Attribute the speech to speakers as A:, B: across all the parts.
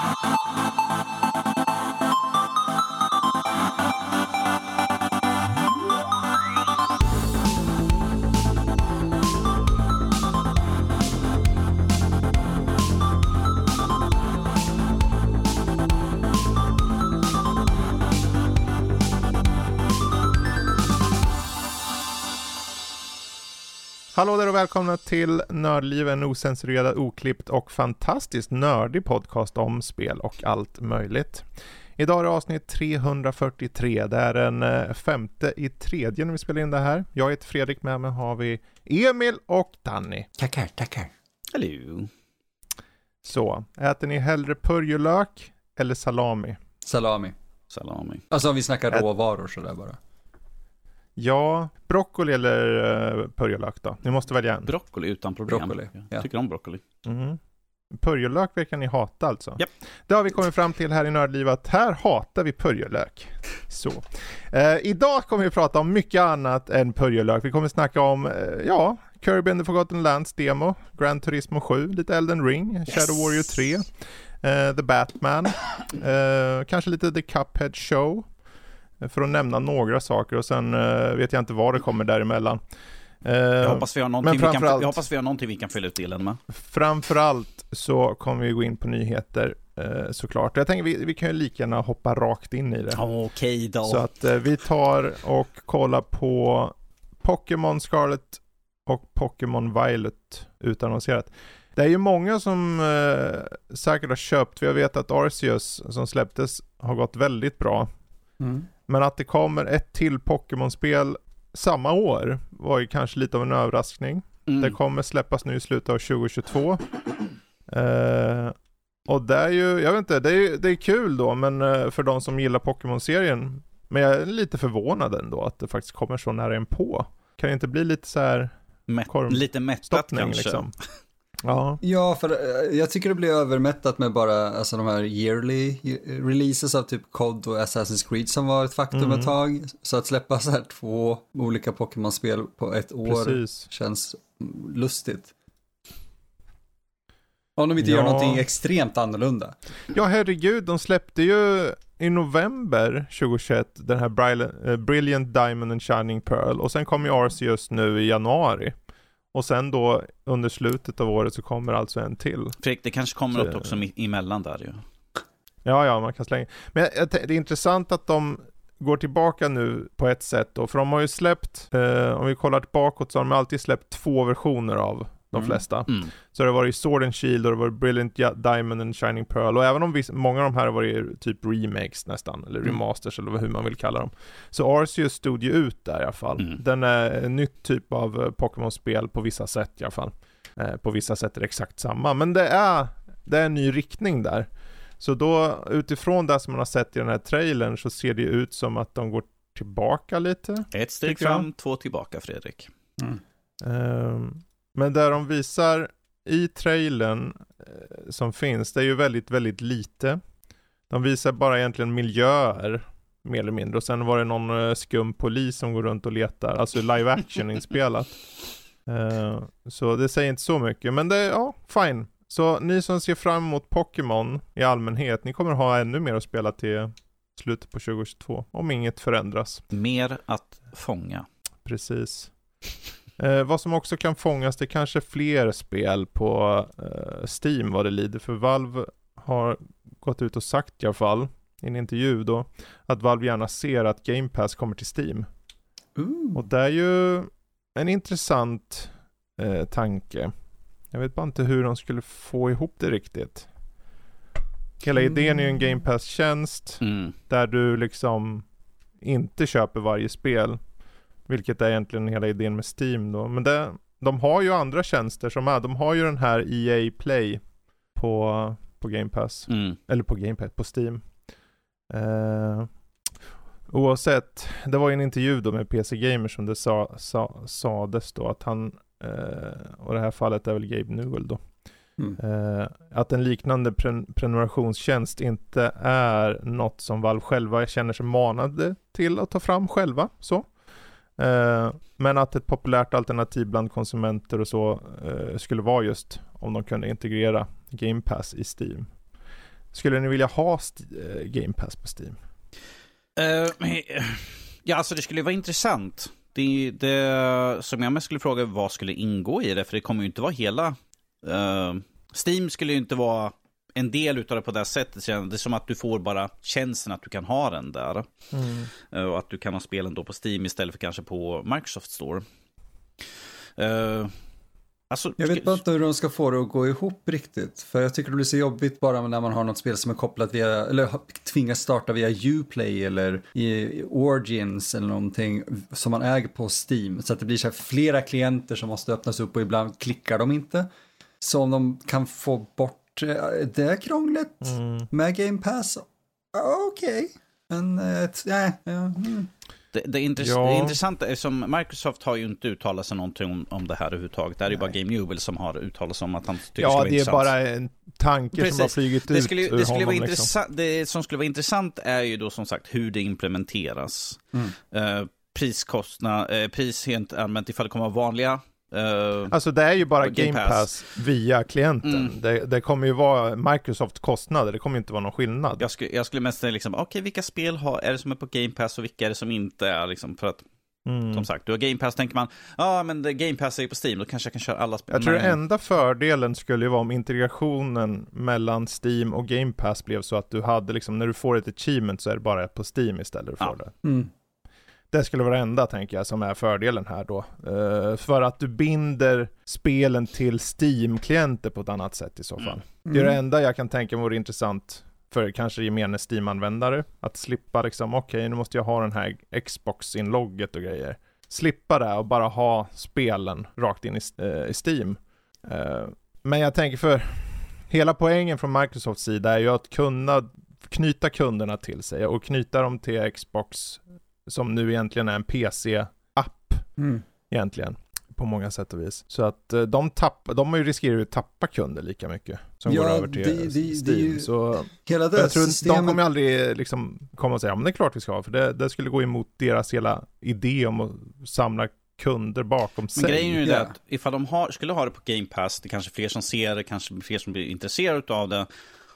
A: Thank you. Hallå där och välkomna till Nördliv, en osensurerad, oklippt och fantastiskt nördig podcast om spel och allt möjligt. Idag är det avsnitt 343, det är den eh, femte i tredje när vi spelar in det här. Jag heter Fredrik, med mig har vi Emil och Danny.
B: Tackar, tackar.
C: Hallå.
A: Så, äter ni hellre purjolök eller salami?
B: Salami.
C: Salami.
B: Alltså om vi snackar
A: Ät-
B: råvaror sådär bara.
A: Ja, broccoli eller uh, purjolök då? Ni måste välja en.
C: Broccoli utan problem.
B: Broccoli,
C: Jag
B: ja.
C: tycker om broccoli.
A: Mhm. Purjolök verkar ni hata alltså?
C: Japp.
A: Det har vi kommit fram till här i Nördliv att här hatar vi purjolök. Så. Eh, idag kommer vi prata om mycket annat än purjolök. Vi kommer snacka om, eh, ja, Kirby and the Forgotten Lands demo, Gran Turismo 7, lite Elden Ring, Shadow Warrior 3, eh, The Batman, eh, kanske lite The Cuphead Show. För att nämna några saker och sen eh, vet jag inte vad det kommer däremellan. Eh,
C: Jag hoppas vi har någonting, vi kan, jag hoppas vi har någonting vi kan fylla ut delen med.
A: Framförallt så kommer vi gå in på nyheter eh, såklart. Jag tänker vi, vi kan ju lika gärna hoppa rakt in i det.
C: Okej då.
A: Så att vi tar och kollar på Pokémon Scarlet och Pokémon Violet utannonserat. Det är ju många som eh, säkert har köpt, för jag vet att Arceus som släpptes har gått väldigt bra. Men att det kommer ett till Pokémon-spel samma år var ju kanske lite av en överraskning.
C: Mm.
A: Det kommer släppas nu i slutet av 2022. Eh, och det är ju, jag vet inte, det är, det är kul då, men eh, för de som gillar Pokémon-serien. Men jag är lite förvånad ändå att det faktiskt kommer så nära en på. Kan det inte bli lite så här korv-
C: lite mättat
A: stoppning
C: kanske.
A: liksom? Ja,
B: Ja, för eh, jag tycker det blir övermättat med bara alltså, de här yearly eh, releases av typ COD och Assassin's Creed som var ett faktum
A: Mm.
B: ett tag. Så att släppa så här två olika Pokémon-spel på ett år
A: precis.
B: känns lustigt. Om de inte
A: Ja.
B: gör någonting extremt annorlunda.
A: Ja, herregud, de släppte ju i november 2021 den här Brilliant, eh, Brilliant Diamond and Shining Pearl och sen kom ju Arceus nu i januari. Och sen då under slutet av året så kommer alltså en till.
C: Fredrik, det kanske kommer
A: Så-
C: något också mi- emellan där ju.
A: Ja, ja, man kan slänga. Men det är intressant att de går tillbaka nu på ett sätt då, för de har ju släppt, eh, om vi kollar bakåt så har de alltid släppt två versioner av de
B: Mm.
A: flesta.
C: Mm.
A: Så det har varit Sword and Shield och det har varit Brilliant Diamond and Shining Pearl och även om viss, många av de här har varit typ remakes nästan, eller
B: Mm.
A: remasters eller hur man vill kalla dem. Så Arceus stod ju ut där i alla fall.
C: Mm.
A: Den är en nytt typ av eh, Pokémon-spel på vissa sätt i alla fall. Eh, på vissa sätt är det exakt samma, men det är, det är en ny riktning där. Så då utifrån det som man har sett i den här trailern så ser det ju ut som att de går tillbaka lite.
C: Ett steg fram, två tillbaka Fredrik.
A: Ehm, men där de visar i trailern eh, som finns, det är ju väldigt, väldigt lite. De visar bara egentligen miljöer, mer eller mindre. Och sen var det någon eh, skum polis som går runt och letar, alltså live action inspelat. Ehm, så det säger inte så mycket, men det är, ja, fine. Så ni som ser fram emot Pokémon i allmänhet, ni kommer ha ännu mer att spela till slutet på 2022, om inget förändras.
C: Mer att fånga.
A: Precis. Eh, vad som också kan fångas, det är kanske fler spel på eh, Steam vad det lider, för Valve har gått ut och sagt i alla fall, i en intervju då, att Valve gärna ser att Game Pass kommer till Steam.
B: Ooh.
A: Och det är ju en intressant eh, tanke. Jag vet bara inte hur de skulle få ihop det riktigt. Hela idén är ju en Game Pass-tjänst
C: Mm.
A: där du liksom inte köper varje spel. Vilket är egentligen hela idén med Steam då. Men det, de har ju andra tjänster som är, de har ju den här EA Play på, på Game Pass.
C: Mm.
A: Eller på Game Pass, på Steam. Eh, oavsett, det var ju en intervju då med PC Gamer som det sa, sa, sades då att han, eh, och det här fallet är väl Gabe Newell då.
B: Mm.
A: Eh, att en liknande pren- prenumerationstjänst inte är något som Valve själva känner sig manade till att ta fram själva. Så. Eh, men att ett populärt alternativ bland konsumenter och så eh, skulle vara just om de kunde integrera Game Pass i Steam. Skulle ni vilja ha eh, Game Pass på Steam?
C: Ja, alltså det skulle vara intressant. Det, det som jag mest skulle fråga vad skulle ingå i det, för det kommer ju inte vara hela... Steam skulle ju inte vara en del utav det på det sättet. Det är som att du får bara tjänsten att du kan ha den där. Eh, och att du kan ha spelen då på Steam istället för kanske på Microsoft Store. Eh, alltså,
B: Jag vet bara inte hur de ska få det att gå ihop riktigt. För jag tycker det blir så jobbigt bara när man har något spel som är kopplat via, eller tvingas starta via Uplay eller i Origins eller någonting som man äger på Steam. Så att det blir så flera klienter som måste öppnas upp och ibland klickar de inte. Så om de kan få bort eh, det krånglet
A: Mm.
B: med Game Pass, ja, okej. Men, eh, nej, ja, mm.
C: Det, det, är intress-
A: Ja.
C: det är intressant eftersom Microsoft har ju inte uttalat sig någonting om, om det här överhuvudtaget. Det är ju bara Game Newell som har uttalat sig om att han tycker det
A: Ja,
C: vara
A: det är bara en tanke som
C: Precis.
A: har flugit
C: det
A: ut
C: skulle,
A: ur
C: det, skulle
A: honom.
C: vara
A: liksom.
C: det som skulle vara intressant är ju då som sagt hur det implementeras.
B: Mm.
C: Eh, priskostnad, eh, pris helt allmänt ifall det kommer att vara vanliga. Eh,
A: Alltså det är ju bara
C: Game
A: Game
C: Pass.
A: Pass, via klienten.
C: Mm.
A: Det, det kommer ju vara Microsoft kostnader, det kommer inte vara någon skillnad.
C: jag, skulle, jag skulle mest säga liksom, okej vilka spel har, är det som är på Game Pass och vilka är det som inte är liksom, för att
A: Mm.
C: som sagt, du har Game Pass, tänker man, ja men det, Game Pass är ju på Steam, då kanske jag kan köra alla spel.
A: Jag tror den enda fördelen skulle ju vara om integrationen mellan Steam och Game Pass blev så att du hade liksom, när du får ett achievement så är det bara på Steam istället för
C: Ja.
A: det.
B: Mm.
A: Det skulle vara det enda, tänker jag, som är fördelen här då. Eh, för att du binder spelen till Steam-klienter på ett annat sätt i så fall. Det är det enda jag kan tänka mig vore intressant för kanske gemene Steam-användare. Att slippa liksom, okej nu måste jag ha den här Xbox-inlogget och grejer. Slippa det och bara ha spelen rakt in i, eh, i Steam. Eh, men jag tänker för hela poängen från Microsofts sida är ju att kunna knyta kunderna till sig och knyta dem till Xbox som nu egentligen är en PC-app
B: Mm.
A: egentligen på många sätt och vis. Så att eh, de, tapp, de har ju riskerar ju att tappa kunder lika mycket som
B: Ja,
A: går över till
B: det- det- det är
A: Steam.
B: ju-
A: Så
B: Hela det
A: jag tror inte- de
B: systemet...
A: kommer aldrig liksom komma och säga, men det är klart vi ska ha, för det, det skulle gå emot deras hela idé om att samla kunder bakom sig.
C: Men grejen är ju
B: Ja.
C: det att ifall de har, skulle ha det på Game Pass, det är kanske fler som ser det, kanske fler som blir intresserade av det.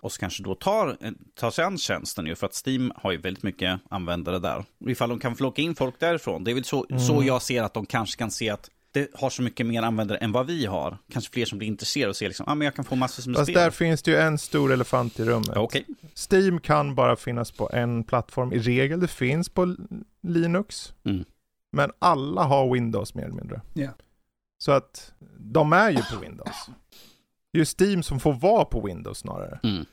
C: Och så kanske då tar, tar sig an tjänsten ju, för att Steam har ju väldigt mycket användare där. Ifall de kan få locka in folk därifrån, det är väl så,
A: Mm.
C: så jag ser att de kanske kan se att det har så mycket mer användare än vad vi har. Kanske fler som blir intresserade och ser liksom, ja ah, men jag kan få massor med
A: Fast
C: spel.
A: där finns det ju en stor elefant i rummet.
C: Okej,
A: Steam kan bara finnas på en plattform i regel. Det finns på Linux.
C: Mm.
A: Men alla har Windows mer eller mindre.
B: Ja.
A: Så att de är ju på Windows. Det är ju Steam som får vara på Windows snarare.
C: mm.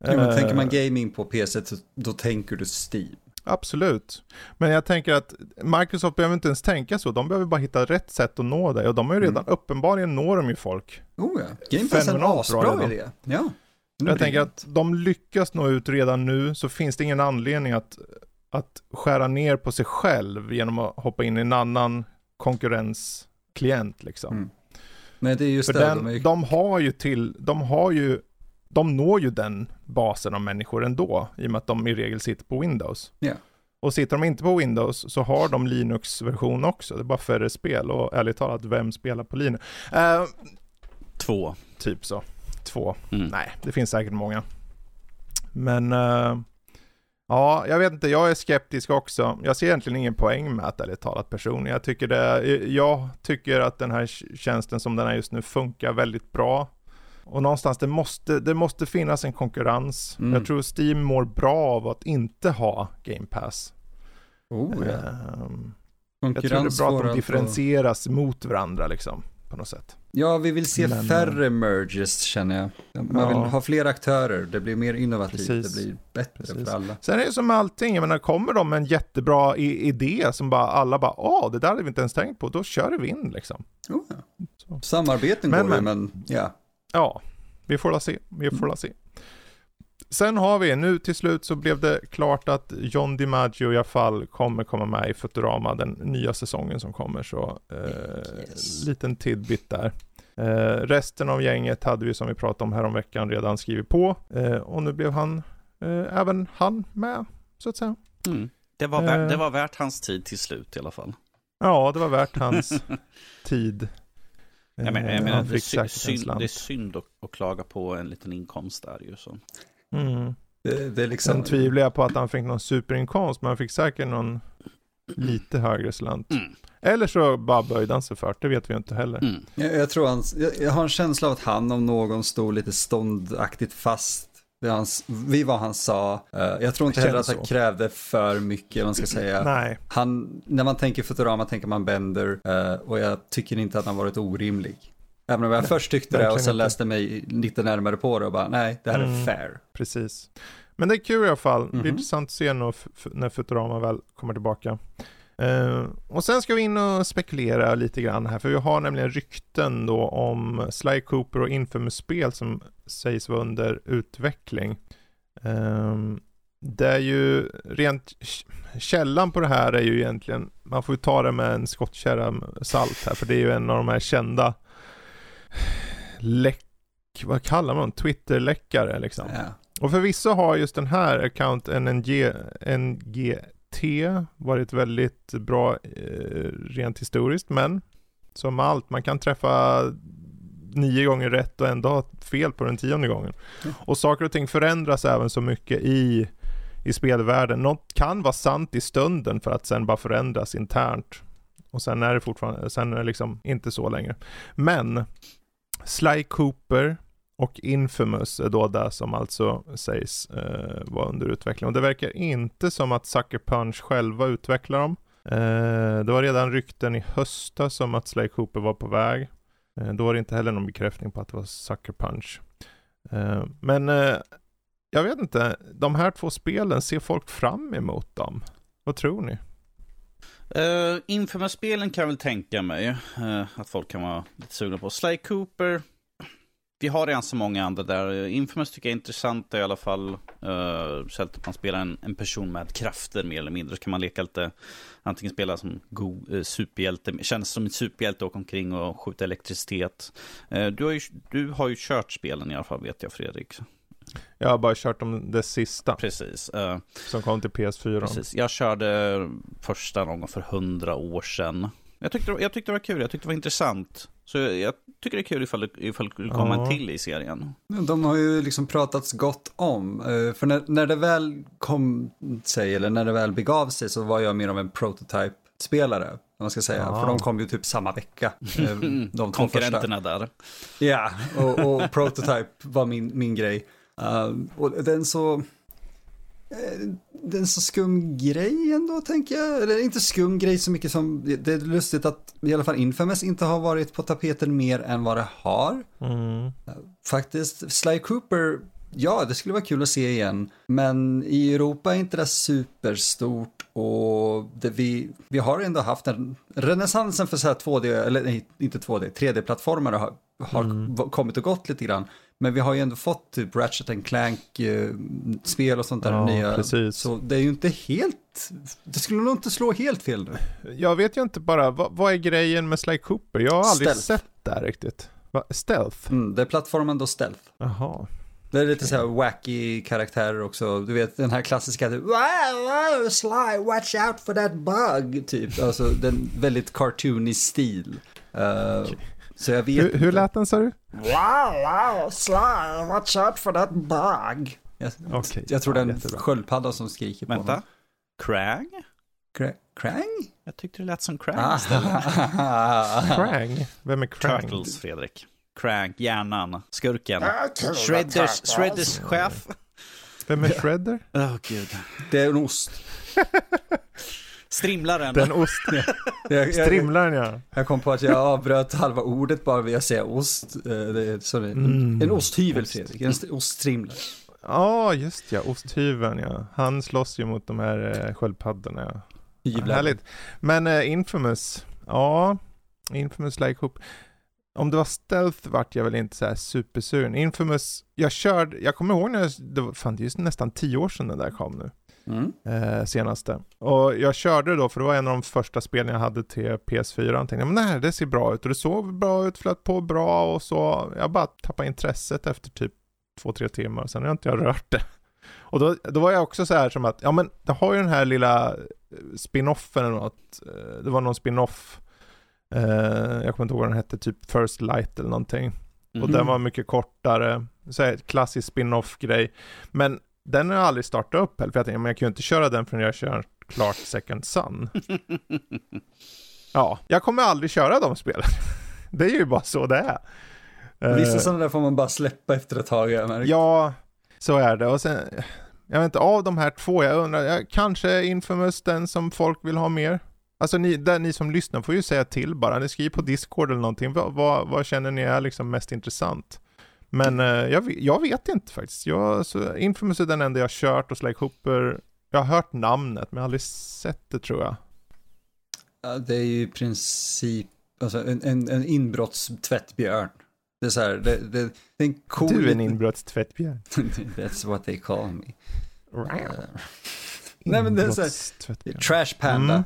B: Ja, men
A: Eh,
B: tänker man gaming på PC, så- då tänker du Steam.
A: Absolut. Men jag tänker att Microsoft behöver inte ens tänka så. De behöver bara hitta rätt sätt att nå dig. Och de har ju redan,
B: Mm.
A: uppenbarligen når de ju folk.
B: Oh ja, Game Pass är en asbra idé. Ja.
A: Jag tänker att de lyckas nå ut redan nu så finns det ingen anledning att, att skära ner på sig själv genom att hoppa in i en annan konkurrensklient liksom.
B: Mm. Nej, det är just
A: För
B: det.
A: den,
B: de är...
A: de har ju till, de har ju, de når ju den basen av människor ändå, i och med att de i regel sitter på Windows.
B: Ja.
A: Och sitter de inte på Windows så har de Linux-version också, det är bara färre spel och ärligt talat, vem spelar på Linux? Eh,
C: två.
A: typ så, två.
C: Mm.
A: Nej, det finns säkert många. Men, eh, ja, jag vet inte, jag är skeptisk också. Jag ser egentligen ingen poäng med att ärligt talat personligen. Jag tycker, det, jag tycker att den här tjänsten som den är just nu funkar väldigt bra. Och någonstans, det måste, det måste finnas en konkurrens.
B: Mm.
A: Jag tror Steam mår bra av att inte ha Game Pass.
B: Oh, ja.
A: Ehm, jag tror det är bra att de differentieras mot varandra liksom, på något sätt.
B: Ja, vi vill se
A: Men,
B: färre merges känner jag. Man
A: Ja.
B: vill ha fler aktörer, det blir mer innovativt,
A: Precis.
B: det blir bättre
A: Precis.
B: för alla.
A: Sen är det som med allting, jag menar kommer de med en jättebra idé som bara alla bara åh, det där hade vi inte ens tänkt på, då kör vi in liksom.
B: Oh, ja. Samarbeten
A: Men,
B: går ju,
A: men.
B: men ja.
A: Ja, vi får la se, vi får la se. Sen har vi, nu till slut så blev det klart att John DiMaggio i alla fall kommer komma med i Futurama den nya säsongen som kommer, så eh,
B: Yes.
A: liten tidbit där. Eh, resten av gänget hade vi som vi pratade om häromveckan redan skrivit på eh, och nu blev han, eh, även han med, så att säga.
C: Mm. Det, var värt,
A: Eh.
C: det var värt hans tid till slut i alla fall.
A: Ja, det var värt hans tid.
C: Jag menar,
A: Eh,
C: jag menar
A: han
C: det, är synd, det är synd att, att klaga på en liten inkomst där ju. Så.
A: Mm.
B: Det, det är liksom...
A: Sen tvivlar jag på att han fick någon superinkomst, men han fick säkert någon lite högre slant.
C: Mm.
A: Eller så bara böjde han sig för det, vet vi inte heller.
C: Mm.
B: Jag, jag tror han, jag, jag har en känsla av att han om någon stod lite ståndaktigt fast vid, hans, vid vad han sa. Eh, jag tror inte heller att han
A: så.
B: krävde för mycket, man ska säga.
A: Nej,
B: Han, när man tänker Futurama tänker man Bender eh, och jag tycker inte att han varit orimlig. Även om jag först tyckte det och sen
A: inte.
B: läste mig lite närmare på det och bara nej, det här är
A: Mm.
B: fair.
A: precis. Men det är kul i alla fall. Det blir
B: Mhm.
A: intressant att se när, när Futurama väl kommer tillbaka. Eh, och sen ska vi in och spekulera lite grann här, för vi har nämligen rykten då om Sly Cooper och Infamous-spel som sägs vara under utveckling. Um, det är ju rent källan på det här är ju egentligen, man får ju ta det med en skottkärra salt här, för det är ju en av de här kända läck, vad kallar man Twitter-läckare liksom.
B: Ja.
A: Och förvisso har just den här account NNG, NGT varit väldigt bra eh, rent historiskt, men som allt, man kan träffa nio gånger rätt och ändå ha fel på den tionde gången.
B: Mm.
A: Och saker och ting förändras även så mycket i, i spelvärlden. Något kan vara sant i stunden för att sen bara förändras internt. Och sen är det fortfarande, sen är det liksom inte så längre. Men Sly Cooper och Infamous är då det som alltså sägs eh, vara under utveckling. Och det verkar inte som att Sucker Punch själva utvecklar dem. Eh, det var redan rykten i höstas om att Sly Cooper var på väg. Eh, då var det inte heller någon bekräftning på att det var Sucker Punch. Eh, men eh, jag vet inte, de här två spelen, ser folk fram emot dem? Vad tror ni?
C: Eh, uh, Infamous-spelen kan jag väl tänka mig uh, att folk kan vara lite sugna på. Sly Cooper, vi har redan så många andra där. Infamous tycker jag är intressant i alla fall. Uh, så att man spelar en, en person med krafter mer eller mindre. Så kan man leka lite, antingen spela som god uh, superhjälte, känns som en superhjälte och åka omkring och skjuta elektricitet. Uh, du, har ju, du har ju kört spelen i alla fall vet jag Fredrik.
A: Jag har bara kört om det sista
C: Precis. eh,
A: som kom till PS4.
C: Precis. Jag körde första någon gång för hundra år sedan. Jag tyckte, jag tyckte det var kul, jag tyckte det var intressant. Så jag, jag tycker det är kul ifall det, ifall det kommer
A: Ja.
C: en till i serien.
B: De har ju liksom pratats gott om. eh, För när, när det väl kom sig, eller när det väl begav sig, så var jag mer av en prototype-spelare. Om man ska säga.
A: Ja.
B: För de kom ju typ samma vecka. eh, De två första.
C: Konkurrenterna där.
B: Ja, och, och prototype var min, min grej. Uh, och den så... eh, Det är en så skum grej ändå, tänker jag. Eller inte skum grej så mycket som... Det är lustigt att i alla fall Infamous inte har varit på tapeten mer än vad det har.
A: Mm.
B: Faktiskt, Sly Cooper, ja det skulle vara kul att se igen. Men i Europa är inte det superstort och det vi, vi har ändå haft en renässansen för så här 2D, eller nej, inte 2D, 3D-plattformar har, har
A: Mm.
B: kommit och gått lite grann. Men vi har ju ändå fått typ Ratchet and Clank eh, spel och sånt där
A: Ja,
B: nya.
A: precis.
B: Så det är ju inte helt, det skulle nog inte slå helt fel nu.
A: Jag vet ju inte bara, vad, vad är grejen med Sly Cooper? Jag har aldrig
B: Stealth.
A: sett det här riktigt. Va? Stealth?
B: Mm, det är plattformen då Stealth.
A: Jaha.
B: Det är lite så här wacky karaktärer också. Du vet den här klassiska typ, wow, Sly, watch out for that bug, typ. Alltså den väldigt cartoony stil. Uh, Så jag vet
A: Hur, hur lät den sa du?
B: Wow, wow, Sly, watch out for that bug. Jag,
A: Okej,
B: jag tror
A: ja,
B: det är en
A: jättebra.
B: sköldpadda som skriker på
C: Vänta.
B: honom.
C: Krang?
B: Kra- Krang?
C: Jag tyckte det lät som Krang
B: Ah.
C: istället.
A: Krang? Vem är Krang?
C: Turtles, Fredrik. Krang, hjärnan, skurken. Shredders, Shredders chef.
A: Vem är Shredder?
C: Åh gud.
B: Det är en ost.
C: Strimlaren.
A: Den ost...
B: Jag, jag,
A: Strimlaren ja.
B: jag kom på att jag avbröt halva ordet bara vid att säga ost. Eh, Det är, så det,
A: Mm.
B: En osthyvel Fredrik, en st- oststrimlare.
A: Ja, just ja. Osthyveln ja. Han slåss ju mot de här eh, sköldpaddorna ja. Härligt. Men eh, Infamous, ja. Infamous like Hoop. Om det var stealth vart jag väl inte så här supersugen. Infamous, jag körde, jag kommer ihåg när jag, det var fan det är ju nästan tio år sedan den där kom nu.
B: Mm.
A: Eh, senaste. Och jag körde då, för det var en av de första spelen jag hade till PS4. Jag tänkte, men nej, det ser bra ut och det såg bra ut, flöt på bra och så. Jag bara tappade intresset efter typ två, tre timmar. Sen har jag inte rört det. Och då, då var jag också så här som att, ja men det har ju den här lilla eh, spin-offen eller något. Eh, Det var någon spin-off. Eh, jag kommer inte ihåg vad den hette, typ First Light eller någonting. Och den var mycket kortare, så här, klassisk spin-off grej. Men den har jag aldrig startat upp heller, för jag tänkte, men jag kan ju inte köra den förrän jag kör klart Second Sun. ja, jag kommer aldrig köra de spelen. det är ju bara så det är.
B: Vissa
A: Eh,
B: sådana där får man bara släppa efter ett tag. Jag.
A: Ja, så är det. Och sen, jag vet inte, av de här två, jag undrar, jag, kanske Infamous den som folk vill ha mer? Alltså ni, där, ni som lyssnar får ju säga till bara, ni skriver på Discord eller någonting, vad, vad, vad känner ni är liksom mest intressant? Men eh, jag, vet- jag vet inte faktiskt. Jag, så, Infamous är den enda jag har kört och Sly Cooper, jag har hört namnet men jag har aldrig sett det tror jag.
B: Ja, Det är ju i princip alltså, en, en, en inbrottstvättbjörn. Det är så här, det, det, det är en cool...
A: Du är en inbrottstvättbjörn.
B: That's what they call me. Nej, men det är så här-. Trash panda.
A: Mm.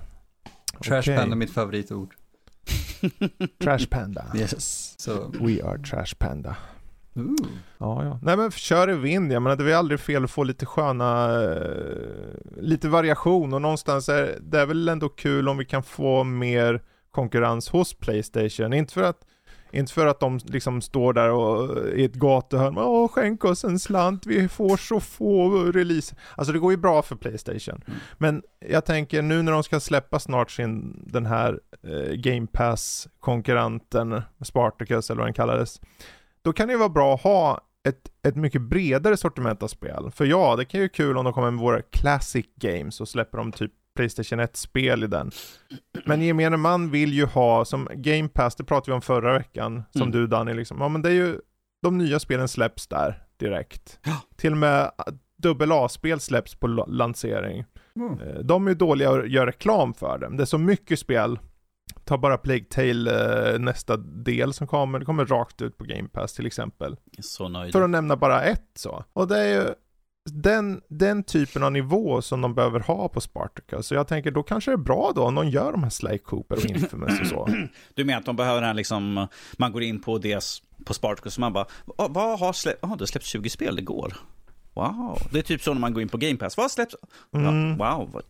B: Trash
A: Okej.
B: panda är mitt favoritord.
A: Trash Panda.
B: Yes. Så,
A: We are Trash Panda.
B: Ooh.
A: Ja, ja. Nej men kör i vind, jag menar det är aldrig fel att få lite sköna, eh, lite variation och någonstans är det är väl ändå kul om vi kan få mer konkurrens hos Playstation. Inte för att inte för att de liksom står där och i ett gatuhörn, åh skänk oss en slant, vi får så få release. Alltså det går ju bra för Playstation.
B: Mm.
A: Men jag tänker nu när de ska släppa snart sin, den här eh, Game Pass-konkurrenten, Spartacus eller vad den kallades. Då kan det ju vara bra att ha ett, ett mycket bredare sortiment av spel. För ja, det kan ju vara kul om de kommer med våra classic games och släpper de typ Playstation 1-spel i den. Men gemene man vill ju ha, som Game Pass, det pratade vi om förra veckan, som
C: Mm.
A: du Danny, liksom. ja men det är ju, de nya spelen släpps där direkt.
C: Ja.
A: Till och med dubbel A-spel släpps på la- lansering.
B: Mm.
A: Eh, De är ju dåliga att göra reklam för dem. Det är så mycket spel. Ta bara Plague Tale, eh, nästa del som kommer. Det kommer rakt ut på Game Pass till exempel.
C: Så nöjd.
A: För att nämna bara ett så. Och det är ju den, den typen av nivå som de behöver ha på Spartacus. Så jag tänker då kanske det är bra då om de gör de här Sly Cooper och Infamous och så.
C: Du menar att de behöver den här liksom, man går in på deras, på Spartacus och man bara, "Vad- har släppt, ja det släpps 20 spel, det går. Wow, det är typ så när man går in på Game Pass, vad släpps?
A: Mm.
C: Ja, wow,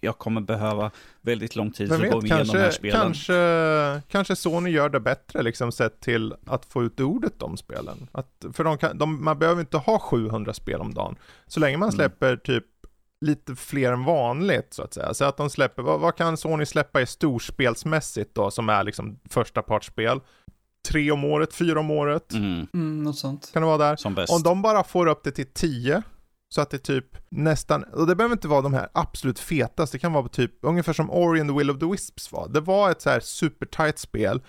C: jag kommer behöva väldigt lång tid för att gå igenom de här spelen.
A: kanske, kanske Sony gör det bättre liksom sett till att få ut ordet om spelen. Att, för de kan, de, man behöver inte ha 700 spel om dagen. Så länge man
C: Mm.
A: släpper typ lite fler än vanligt så att säga. Så att de släpper, vad, vad kan Sony släppa i storspelsmässigt då som är liksom första partsspel? Tre om året, fyra om året?
C: Mm,
B: Mm, något sånt.
A: Kan det vara där?
C: som bäst.
A: Om de bara får upp det till 10 så att det typ nästan, och det behöver inte vara de här absolut fetaste, det kan vara typ ungefär som Ori and the Will of the Wisps var. Det var ett så här supertight spel.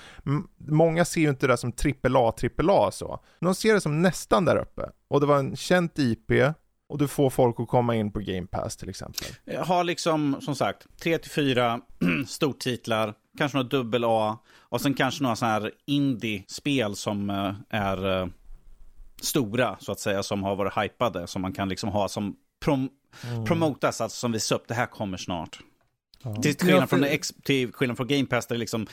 A: Många ser ju inte det som AAA, AAA så. Men de ser det som nästan där uppe. Och det var en känt IP och du får folk att komma in på Game Pass till exempel.
C: Eh, Jag har liksom, som sagt, 3 till 4 stortitlar, kanske några dubbel A och sen kanske några sådana här indie-spel som eh, är eh, stora, så att säga, som har varit hypade, som man kan liksom ha som prom promotas, alltså som visar upp, det här kommer snart.
A: Ja.
C: Till skillnad, från, till skillnad från Game Pass, där det liksom,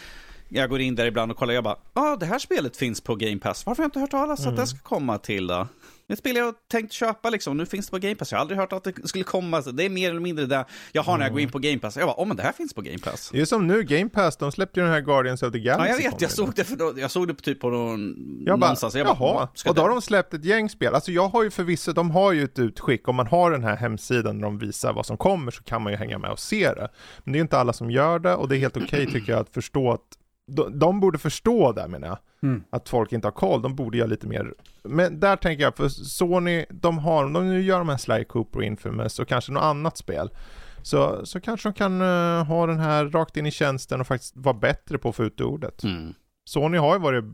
C: jag går in där ibland och kollar, jag bara, ja, ah, det här spelet finns på Game Pass, varför har jag inte hört talas om att det ska komma till då? Ett spel jag tänkt köpa liksom, nu finns det på Game Pass, jag har aldrig hört att det skulle komma, så det är mer eller mindre det jag har när jag går in på Game Pass. Jag bara, åh oh, men det här finns på Game Pass.
A: Det är som nu, Game Pass, de släppte ju den här Guardians of the Galaxy.
C: Ja, jag vet, jag såg det, för jag såg det på typ på någon,
A: Jag bara,
C: någonstans. Jag
A: jaha,
C: bara, ska
A: och då har de släppt ett gäng spel. Alltså jag har ju förvisso, de har ju ett utskick, om man har den här hemsidan där de visar vad som kommer så kan man ju hänga med och se det. Men det är ju inte alla som gör det och det är helt okej tycker jag att förstå att de, de borde förstå det menar jag.
B: Mm.
A: Att folk inte har koll, de borde göra lite mer. Men där tänker jag, för Sony, de har, om de nu gör de här Sly Cooper och Infamous och kanske något annat spel. Så, så kanske de kan eh, ha den här rakt in i tjänsten och faktiskt vara bättre på att få ut ordet.
C: Mm.
A: Sony har ju varit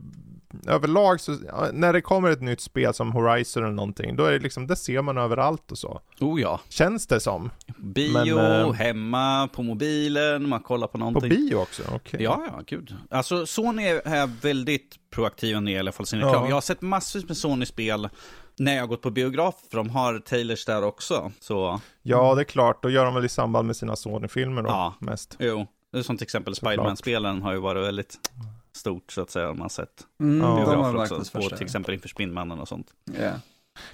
A: överlag så, när det kommer ett nytt spel som Horizon eller någonting, då är det liksom, det ser man överallt och så.
C: Oh ja,
A: Känns det som.
C: bio,
A: Men, eh,
C: hemma, på mobilen, man kollar på
A: På
C: någonting.
A: bio också, okej.
C: Ja, ja, gud. Alltså Sony är väldigt proaktiva när det gäller fall sin reklam.
A: Ja.
C: Jag har sett massvis med Sony-spel när jag har gått på biograf, för de har trailers där också. Så,
A: Ja, det är klart, då gör de väl i samband med sina Sony-filmer då,
C: Ja.
A: mest.
C: jo. Som till exempel. Spiderman-spelen har ju varit väldigt stort, så att säga, om man sett
B: Mm,
A: Ja.
B: de har
C: biografer också. På
B: marknadsförstärkt.
C: till exempel inför Spindelmannen och sånt.
B: Ja.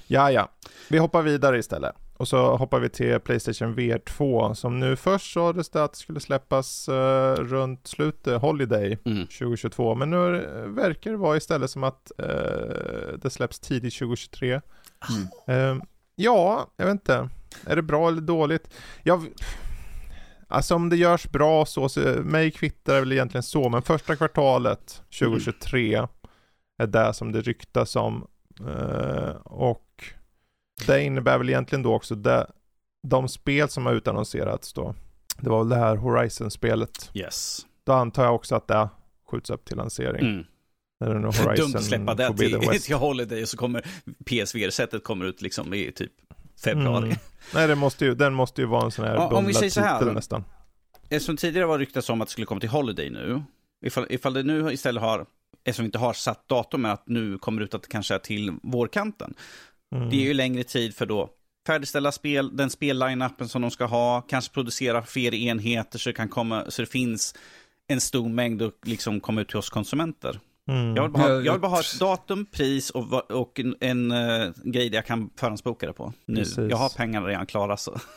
A: Ja, ja. Vi hoppar vidare istället. och så hoppar vi till Playstation VR 2 som nu först sades det att det skulle släppas uh, runt slutet, Holiday
C: Mm.
A: 2022. Men nu eh, verkar det vara istället som att eh, det släpps tidigt 2023.
B: Mm.
A: Eh, ja, jag vet inte. Är det bra eller dåligt? Jag, alltså om det görs bra så, så mig kvittar det väl egentligen så, men första kvartalet 2023 är det som det ryktas om. Eh, och det innebär väl egentligen då också det, de spel som har utannonserats då. Det var väl det här Horizon-spelet.
C: Yes.
A: Då antar jag också att det skjuts upp till lansering.
C: Mm. Dumt att släppa det till, till Holiday och så kommer PSVR-sättet kommer ut liksom i typ februari.
A: Mm. Nej, det måste ju, den måste ju vara en sån här
C: Ja, om vi
A: bundlad
C: säger så här
A: titel nästan.
C: Eftersom tidigare var ryktas om att det skulle komma till Holiday nu. Ifall, ifall det nu istället har, eftersom vi inte har satt datum med att nu kommer ut att det kanske är till vårkanten.
A: Mm.
C: Det är ju längre tid för då färdigställa spel, den spelline-upen som de ska ha, kanske producera fler enheter så det kan komma, så det finns en stor mängd och liksom komma ut till oss konsumenter.
A: Mm.
C: Jag vill bara, jag vill bara ha ett datum, pris och, och en, en eh, grej där jag kan förhandsboka det på. Nu.
A: Precis.
C: Jag har pengarna redan klara så.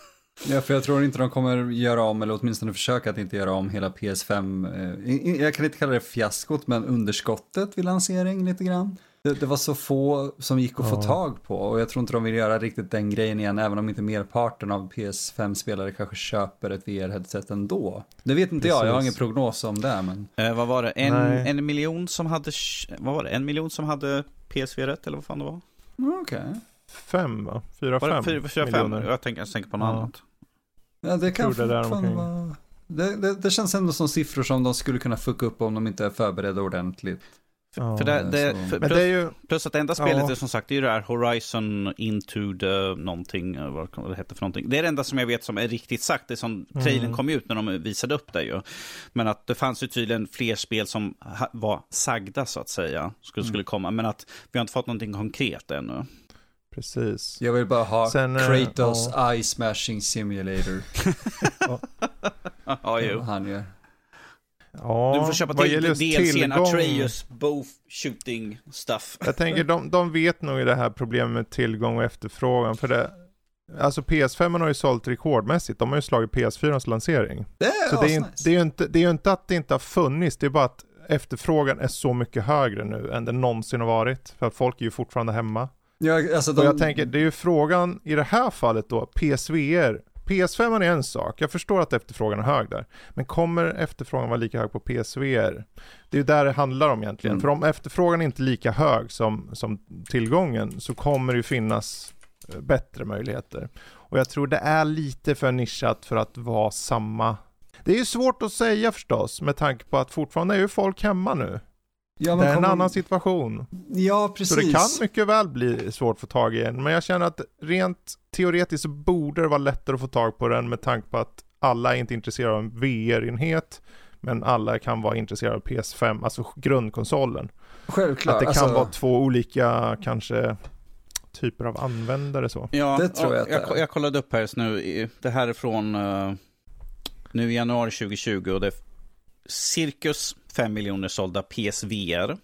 B: Ja, för jag tror inte de kommer göra om, eller åtminstone försöka att inte göra om hela PS5. eh, Jag kan inte kalla det fiaskot, men underskottet vid lansering lite grann. Det, det var så få som gick att få
A: Ja.
B: tag på och jag tror inte de vill göra riktigt den grejen igen, även om inte merparten av PS5-spelare kanske köper ett VR-headset ändå. Det vet inte jag, jag har
A: Precis.
B: ingen prognos om det, men
C: Eh, vad var det? En,
A: Nej.
C: en miljon som hade, vad var det? En miljon som hade PSV rätt eller vad fan det var?
B: mm, okej.
A: Fem va? Fyra,
C: Var
A: fem
C: fyra, fyra, fem?
A: miljoner.
C: Jag tänker, jag tänker på något
A: Ja.
C: annat.
B: Ja, det kan
A: tror det där
B: fortfarande
A: omkring.
B: vara... Det, det, det känns ändå som siffror som de skulle kunna fucka upp om de inte är förberedda ordentligt.
A: Ja.
C: För det, det, för,
A: Men
C: plus,
A: det är ju,
C: plus att det enda spelet
A: Ja.
C: är som sagt, det är det här Horizon Into the någonting, eh, vad det heter för någonting. Det är det enda som jag vet som är riktigt sagt, det som trailern
A: Mm.
C: kom ut när de visade upp det ju. Men att det fanns ju tydligen fler spel som var sagda så att säga, skulle,
B: Mm.
C: skulle komma. Men att vi har inte fått någonting konkret ännu.
A: precis.
B: Jag vill bara ha
A: Sen, eh,
B: Kratos Eye Smashing Simulator.
C: Ja, jo.
B: Han gör.
A: Ja,
C: Du får köpa till DLCn
A: tillgång-
C: Atreus both shooting stuff.
A: Jag tänker de, de vet nog i det här problemet med tillgång och efterfrågan. För det, alltså PS5 har ju sålt rekordmässigt. De har ju slagit PS4s lansering.
B: Det är
A: Så det är, ju-
B: asnice.
A: det, är ju inte, det är ju inte att det inte har funnits, det är bara att efterfrågan är så mycket högre nu än den någonsin har varit. För att folk är ju fortfarande hemma.
B: Ja, alltså de,
A: Och jag tänker, det är ju frågan i det här fallet då, PSVR. PS5 är en sak, jag förstår att efterfrågan är hög där. Men kommer efterfrågan vara lika hög på PSVR? Det är ju där det handlar om egentligen.
B: Mm.
A: För om efterfrågan är inte är lika hög som, som tillgången så kommer det ju finnas eh, bättre möjligheter. Och jag tror det är lite för nischat för att vara samma. Det är ju svårt att säga förstås med tanke på att fortfarande är ju folk hemma nu.
B: Ja,
A: Det är en annan situation.
B: Ja, precis.
A: Så det kan mycket väl bli svårt att få tag i en. Men jag känner att rent teoretiskt så borde det vara lättare att få tag på den med tanke på att alla är inte intresserade av en VR-enhet. Men alla kan vara intresserade av PS5, alltså grundkonsolen.
B: Självklart.
A: att det kan
B: alltså,
A: vara två olika kanske typer av användare så.
C: Ja,
B: Det tror jag att
C: jag,
B: är.
C: jag kollade upp här just nu. Det här är från eh, nu i januari 2020 och det är cirkus 5 miljoner sålda PSVR.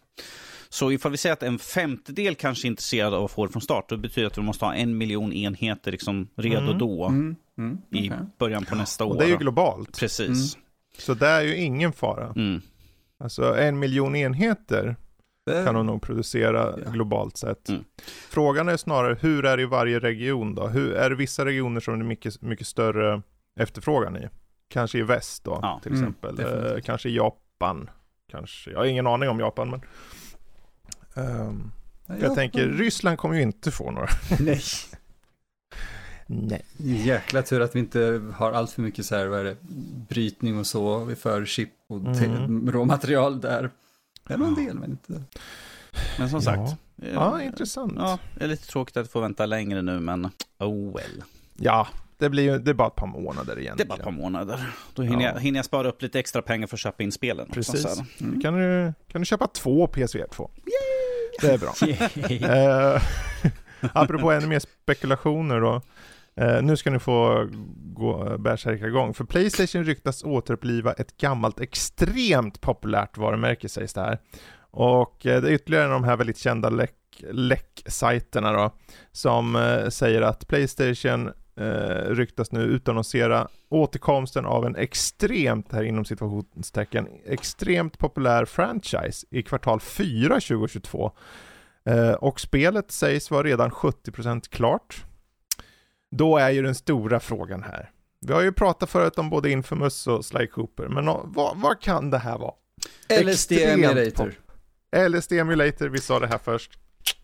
C: Så ifall vi säger att en femtedel kanske är intresserad av att få det från start, då betyder det att vi måste ha en miljon enheter liksom redo
A: Mm.
C: då
B: Mm, mm,
C: i
B: okej.
C: början på nästa år.
A: Och det är ju globalt.
C: Precis.
A: Så det är ju ingen fara.
C: Mm.
A: Alltså en miljon enheter
B: Det-
A: kan de nog producera
B: Ja.
A: globalt sett.
C: Mm.
A: Frågan är snarare, hur är det i varje region då? Hur, är det vissa regioner som det är mycket, mycket större efterfrågan i? Kanske i väst då,
C: Ja.
A: till
B: Mm,
A: exempel. Eh, kanske i Japan. Kanske, jag har ingen aning om Japan, men... Ehm,
B: Ja,
A: jag tänker, Ryssland kommer ju inte få några.
B: Nej.
A: Nej.
B: Jäkla tur att vi inte har allt för mycket så här, vad är det, brytning och så för chip och
A: Mm.
B: råmaterial där. Det är nog en del, men inte.
C: Men som
A: Ja.
C: sagt. eh,
A: Ja, intressant.
C: Ja, det är lite tråkigt att få vänta längre nu, men oh well.
A: Ja, det blir ju, det är bara ett par månader
C: Det är
A: egentligen.
C: bara ett par månader. Då hinner,
A: Ja.
C: jag, hinner jag spara upp lite extra pengar för att köpa in spelen. också,
A: Precis.
C: så här.
B: Mm.
A: Kan, du, kan du köpa två PSVR 2? Det är bra. Eh, apropå ännu mer spekulationer då. Eh, nu ska ni få gå igång. För Playstation ryktas återuppliva ett gammalt extremt populärt varumärke sägs det här. Och eh, det är ytterligare en av de här väldigt kända läck- läck-sajterna då. Som eh, säger att Playstation eh, ryktas nu utannonsera återkomsten av en extremt, här inom situationstecken, extremt populär franchise i kvartal 4 2022. Eh, och spelet sägs vara redan 70% klart. Då är ju den stora frågan här. Vi har ju pratat förut om både Infamous och Sly Cooper, men vad, vad kan det här vara?
B: LSD Emulator.
A: LSD Emulator, vi sa det här först.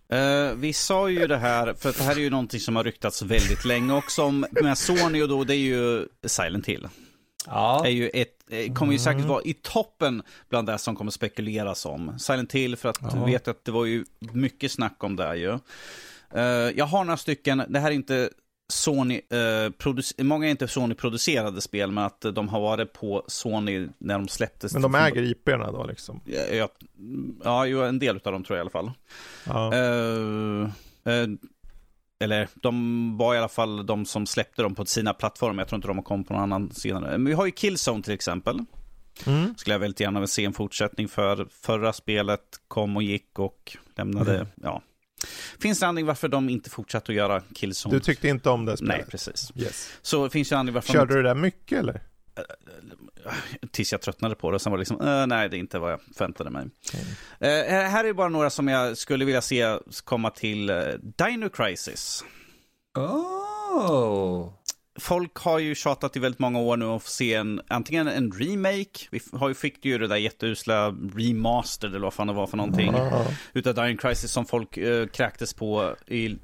C: Eh, vi sa ju det här, för det här är ju någonting som har ryktats väldigt länge också om med Sony och då, det är ju Silent Hill.
B: Ja.
C: Är ju ett, eh, kommer ju säkert vara i toppen bland det som kommer spekuleras om. Silent Hill, för att
A: Ja.
C: du vet att det var ju mycket snack om det ju. Eh, jag har några stycken, det här är inte Sony, eh, många är inte Sony-producerade spel, men att de har varit på Sony när de släpptes.
A: Men de äger IP'erna då liksom.
C: Ja, ja, ja, en del av dem tror jag i alla fall.
A: Ja.
C: Eh, eh, eller de var i alla fall de som släppte dem på sina plattformar. Jag tror inte de har kommit på någon annan senare. Men vi har ju Killzone till exempel.
A: Mm.
C: Skulle jag väldigt gärna vilja se en fortsättning för. Förra spelet kom och gick och lämnade,
A: Mm.
C: ja. Finns det anledning varför de inte fortsatte att göra Killzone?
A: Du tyckte inte om det spelet?
C: Nej, precis.
A: Yes.
C: Så finns det anledning varför
A: Körde du det där mycket eller?
C: de, tills jag tröttnade på det. Sen var det liksom, eh, nej, det är inte vad jag förväntade mig. Eh, här här är bara några som jag skulle vilja se komma till uh, Dino Crisis.
B: Oh.
C: Folk har ju tjatat i väldigt många år nu om att få se en, antingen en remake, vi har ju fick ju det där jätteusla remastered eller vad fan det var för någonting,
A: Ja.
C: utav Dying Crisis som folk uh, kräktes på i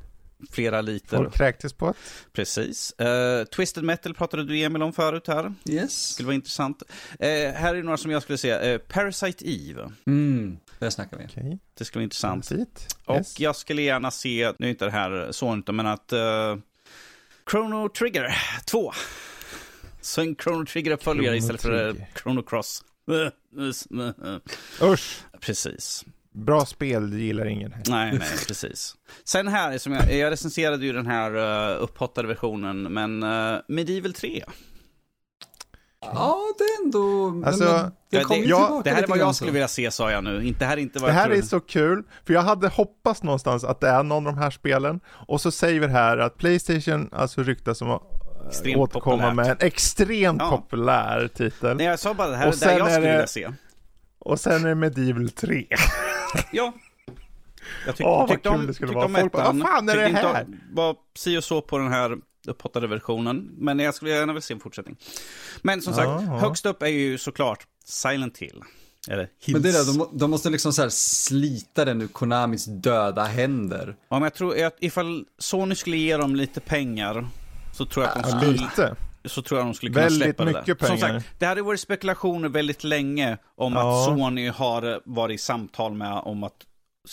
C: flera liter.
A: Folk kräktes på det.
C: Precis. Eh, Twisted Metal pratade du Emil om förut här.
B: Yes.
C: Skulle vara intressant. Eh, här är några som jag skulle säga. Eh, Parasite Eve.
B: Mm, det snackar vi.
A: Okej.
C: Det skulle vara intressant.
A: Transit.
C: Och
A: Yes.
C: jag skulle gärna se, nu är inte det här så inte, men att uh, Chrono Trigger 2. Så en Chrono Trigger-uppföljare istället för eh. Chrono Cross.
A: Usch!
C: Precis.
A: Bra spel, det gillar ingen.
C: Nej, nej, precis. Sen här, som jag, jag recenserade ju den här uh, upphottade versionen, men uh, Medieval 3.
B: Ja, det är ändå...
A: Alltså,
B: men, men, det
C: det-
A: ja,
C: Det här är vad jag
B: så.
C: skulle vilja se, sa jag nu. Inte, det här är inte vad
A: Det här är så kul, för jag hade hoppats någonstans att det är någon av de här spelen, och så säger vi här att Playstation alltså ryktas som att eh,
C: Extremt
A: återkomma
C: populärt.
A: med en extremt
C: Ja.
A: populär titel.
C: Nej, jag sa bara det här
A: Och
C: är det jag skulle
A: det-
C: vilja se.
A: Och sen är det Medieval 3.
C: Ja. Jag tyck,
A: Åh, vad
C: tyckte
A: kul
C: om,
A: det skulle
C: tyckte
A: vara. Folk bara. "Vad fan är det
C: inte
A: här?"
C: om- Var si och så på den här upphottade versionen. Men jag skulle gärna vilja se en fortsättning. Men som sagt,
A: Ja, ja.
C: högst upp är ju såklart Silent Hill. Eller Hills.
B: Men det är det, de, de måste liksom så här slita den ur Konamis döda händer.
C: Ja, men jag tror att ifall Sony skulle ge dem lite pengar så tror jag att de skulle,
A: lite.
C: så tror jag de skulle kunna
A: Väldigt
C: släppa det
A: mycket
C: där. Som
A: pengar.
C: sagt, det hade varit spekulationer väldigt länge om
A: Ja.
C: att Sony har varit i samtal med om att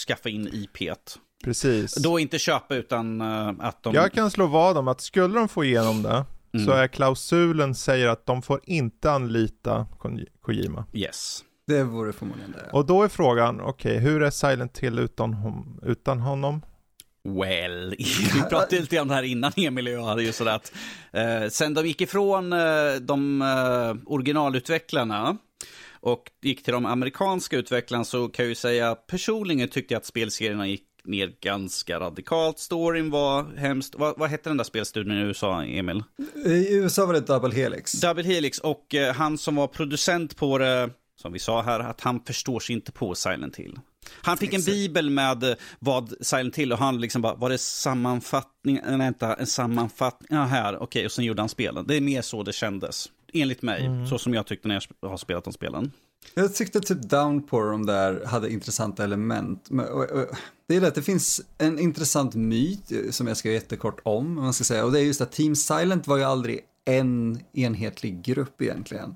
C: skaffa in IP't.
A: Precis.
C: Då inte köpa utan eh, att de...
A: Jag kan slå vad om att skulle de få igenom det, så
C: Mm.
A: är klausulen säger att de får inte anlita Ko- Kojima.
C: Yes.
B: Det vore förmodligen det.
A: Och då är frågan, okej, hur är Silent Hill utan, hom- utan honom?
C: Well, vi pratade lite om det här innan Emil och jag hade ju sådär att eh, sen de gick ifrån eh, de eh, originalutvecklarna och gick till de amerikanska utvecklarna så kan jag ju säga personligen tyckte jag att spelserierna gick ner ganska radikalt. Storyn var hemskt. Vad, vad hette den där spelstudion i USA, Emil?
B: I USA var det Double Helix.
C: Double Helix och eh, han som var producent på det, som vi sa här, att han förstår sig inte på Silent Hill. Han fick en bibel med eh, vad Silent Hill och han liksom bara, var det sammanfattning, nej, vänta, en sammanfattning, ja här, okej, och sen gjorde han spelen. Det är mer så det kändes, enligt mig, så som jag tyckte när jag har spelat de spelen.
B: Jag tyckte typ Downpour de där hade intressanta element. Men, och, och, det är det att det finns en intressant myt eh, som jag ska göra jättekort om, om man ska säga. Och det är just att Team Silent var ju aldrig en enhetlig grupp egentligen.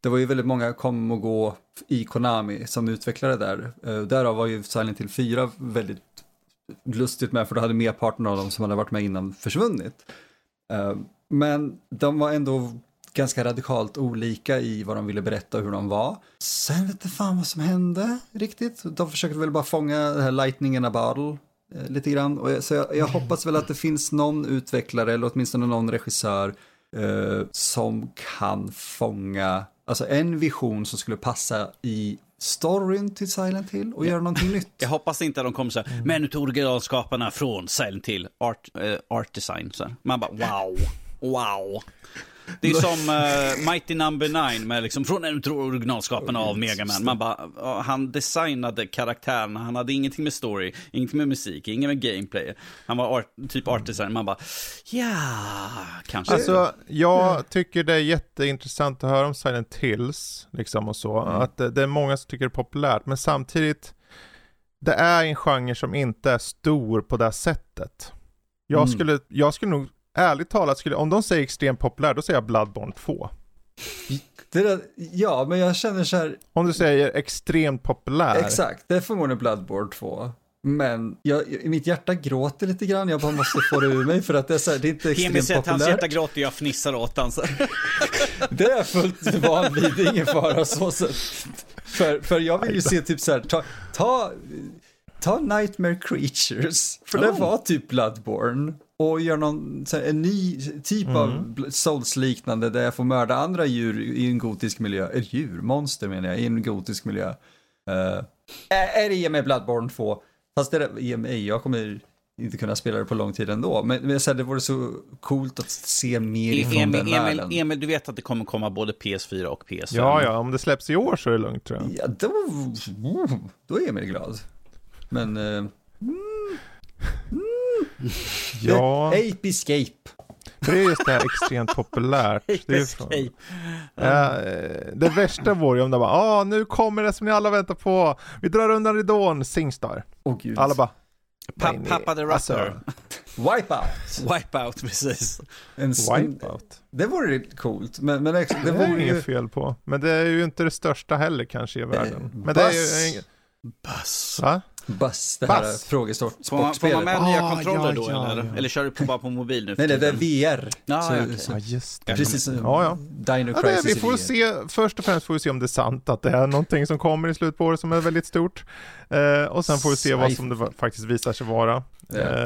B: Det var ju väldigt många kom och gå i Konami som utvecklade där. Uh, därav var ju Silent Hill 4 väldigt lustigt med, för då hade merparten av dem som hade varit med innan försvunnit. Eh, men de var ändå ganska radikalt olika i vad de ville berätta och hur de var. Sen vet inte fan vad som hände riktigt. De försökte väl bara fånga det här lightning in a bottle eh, lite grann. Och jag, så jag, jag hoppas väl att det finns någon utvecklare eller åtminstone någon regissör eh, som kan fånga, alltså en vision som skulle passa i storyn till Silent Hill och göra någonting nytt.
C: Jag hoppas inte att de kommer så här, men utav originalskaparna från Silent Hill, art, eh, art design. Så här. Man bara wow, wow. Det är som uh, Mighty Number 9 med liksom från en av originalskaparna av Mega Man. Man bara, han designade karaktärerna, han hade ingenting med story, ingenting med musik, inget med gameplay. Han var art, typ art design. Man bara, ja, kanske.
A: Alltså, jag tycker det är jätteintressant att höra om Silent Hills, liksom och så.
B: Mm.
A: Att det, det är många som tycker det är populärt, men samtidigt, det är en genre som inte är stor på det sättet. Jag,
B: Mm.
A: skulle, jag skulle nog, ärligt talat, skulle, om de säger extremt populär, då säger jag Bloodborne 2.
B: Det där, ja, men jag känner så här,
A: Om du säger extremt populär.
B: exakt, det är förmodligen Bloodborne 2. Men jag, i mitt hjärta gråter lite grann, jag bara måste få det ur mig för att det är, så här, det är inte extremt
C: att hans
B: populärt.
C: hjärta gråter jag fnissar åt hans.
B: Det är jag fullt van vid, det är ingen fara så sett. För, för jag vill ju se typ så här, ta, ta, ta Nightmare Creatures, för det
C: Oh.
B: var typ Bloodborne. Och gör någon, en ny typ av bl- Souls-liknande där jag får mörda andra djur i en gotisk miljö. Eller djur, monster menar jag, i en gotisk miljö. Uh, är, det ge mig Bloodborne 2? Fast det är, ge mig, jag kommer inte kunna spela det på lång tid ändå. Men, men så här, det vore så coolt att se mer ifrån den
C: Emil, Emil,
B: världen.
C: Emil, du vet att det kommer komma både PS4 och PS5?
A: Ja, ja, om det släpps i år så är det lugnt tror jag.
B: Ja, då, då är Emil glad. Men... Uh,
A: Ja,
B: Ape Escape.
A: för det är just det här extremt populärt. Det, är ju från,
C: Escape.
A: Eh, det värsta vore ju om det bara, ah nu kommer det som ni alla väntar på. Vi drar undan ridån, Singstar.
B: Åh gud.
A: Alla bara,
C: Pa. Pappa the
A: Alltså,
C: Rapper.
B: Wipeout.
C: Wipeout, precis.
B: En, en,
A: Wipeout.
B: det vore coolt, men, men det,
A: Det
B: det
A: är
B: vore
A: inget
B: ju...
A: fel på. Men det är ju inte det största heller kanske i världen. Men det är
B: Buzz.
A: ju... ing-
C: Buss.
A: Va?
B: Buzz, det här
A: Buzz.
C: Får man, får man
B: frågesportspelet.
C: med nya
A: Ah,
C: kontroller
A: ja,
C: då
A: ja,
C: eller?
A: ja.
C: Eller kör du på, bara på mobil nu
B: Nej, nej, det är? VR.
C: Ja,
B: så,
C: okej.
B: så,
A: Ja just det.
B: precis som
A: Ja, ja.
B: Dino
A: Ja, det,
B: Crisis
A: vi får se, först och främst får vi se om det är sant att det är någonting som kommer i slutet på året som är väldigt stort. Eh, och sen får vi se vad som det faktiskt visar sig vara. Eh,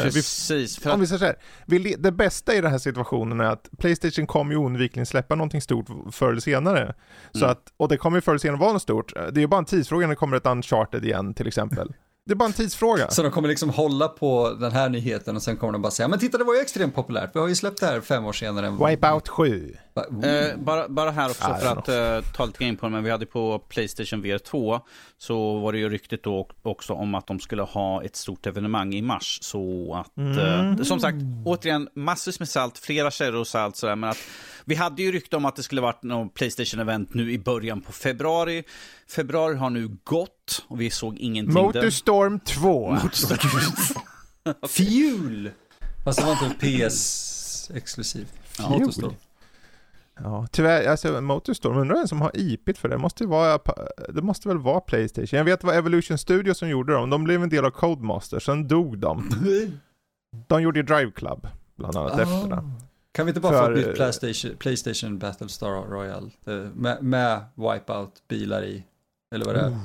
A: vi,
C: Precis. För
A: om vi säger så här, vi, det bästa i den här situationen är att Playstation kommer ju oundvikligen släppa någonting stort förr eller senare. Så
C: Mm.
A: att, och det kommer ju förr eller senare vara något stort. Det är ju bara en tidsfråga när det kommer ett Uncharted igen till exempel. Det är bara en tidsfråga.
B: Så de kommer liksom hålla på den här nyheten och sen kommer de bara säga, men titta det var ju extremt populärt, vi har ju släppt det här fem år senare. än-
A: Wipeout 7.
C: Eh, bara, bara här också
A: Ah,
C: för att eh, ta lite in på det, men vi hade på Playstation VR 2 så var det ju ryktet då också om att de skulle ha ett stort evenemang i mars. Så att,
A: Mm.
C: eh, som sagt, återigen massvis med salt, flera källor och salt sådär, men att vi hade ju rykte om att det skulle varit någon Playstation-event nu i början på februari. Februari har nu gått och vi såg ingenting.
A: Motorstorm 2.
B: Fuel! Fast det var inte PS exklusivt.
C: Ja,
B: Motorstorm.
A: Ja, tyvärr, alltså Motorstorm, undrar vem som har IP för det? Det måste, vara, det måste väl vara Playstation? Jag vet det var Evolution Studios som gjorde dem, de blev en del av Codemaster, sen dog de. De gjorde ju Drive Club, bland annat efter det.
B: Kan vi inte bara få
A: För,
B: ett nytt Playstation, Playstation Battlestar Royale? eh, Med, med Wipeout, bilar i, eller vad det är.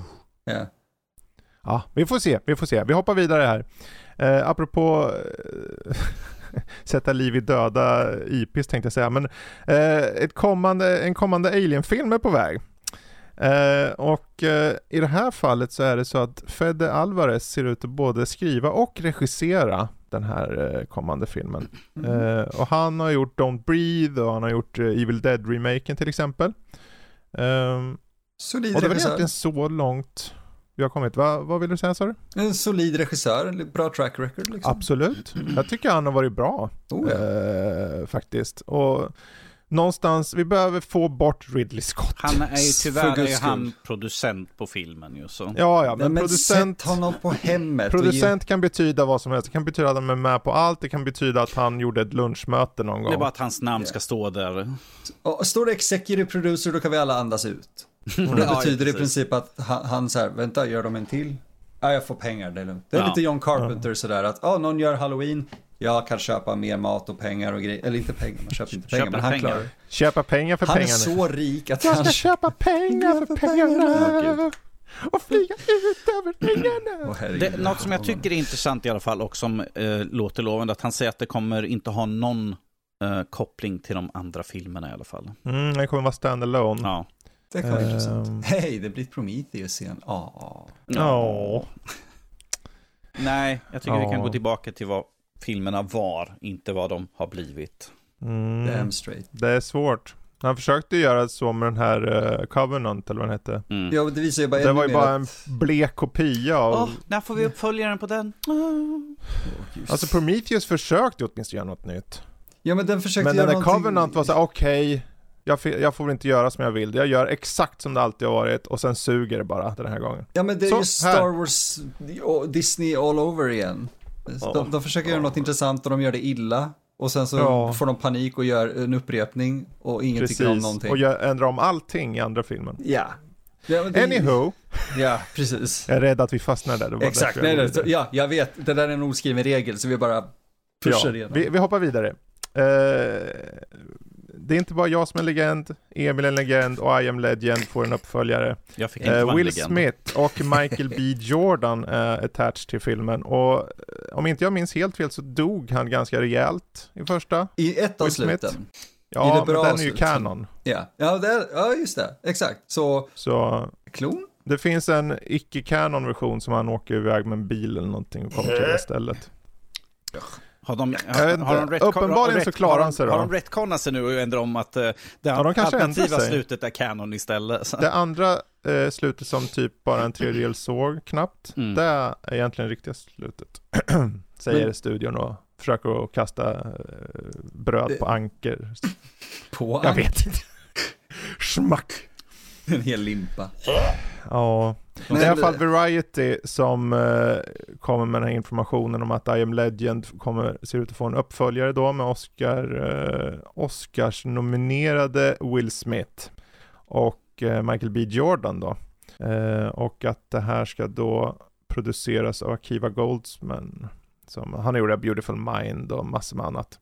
B: Ja.
A: Ja, vi får se, vi får se. Vi hoppar vidare här. Eh, apropå eh, sätta liv i döda IPs tänkte jag säga, men eh, ett kommande, en kommande Alien-film är på väg. Eh, och eh, i det här fallet så är det så att Fede Alvarez ser ut att både skriva och regissera den här eh, kommande filmen. Eh, och han har gjort Don't Breathe och han har gjort eh, Evil Dead-remaken till exempel. Ehm,
B: Solid
A: och det
B: regissör.
A: egentligen så långt vi har kommit. Va, vad vill du säga sa du?
B: En solid regissör, en bra track record liksom.
A: Absolut. Jag tycker han har varit bra
B: Oh, ja.
A: eh, faktiskt. Och någonstans, vi behöver få bort Ridley Scott.
C: Han är ju tyvärr är han producent på filmen ju så.
A: Ja, ja,
B: Nej,
A: men,
B: men
A: producent,
B: sätt honom på hemmet.
A: producent kan betyda vad som helst. Det kan betyda att han är med på allt. Det kan betyda att han gjorde ett lunchmöte någon gång.
C: Det är bara att hans namn ska stå där.
B: Ge, och står det executive producer då kan vi alla andas ut. Och det
C: Ja,
B: betyder i princip att han, han så här, vänta, gör de en till? Ja, jag får pengar, det är lugnt. Det är
C: Ja.
B: lite John Carpenter sådär att, ja, någon gör halloween, jag kan köpa mer mat och pengar och grejer. Eller inte pengar, man köper inte pengar,
C: Köper
B: men han
C: pengar.
B: klarar.
A: Köpa pengar för
B: Han är
A: pengarna.
B: så rik att
A: Jag
B: han...
A: ska köpa pengar för pengarna. Och flyga ut över pengarna.
B: Herregud.
C: Det, något som jag tycker är intressant i alla fall och som eh, låter lovande, att han säger att det kommer inte ha någon eh, koppling till de andra filmerna i alla fall.
A: Mm, det kommer vara standalone.
C: Ja.
B: Det kan vara
A: Ehm.
B: intressant. Hej, det blir Prometheus igen. Ja.
A: Ja.
C: Nej, jag tycker vi kan gå tillbaka till vad filmerna var, inte vad de har blivit.
A: Mm.
B: Damn straight.
A: Det är svårt. Han försökte göra så med den här uh, Covenant eller vad den hette.
C: Mm.
B: Ja, det visar ju bara
A: Det var ju bara en
B: att-
A: blek kopia av...
C: Åh, när får vi uppföljaren på den?
B: Gud.
A: Alltså Prometheus försökte åtminstone göra något nytt.
B: ja, men den försökte
A: Men
B: göra
A: den där
B: någonting-
A: Covenant var så okej, jag, jag får inte göra som jag vill. Jag gör exakt som det alltid har varit och sen suger det bara den här gången.
B: Ja, men det är
A: Så,
B: ju Star
A: här.
B: Wars, Disney all over igen.
A: Ja.
B: De, de försöker göra något intressant och de gör det illa. Och sen så
A: Ja.
B: får de panik och gör en upprepning och ingen tycker om
A: Precis,
B: någonting.
A: och jag ändrar om allting i andra filmen.
B: Ja. ja det-
A: Anywho,
B: Ja, precis.
A: jag är rädd att vi fastnar där.
B: Exakt, nej, nej, ja, jag vet. Det där är en oskriven regel så vi bara pushar
A: ja,
B: igenom.
A: vi, vi hoppar vidare. Eh, det är inte bara jag som är en legend, Emil är en legend och I am legend får en uppföljare.
C: Jag fick inte
A: Eh, Will
C: legend.
A: Smith och Michael B Jordan är attached till filmen och eh, om inte jag minns helt fel så dog han ganska rejält i första.
B: I ett av sluten. I
A: Ja,
B: det
A: men den är ju canon.
B: Ja, ja, det är, ja just det. Exakt. Så,
A: Så
B: klon?
A: det finns en icke-canon version som han åker iväg med en bil eller någonting och kommer till det stället.
C: Har de, har, har de retcon-
A: Uppenbarligen så klarar
C: har
A: han sig
C: de,
A: då.
C: Har de retconat sig nu och ändrar om att uh, det
A: Ja, de
C: alternativa slutet är canon istället? Så.
A: Det andra eh, slutet som typ bara en tredjedel såg knappt,
C: Mm.
A: det är egentligen riktiga slutet. Säger
B: Men-
A: studion och försöker att kasta eh, bröd
B: Det-
A: på anker.
B: På
A: Jag vet inte. Schmack.
B: en hel limpa.
A: Ja, det är i alla fall Variety som eh, kommer med den här informationen om att I am Legend kommer, ser ut att få en uppföljare då med Oscar, eh, Oscars nominerade Will Smith och eh, Michael B Jordan då. Eh, och att det här ska då produceras av Akiva Goldsman. Som, han gjorde Beautiful Mind och massor med annat.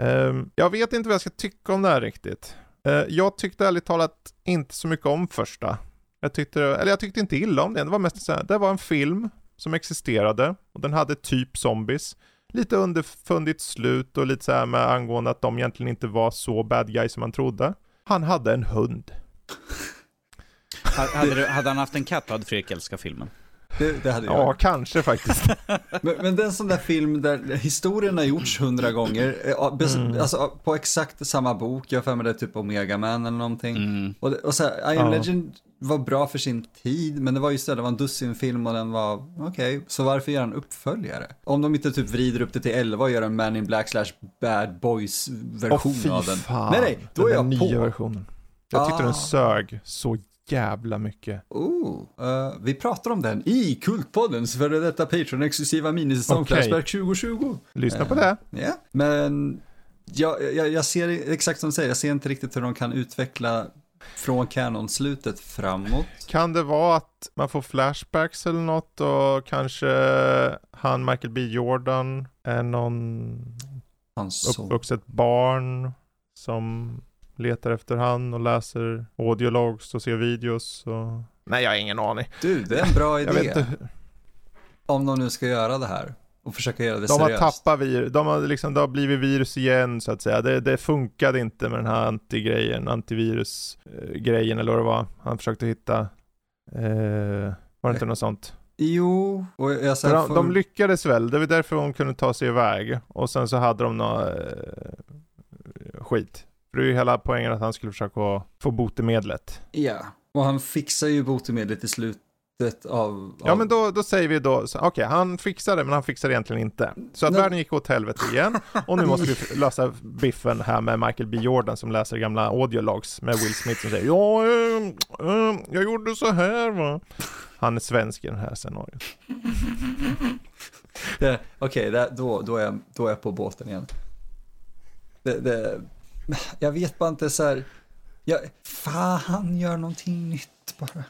A: Eh, jag vet inte vad jag ska tycka om det här riktigt. Eh, jag tyckte ärligt talat inte så mycket om första. Jag tyckte, eller jag tyckte inte illa om den. Det var mest så här, det var en film som existerade och den hade typ zombies. Lite underfundigt slut och lite så här med angående att de egentligen inte var så bad guys som man trodde. Han hade en hund.
C: Hade, du- hade han haft en katt hade Fredrik älskat filmen.
B: Det, det hade jag.
A: Ja, kanske faktiskt.
B: Men, men det är en sån där film där historien har gjorts hundra gånger, eh,
A: Mm.
B: alltså på exakt samma bok, jag har för mig det typ Omega Man eller någonting.
C: Mm.
B: Och, och så här, I am
A: Ja.
B: Legend var bra för sin tid, men det var just det, det var en dussinfilm och den var okej, så varför göra en uppföljare? Om de inte typ vrider upp det till 11 och gör en Man in Black slash Bad Boys version
A: fy
B: av den.
A: fan.
B: Nej, nej, då är
A: den
B: jag
A: nya
B: på.
A: versionen. Jag tyckte
B: Ah.
A: den sög så jävla mycket.
B: Oh, eh, vi pratar om den i Kultpoddens före detta Patreon-exklusiva minisäsong
A: Okej.
B: Flashback 2020.
A: Lyssna på
B: Eh,
A: det.
B: Ja, men jag, jag, jag ser exakt som du säger, jag ser inte riktigt hur de kan utveckla från kanonslutet framåt.
A: Kan det vara att man får flashbacks eller något och kanske han Michael B Jordan är någon
B: Han så.
A: uppvuxet barn som letar efter han och läser audiologs och ser videos och... Nej, jag har ingen aning.
B: Du, det är en bra
A: Jag vet
B: idé.
A: inte.
B: Om de nu ska göra det här och försöka göra det
A: De har
B: seriöst.
A: tappat virus, de har liksom, det har blivit virus igen så att säga. Det, det funkade inte med den här antigrejen, antivirus-grejen eller vad det var. Han försökte hitta, eh, var det inte något sånt?
B: Jo, och jag
A: de, de lyckades väl, det var därför hon kunde ta sig iväg. Och sen så hade de något eh, skit. För det är ju hela poängen att han skulle försöka få botemedlet.
B: Ja, och han fixar ju botemedlet i slutet av...
A: Ja
B: av-
A: men då, då säger vi då, okej han fixar det men han fixar det egentligen inte. Så att
B: Nej.
A: världen gick åt helvete igen och nu måste vi lösa biffen här med Michael B Jordan som läser gamla audiologs med Will Smith som säger ja, eh, eh, jag gjorde så här va. Han är svensk i den här scenariot.
B: Okej, det- då, då, är jag, då är jag på båten igen. Det, det, jag vet bara inte så här... Jag, fan, gör någonting nytt bara.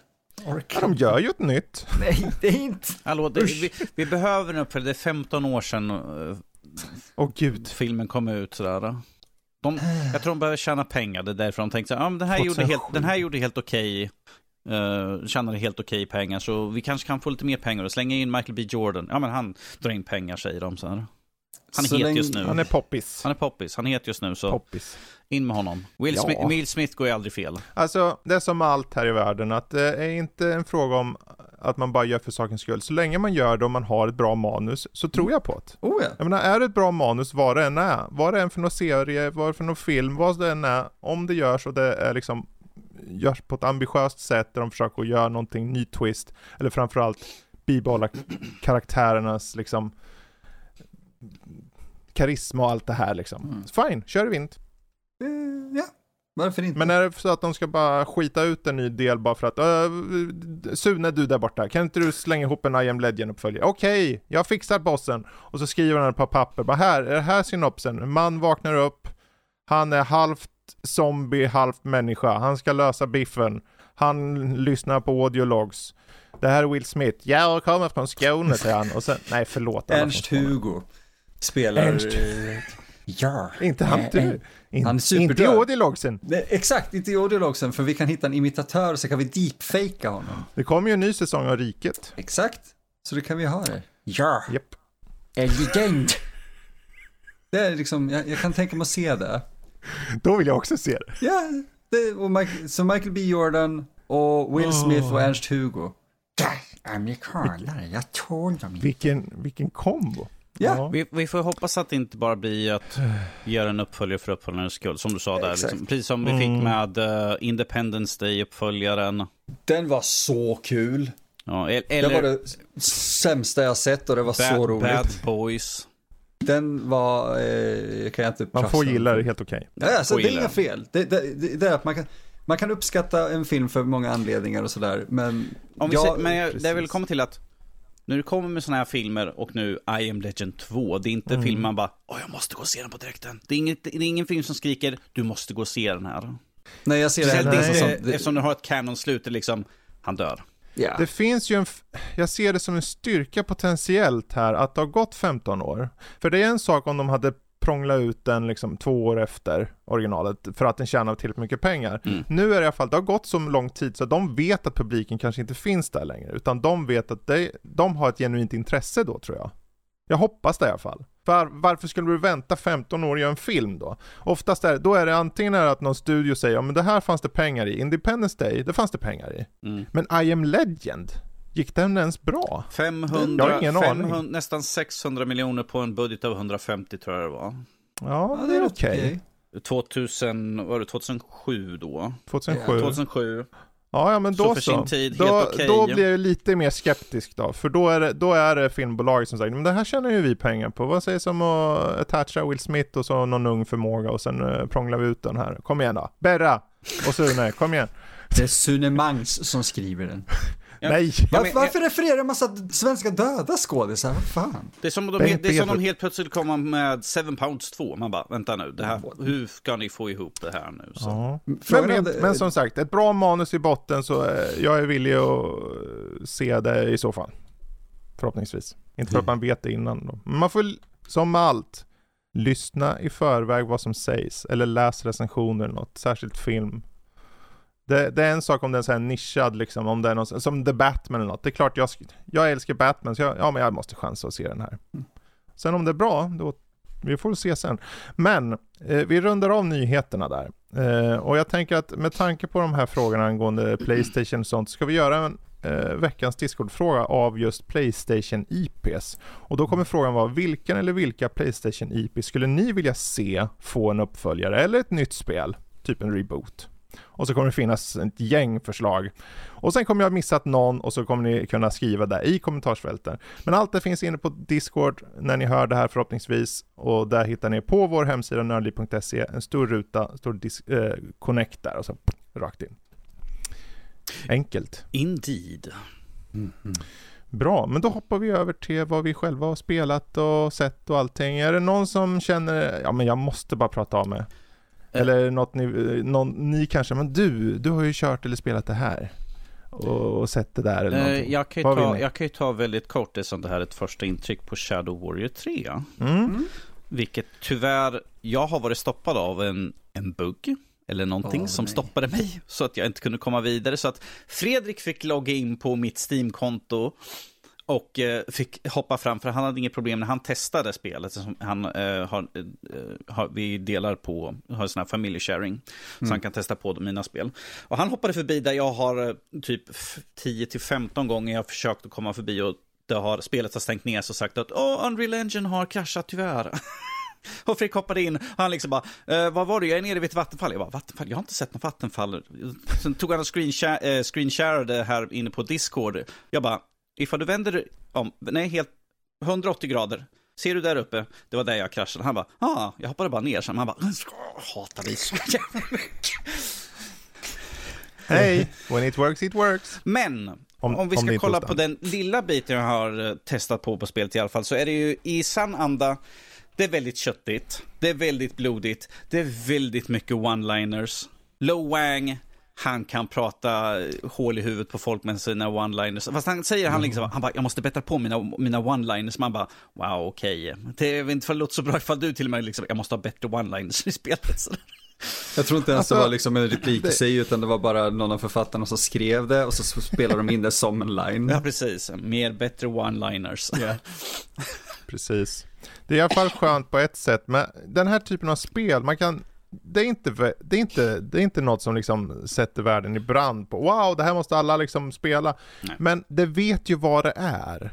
A: Ja,
B: Orkar
A: de gör ju ett nytt.
B: Nej, det är inte...
C: Hallå, det, vi, vi behöver en uppföljare. Det är 15 år sedan eh,
A: Åh gud.
C: filmen kom ut. Sådär. De, jag tror de behöver tjäna pengar. Det är därför de tänkte så här, ja, men den, här gjorde
A: 2007.
C: helt, den här gjorde helt okej. Uh, tjänade helt okej pengar. Så vi kanske kan få lite mer pengar och slänga in Michael B Jordan. Ja men han drar in pengar säger de så här. Han är
B: Så
C: het
B: länge-
C: just nu.
A: Han är poppis.
C: Han är poppis. Han är het just nu, så
A: Poppis.
C: In med honom. Will,
A: Ja.
C: Smith, Will Smith går ju aldrig fel.
A: Alltså, det är som allt här i världen, att det är inte en fråga om att man bara gör för sakens skull. Så länge man gör det och man har ett bra manus, så tror jag på det.
B: Oh ja.
A: Jag menar, är det ett bra manus, vad det än är, vad det än för någon serie, vad det är för någon film, vad det än är, om det görs och det är liksom görs på ett ambitiöst sätt där de försöker göra någonting ny twist, eller framförallt bibehålla karaktärernas liksom karisma och allt det här liksom.
B: Mm.
A: Fine, kör i vind.
B: Eh, ja, varför inte?
A: Men är det så att de ska bara skita ut en ny del bara för att uh, Sune du där borta, kan inte du slänga ihop en I am legend uppföljare? Okej, jag fixar bossen. Och så skriver han på papper, bara här, är det här synopsen? En man vaknar upp, han är halvt zombie, halvt människa. Han ska lösa biffen. Han lyssnar på audiologs. Det här är Will Smith. Jag kommer från Skåne, säger han. Och sen, nej förlåt. alla från
B: Ernst
A: Skåne.
B: Hugo spelar...
A: Ernst
B: eh, Ja.
A: Inte han, du. In,
B: han är
A: inte
B: superdöd.
A: i audiologsen.
B: Exakt, inte audiologsen, för vi kan hitta en imitatör så kan vi deepfakea honom.
A: Det kommer ju en ny säsong av Riket.
B: Exakt, så det kan vi ha det. Ja,
A: Japp.
B: en legend. Det är liksom, jag, jag kan tänka mig att se det.
A: Då vill jag också se det.
B: Ja, det, och Mike, så Michael B Jordan och Will Smith och Ernst Hugo. Ja, amerikanare, jag tål dem inte.
A: Vilken, vilken kombo.
B: Ja.
C: Vi, vi får hoppas att det inte bara blir att göra en uppföljare för uppföljarens skull, som du sa där. Liksom. Precis som vi fick
A: Mm.
C: med eh, Independence Day-uppföljaren.
B: Den var så kul.
C: Ja, e-
B: Det
C: eller
B: var det sämsta jag sett och det var så
C: Bad,
B: roligt.
C: Bad Boys.
B: Den var, eh, kan jag inte
A: Man får gilla det helt okej.
B: Ja, alltså, det är inga fel. Det, det, det, det är att man kan, man kan uppskatta en film för många anledningar och sådär, men...
C: Om vi
B: ja,
C: ser, men jag, det jag vill komma till att när du kommer med sådana här filmer och nu I am Legend 2, det är inte
A: Mm.
C: film man bara Åh, jag måste gå och se den på direkten. Det är, inget, det är ingen film som skriker du måste gå och se den här.
B: Nej, jag ser det
C: Speciellt
B: här
A: nej.
C: inte,
B: som... Det,
C: eftersom du har ett canon-slut, det liksom, han dör.
B: ja.
A: Det finns ju en, jag ser det som en styrka potentiellt här att det har gått 15 år. För det är en sak om de hade prånglat ut den liksom två år efter originalet för att den tjänar tillräckligt mycket pengar.
C: Mm.
A: Nu är det i alla fall, det har gått så lång tid så att de vet att publiken kanske inte finns där längre, utan de vet att det, de har ett genuint intresse då tror jag. Jag hoppas det i alla fall. Var, varför skulle du vänta 15 år och göra en film då? Oftast är, då är det antingen är det att någon studio säger ja men det här fanns det pengar i, Independence Day, det fanns det pengar i.
C: Mm.
A: Men I am legend, gick den ens bra?
C: 500,
A: Jag har ingen
C: 500
A: aning.
C: nästan 600 miljoner på en budget av 150 tror jag det var.
A: Ja,
B: Ja,
A: det är okej.
C: 2000, var det 2007 då?
A: 2007.
C: 2007.
A: Ja, ja men
C: Så
A: då
C: för
A: så.
C: sin tid,
A: då,
C: helt okej.
A: då blir jag lite mer skeptisk då, för då är det, då är det filmbolag som säger men det här tjänar ju vi pengar på. Vad sägs om att attacha Will Smith och så någon ung förmåga och sen uh, prånglar vi ut den här. Kom igen då. Berra! Och Sune, kom igen.
B: Det är Sune Mangs som skriver den.
A: Nej!
C: Ja,
B: Varför,
C: men-
B: varför refererar en massa svenska döda skådisar? Vad fan?
C: Det är som, de,
A: Bengt
C: det är som de helt plötsligt kommer med Seven Pounds 2. Man bara, vänta nu, det här, hur ska ni få ihop det här nu? Så.
A: Ja. Men, men, men som sagt, ett bra manus i botten så eh, jag är villig att eh, se det i så fall. Förhoppningsvis. Inte för att man vet det innan då. Men man får, som med allt, lyssna i förväg vad som sägs. Eller läs recensioner eller något, särskilt film. Det, det är en sak om den är så här nischad liksom, om det är någon, som The Batman eller något. Det är klart jag, jag älskar Batman så jag, ja men jag måste chansa att se den här. Sen om det är bra, då vi får se sen. Men eh, vi rundar av nyheterna där. Eh, och jag tänker att med tanke på de här frågorna angående Playstation och sånt, ska vi göra en eh, veckans Discord-fråga av just Playstation IPs. Och då kommer frågan vara, vilken eller vilka Playstation IP skulle ni vilja se få en uppföljare eller ett nytt spel? Typ en reboot. Och så kommer det finnas ett gäng förslag. Och sen kommer jag ha missat någon och så kommer ni kunna skriva där i kommentarsfälten. Men allt det finns inne på Discord när ni hör det här förhoppningsvis. Och där hittar ni på vår hemsida nördliv.se en stor ruta, stor dis- eh, connect där och så rakt in. Enkelt.
C: Indeed.
A: Bra, men då hoppar vi över till vad vi själva har spelat och sett och allting. Är det någon som känner, ja men jag måste bara prata av mig? Eller är det något ni, eh, någon, ni kanske, men du, du har ju kört eller spelat det här. Och, och sett det där eller
C: Eh,
A: någonting.
C: jag, kan ju
A: Vad
C: ta, jag kan ju ta väldigt kort det som det här är ett första intryck på Shadow Warrior 3.
A: Mm.
C: Vilket tyvärr, jag har varit stoppad av en, en bugg. Eller någonting
B: Åh,
C: som
B: nej.
C: stoppade mig. Så att jag inte kunde komma vidare. Så att Fredrik fick logga in på mitt Steam-konto. Och eh, fick hoppa fram, för han hade inget problem när han testade spelet. Som han eh, har, eh, har, vi delar på, har sån här familjesharing. Så han kan testa på mina spel. Och han hoppade förbi där jag har eh, typ 10-15 gånger jag försökt att komma förbi och det har, spelet har stängt ner så sagt att Åh, Unreal Engine har kraschat tyvärr. Och Frick hoppade in han liksom bara, eh, vad var det, jag är nere vid ett vattenfall. Jag bara, vattenfall? Jag har inte sett något vattenfall. Sen tog han och screenshare, eh, screensharade här inne på Discord. Jag bara, ifall du vänder om, nej helt 180 grader. Ser du där uppe? Det var där jag kraschade. Han bara, ah, jag hoppade bara ner. Sen han bara, hatar dig så jävla mycket.
A: Hey, when it works it works.
C: Men
A: Om-
C: om, vi
A: om
C: ska
A: inte
C: kolla på den lilla biten jag har eh, testat på på spelet i alla fall så är det ju i sann anda. Det är väldigt köttigt. Det är väldigt blodigt. Det är väldigt mycket one-liners. Lo Wang, han kan prata hål i huvudet på folk med sina one-liners. Fast han säger han liksom, han bara, jag måste bättra på mina, mina one-liners. Man bara, wow, okej. Det är inte för det låter så bra ifall du till och med liksom, jag måste ha bättre one-liners i spelet.
B: Jag tror inte ens
A: Alltså,
B: det var liksom en replik i sig, utan det var bara någon av författarna som skrev det och så spelade de in det som en line.
C: Ja, precis. Mer bättre one-liners.
B: Ja.
A: Precis. Det är i alla fall skönt på ett sätt, men den här typen av spel, man kan det är, inte, det, är inte, det är inte något som liksom sätter världen i brand på wow, det här måste alla liksom spela.
C: Nej.
A: Men det vet ju vad det är.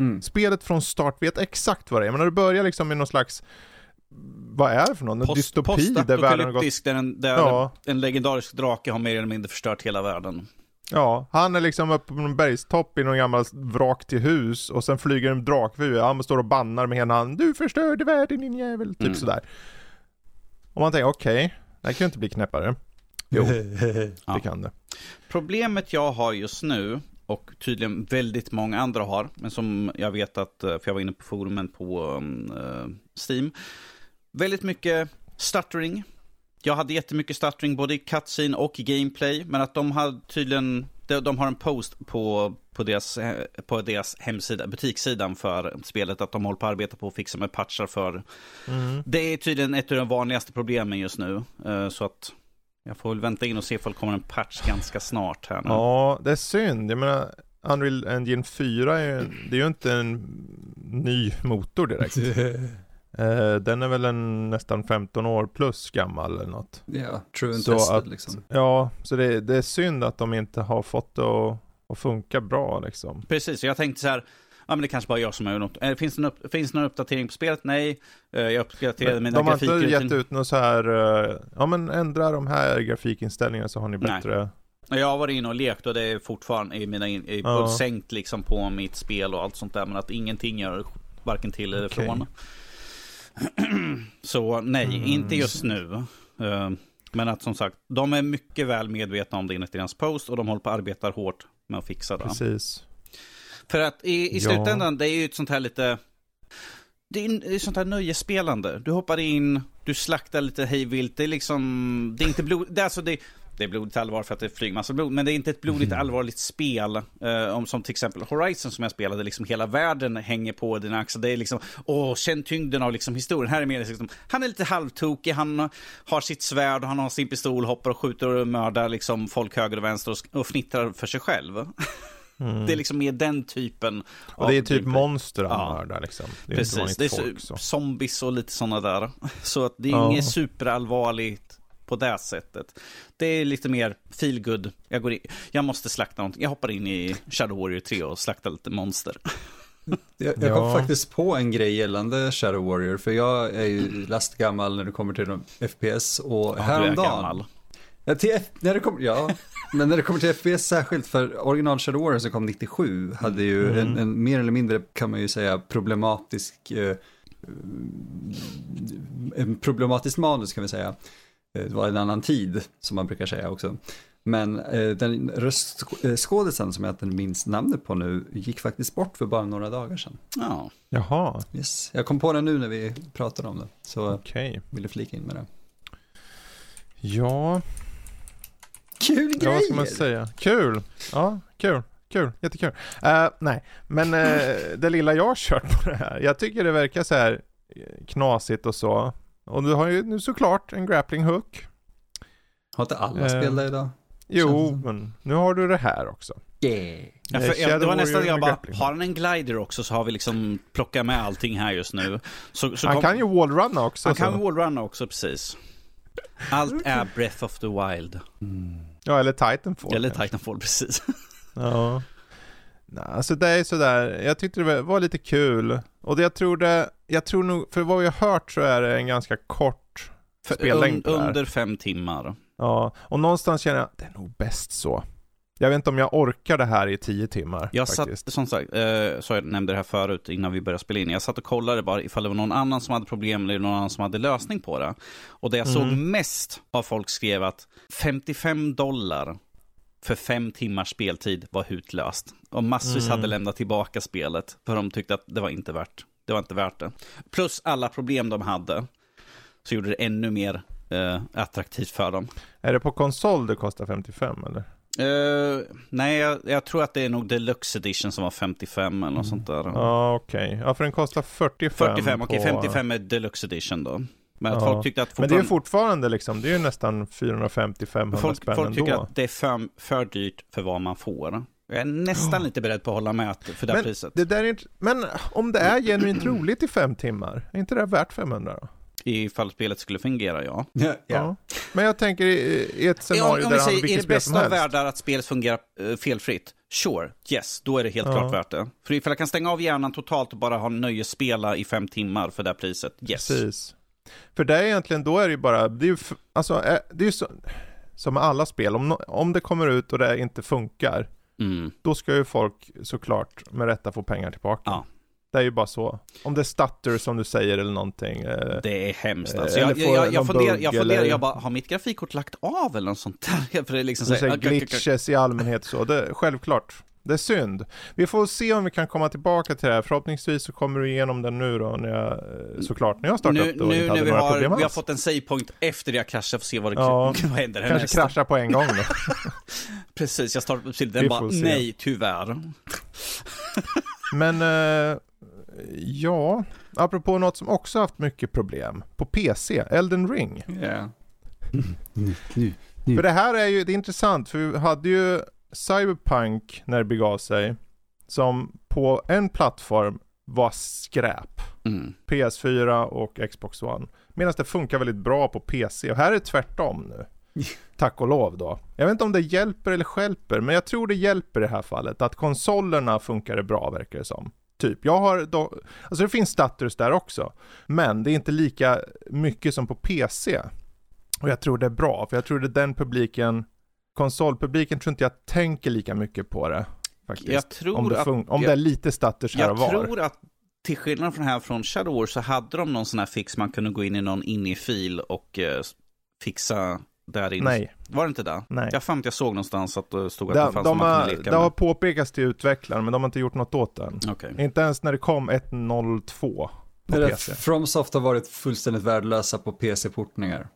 B: Mm.
A: Spelet från start vet exakt vad det är. Men när du börjar liksom med någon slags, vad är det för någon? En dystopi där världen har gått...
C: Där, en, där
A: Ja.
C: en legendarisk drake har mer eller mindre förstört hela världen.
A: Ja, han är liksom uppe på en bergstopp i någon gammal vrak till hus och sen flyger en drakfur. Han står och bannar med ena handen. Du förstörde världen din jävel. Typ
C: Mm.
A: sådär. Och man tänker okej, det här kan ju inte bli knäppare. Jo,
C: Ja.
A: det kan det.
C: Problemet jag har just nu, och tydligen väldigt många andra har, men som jag vet att, eh, för jag var inne på forumen på um, Steam, väldigt mycket stuttering. Jag hade jättemycket stuttering både i cutscene och i gameplay, men att de har tydligen, de, de har en post på, på, deras, eh, på deras hemsida, butikssidan för spelet, att de håller på att arbeta på att fixa med patchar för.
A: Mm.
C: Det är tydligen ett av de vanligaste problemen just nu, eh, så att jag får väl vänta in och se ifall det kommer en patch ganska snart här nu.
A: Ja, det är synd. Jag menar, Unreal Engine 4 är ju, det är ju inte en ny motor direkt. Eh, den är väl en nästan 15 år plus gammal eller något.
B: Ja, true and
A: Så
B: tested
A: att-
B: liksom.
A: Ja, så det, det är synd att de inte har fått det att, att funka bra liksom.
C: Precis, och jag tänkte så här, ja men det kanske bara jag som har gjort något. Eh, Finns det, någon finns det någon uppdatering på spelet? Nej, Eh, jag uppdaterade
A: Men
C: mina
A: de har inte gett ut något så här, eh, ja men ändra de här grafikinställningarna så har ni
C: Nej.
A: bättre.
C: Jag har varit inne och lekt och det är fortfarande i mina in, i,
A: Ja.
C: och sänkt liksom på mitt spel och allt sånt där. Men att ingenting gör varken till eller
A: Okej.
C: från. Så nej,
A: Mm.
C: inte just nu. Men att som sagt, de är mycket väl medvetna om det enligt deras post och de håller på att arbeta hårt med att fixa det.
A: Precis.
C: För att i, i
A: Ja.
C: slutändan, det är ju ett sånt här lite... Det är, det är sånt här nöjesspelande. Du hoppar in, du slaktar lite hejvilt. Det är liksom... Det är inte blod... Det är, alltså det, det är blodigt allvar för att det är flygmassor blod. Men det är inte ett blodigt allvarligt spel. Eh, om, som till exempel Horizon som jag spelade. Liksom hela världen hänger på dina axlar. Det är liksom... Åh, känn tyngden av liksom historien. Här är mer liksom... Han är lite halvtokig. Han har sitt svärd och han har sin pistol. Hoppar och skjuter och mördar liksom folk höger och vänster. Och, och fnittrar för sig själv.
A: Mm.
C: Det är liksom mer den typen
A: och det är typ
C: gameplay.
A: monster han
C: Ja.
A: mördar liksom. Det är
C: Precis, det är
A: folk
C: så. zombies och lite sådana där. Så att det är
A: Ja.
C: inget superallvarligt på det sättet. Det är lite mer feel good. Jag, går in, jag måste slakta någonting. Jag hoppar in i Shadow Warrior 3 och slaktar lite monster.
B: Jag, jag kom
A: Ja.
B: faktiskt på en grej gällande Shadow Warrior, för jag är ju lastgammal när det kommer till de FPS och
C: du är
B: häromdagen.
C: gammal.
B: Ja, till F, när det kom, ja, men när det kommer till FPS särskilt, för original Shadow Warrior som kom 97 hade ju
A: Mm.
B: en, en mer eller mindre, kan man ju säga, problematisk, eh, en problematisk manus kan vi säga. Eh, Det var en annan tid, som man brukar säga också. Men eh, den röstskådisen som jag inte minns namnet på nu gick faktiskt bort för bara några dagar sedan.
C: Ja.
A: Jaha,
B: Yes. Jag kom på det nu när vi pratade om det, så
A: okej.
B: ville flika in med det.
A: Ja,
B: Kul
A: ja, vad ska man säga? Kul! Ja, kul. Kul, jättekul. Eh, nej, men eh, det lilla jag har kört på det här, jag tycker det verkar så här knasigt och så. Och du har ju nu såklart en grappling hook.
B: Har inte alla
A: Eh,
B: spel det idag?
A: Jo, men nu har du det här också.
B: Yeah.
C: Ja,
A: Eh,
C: för, ja, det var nästan jag bara, har han en glider också så har vi liksom plockat med allting här just nu. Så, så
A: Han
C: kom-
A: kan ju wallrunna också.
C: han
A: så.
C: kan wallrunna också precis. Allt är Breath of the Wild.
A: Ja, eller Titanfall.
C: Eller
A: kanske.
C: Titanfall precis.
A: Ja. Nej, alltså det är sådär, jag tyckte det var lite kul. Och det jag tror det, jag tror nog, för vad jag har hört så är det en ganska kort spellängd
C: Un, under fem timmar.
A: Ja, och någonstans känner jag, det är nog bäst så. Jag vet inte om jag orkar det här i tio timmar
C: Jag
A: faktiskt.
C: satt, som sagt, eh, så jag nämnde det här förut innan vi började spela in. Jag satt och kollade bara ifall det var någon annan som hade problem eller någon annan som hade lösning på det. Och det jag såg
A: Mm.
C: mest av folk skrev att 55 dollar för fem timmars speltid var hutlöst. Och massvis
A: Mm.
C: hade lämnat tillbaka spelet för de tyckte att det var inte värt det. var inte värt det. Plus alla problem de hade så gjorde det ännu mer eh, attraktivt för dem.
A: Är det på konsol det kostar 55 eller?
C: Eh, nej, jag, jag tror att det är nog Deluxe Edition som var 55 eller något sånt där.
A: Ja, okej. Ja, för den kostar 45
C: 45, okej
A: på...
C: 55 är Deluxe Edition då. Men att
A: Ja.
C: folk tyckte att
A: Men det är ju
C: fortfarande-
A: fortfarande liksom, det är ju nästan 450-500
C: folk,
A: spänn
C: folk tycker
A: ändå.
C: att det är för, för dyrt för vad man får. Jag är nästan lite beredd på att hålla med att- för det här
A: Men
C: priset.
A: det där är inte... Men om det är genuint roligt i fem timmar, är inte det värt 500 då?
C: Ifall spelet skulle fungera, ja.
B: Ja,
A: Ja. Men jag tänker i, i ett scenario
C: om, om
A: där
C: vi
A: han
C: säger, är
A: vilket
C: det
A: spel
C: bästa
A: som
C: av
A: helst.
C: världar att spelet fungerar eh, felfritt? Sure, yes, då är det helt
A: Ja.
C: klart värt det. För ifall jag kan stänga av hjärnan totalt och bara ha nöjesspela i fem timmar för det här priset, yes.
A: Precis. För det är egentligen, då är det ju bara, det är ju, alltså, eh, det är ju så, som med alla spel, om, om det kommer ut och det inte funkar,
C: Mm.
A: då ska ju folk såklart med rätta få pengar tillbaka.
C: Ja.
A: Det är ju bara så. Om det är stutter som du säger eller någonting. Eh,
C: Det är hemskt
A: Eh,
C: alltså.
A: eller
C: Jag, jag, jag,
A: någon
C: funderar, jag funderar, jag bara, har mitt grafikkort lagt av eller något sånt där? För det är liksom så här,
A: glitches i allmänhet så, det, självklart. Det är synd. Vi får se om vi kan komma tillbaka till det här. Förhoppningsvis så kommer du igenom den nu då, när jag, eh, såklart, när jag startar
C: nu,
A: upp det och
C: nu
A: inte hade några
C: har,
A: problem
C: vi har
A: alls.
C: fått en savepoint efter det jag kraschade, får se vad, det,
A: Ja,
C: vad händer
A: Kanske
C: härnäst.
A: kraschar på en gång då.
C: Precis, jag startade upp till den bara,
A: se.
C: nej, tyvärr.
A: Men, eh, ja, apropå något som också haft mycket problem på PC, Elden Ring.
B: Ja.
A: För det här är ju, det är intressant, för vi hade ju Cyberpunk när det begav sig, som på en plattform var skräp.
C: Mm.
A: PS4 och Xbox One. Medan det funkar väldigt bra på PC. Och här är det tvärtom nu. Tack och lov då. Jag vet inte om det hjälper eller stjälper, men jag tror det hjälper i det här fallet. Att konsolerna funkar bra verkar det som. Typ, jag har då, alltså det finns status där också. Men det är inte lika mycket som på PC. Och jag tror det är bra, för jag tror det är den publiken, konsolpubliken tror inte jag tänker lika mycket på det. Faktiskt.
C: Jag tror
A: om det,
C: att-
A: om
C: jag-
A: det är lite status här
C: Jag
A: och var.
C: tror att till skillnad från här från Shadow War så hade de någon sån här fix man kunde gå in i någon inne-fil och eh, fixa där inne.
A: Nej.
C: Var det inte det?
A: Nej.
C: Jag fann att jag såg någonstans att det stod att
A: Det,
C: det fanns
A: de har,
C: kunde leka
A: det har påpekats till utvecklaren men de har inte gjort något åt den.
C: Okej.
A: Inte ens när det kom 1.02 på
B: Eller
A: PC.
B: Fromsoft har varit fullständigt värdelösa på PC-portningar.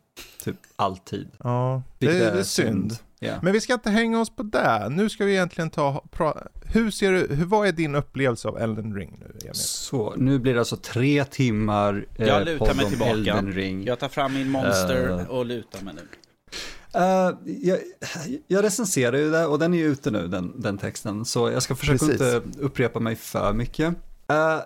B: Typ alltid.
A: Ja, det, det är synd.
B: Ja.
A: Men vi ska inte hänga oss på det. Nu ska vi egentligen ta, pra, hur ser du, hur, vad är din upplevelse av Elden Ring nu Emil?
B: Så, nu blir det alltså tre timmar eh,
C: Jag lutar mig tillbaka.
B: Elden Ring.
C: Jag tar fram min monster
B: Eh.
C: och lutar mig nu.
B: Eh, jag, jag recenserar ju det och den är ju ute nu, den, den texten. Så jag ska försöka
A: Precis.
B: inte upprepa mig för mycket. Uh,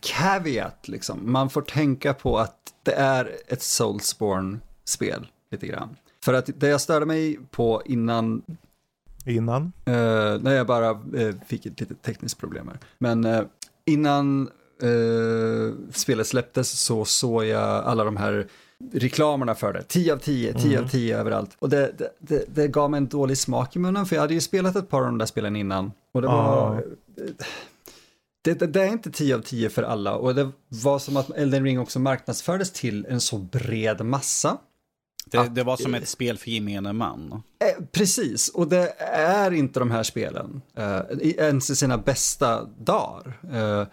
B: caveat, liksom. Man får tänka på att det är ett Soulsborne-spel, lite grann. För att det jag störde mig på innan
A: Innan?
B: Uh, när jag bara eh, fick ett litet tekniskt problem här. Men eh, innan eh, spelet släpptes så såg jag alla de här reklamerna för det. 10 av 10, 10
A: Mm.
B: av 10 överallt. Och det, det, det, det gav mig en dålig smak i munnen för jag hade ju spelat ett par av de där spelen innan. Och det var... Det, det, det är inte 10 av 10 för alla och det var som att Elden Ring också marknadsfördes till en så bred massa.
C: Det, det var som ett spel för gemene man.
B: Eh, precis, och det är inte de här spelen eh, ens i sina bästa dagar. Eh,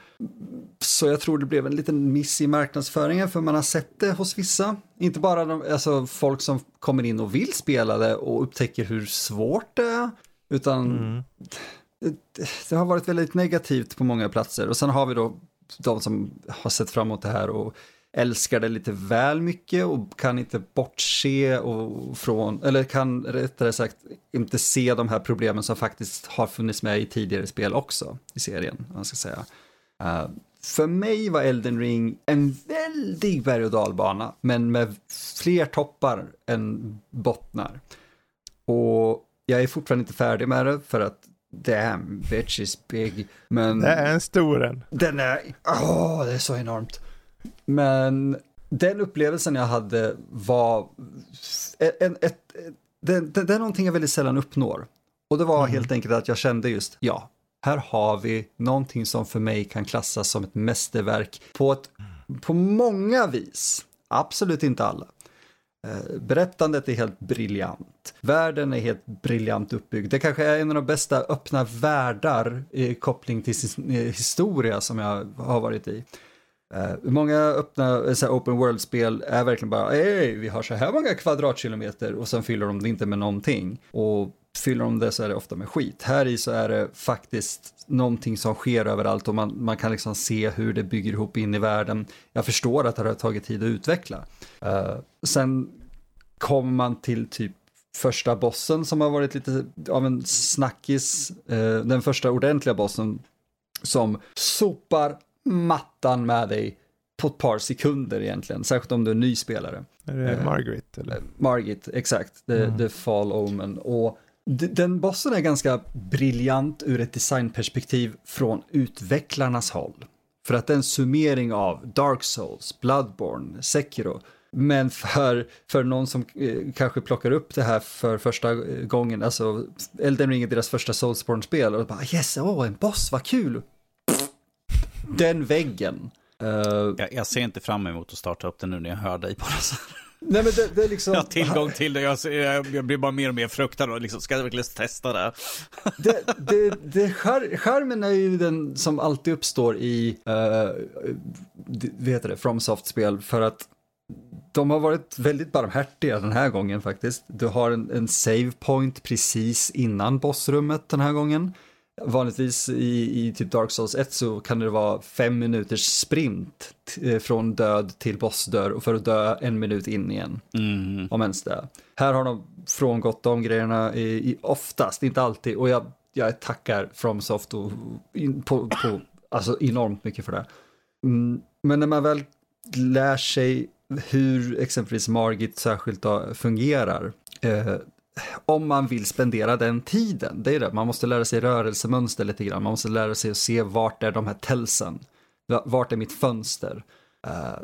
B: så jag tror det blev en liten miss i marknadsföringen för man har sett det hos vissa. Inte bara de, alltså, folk som kommer in och vill spela det och upptäcker hur svårt det är, utan
A: Mm.
B: det, det har varit väldigt negativt på många platser. Och sen har vi då de som har sett fram emot det här och älskar det lite väl mycket och kan inte bortse och från, eller kan rättare sagt inte se de här problemen som faktiskt har funnits med i tidigare spel också i serien, man ska säga. Uh, för mig var Elden Ring en väldig berg och dalbana, men med fler toppar än bottnar. Och jag är fortfarande inte färdig med det för att damn, bitch is big. Men
A: det är en stor en.
B: Den är, åh, oh, det är så enormt. Men den upplevelsen jag hade var en, ett, det, det, det är någonting jag väldigt sällan uppnår. Och det var mm. helt enkelt att jag kände just, ja, här har vi någonting som för mig kan klassas som ett mästerverk på, ett, på många vis. Absolut inte alla. Eh, berättandet är helt briljant. Världen är helt briljant uppbyggd. Det kanske är en av de bästa öppna världar i koppling till sin historia som jag har varit i. Uh, många öppna eh, så open world-spel är verkligen bara, hej, vi har så här många kvadratkilometer och sen fyller de det inte med någonting. Och fyller de det så är det ofta med skit. Här i så är det faktiskt någonting som sker överallt och man, man kan liksom se hur det bygger ihop in i världen. Jag förstår att det har tagit tid att utveckla. Uh, sen kommer man till typ första bossen som har varit lite av en snackis. Uh, den första ordentliga bossen som sopar mattan med dig på ett par sekunder egentligen, särskilt om du är ny spelare.
A: Är det uh, Margaret? Eller?
B: Margit, exakt. The, mm. the Fall Omen. Och den bossen är ganska briljant ur ett designperspektiv från utvecklarnas håll. För att det är en summering av Dark Souls, Bloodborne, Sekiro. Men för, för någon som eh, kanske plockar upp det här för första eh, gången, alltså Elden Ring är deras första Soulsborne-spel och bara yes, åh, oh, en boss, vad kul! Den väggen.
C: Uh, jag, jag, ser inte fram emot att starta upp den nu när jag hör dig bara så.
B: Nej, men det, det är liksom...
C: Jag har tillgång till det, jag, jag blir bara mer och mer fruktad och liksom, ska jag verkligen testa det?
B: det, det, det skär, skärmen är ju den som alltid uppstår i, uh, heter det, FromSoft-spel för att de har varit väldigt barmhärtiga den här gången faktiskt. Du har en, en save point precis innan bossrummet den här gången. Vanligtvis i, i typ Dark Souls 1 så kan det vara fem minuters sprint eh, från död till bossdörr och för att dö en minut in igen. Mm. Om ens det. Här har de frångått de grejerna i, i, oftast, inte alltid. Och jag, jag tackar FromSoft och, in, på, på, alltså enormt mycket för det. Mm, men när man väl lär sig hur exempelvis Margit särskilt då fungerar, eh, om man vill spendera den tiden. Det är det, man måste lära sig rörelsemönster lite grann. Man måste lära sig att se vart är de här tälsen. Vart är mitt fönster? Uh,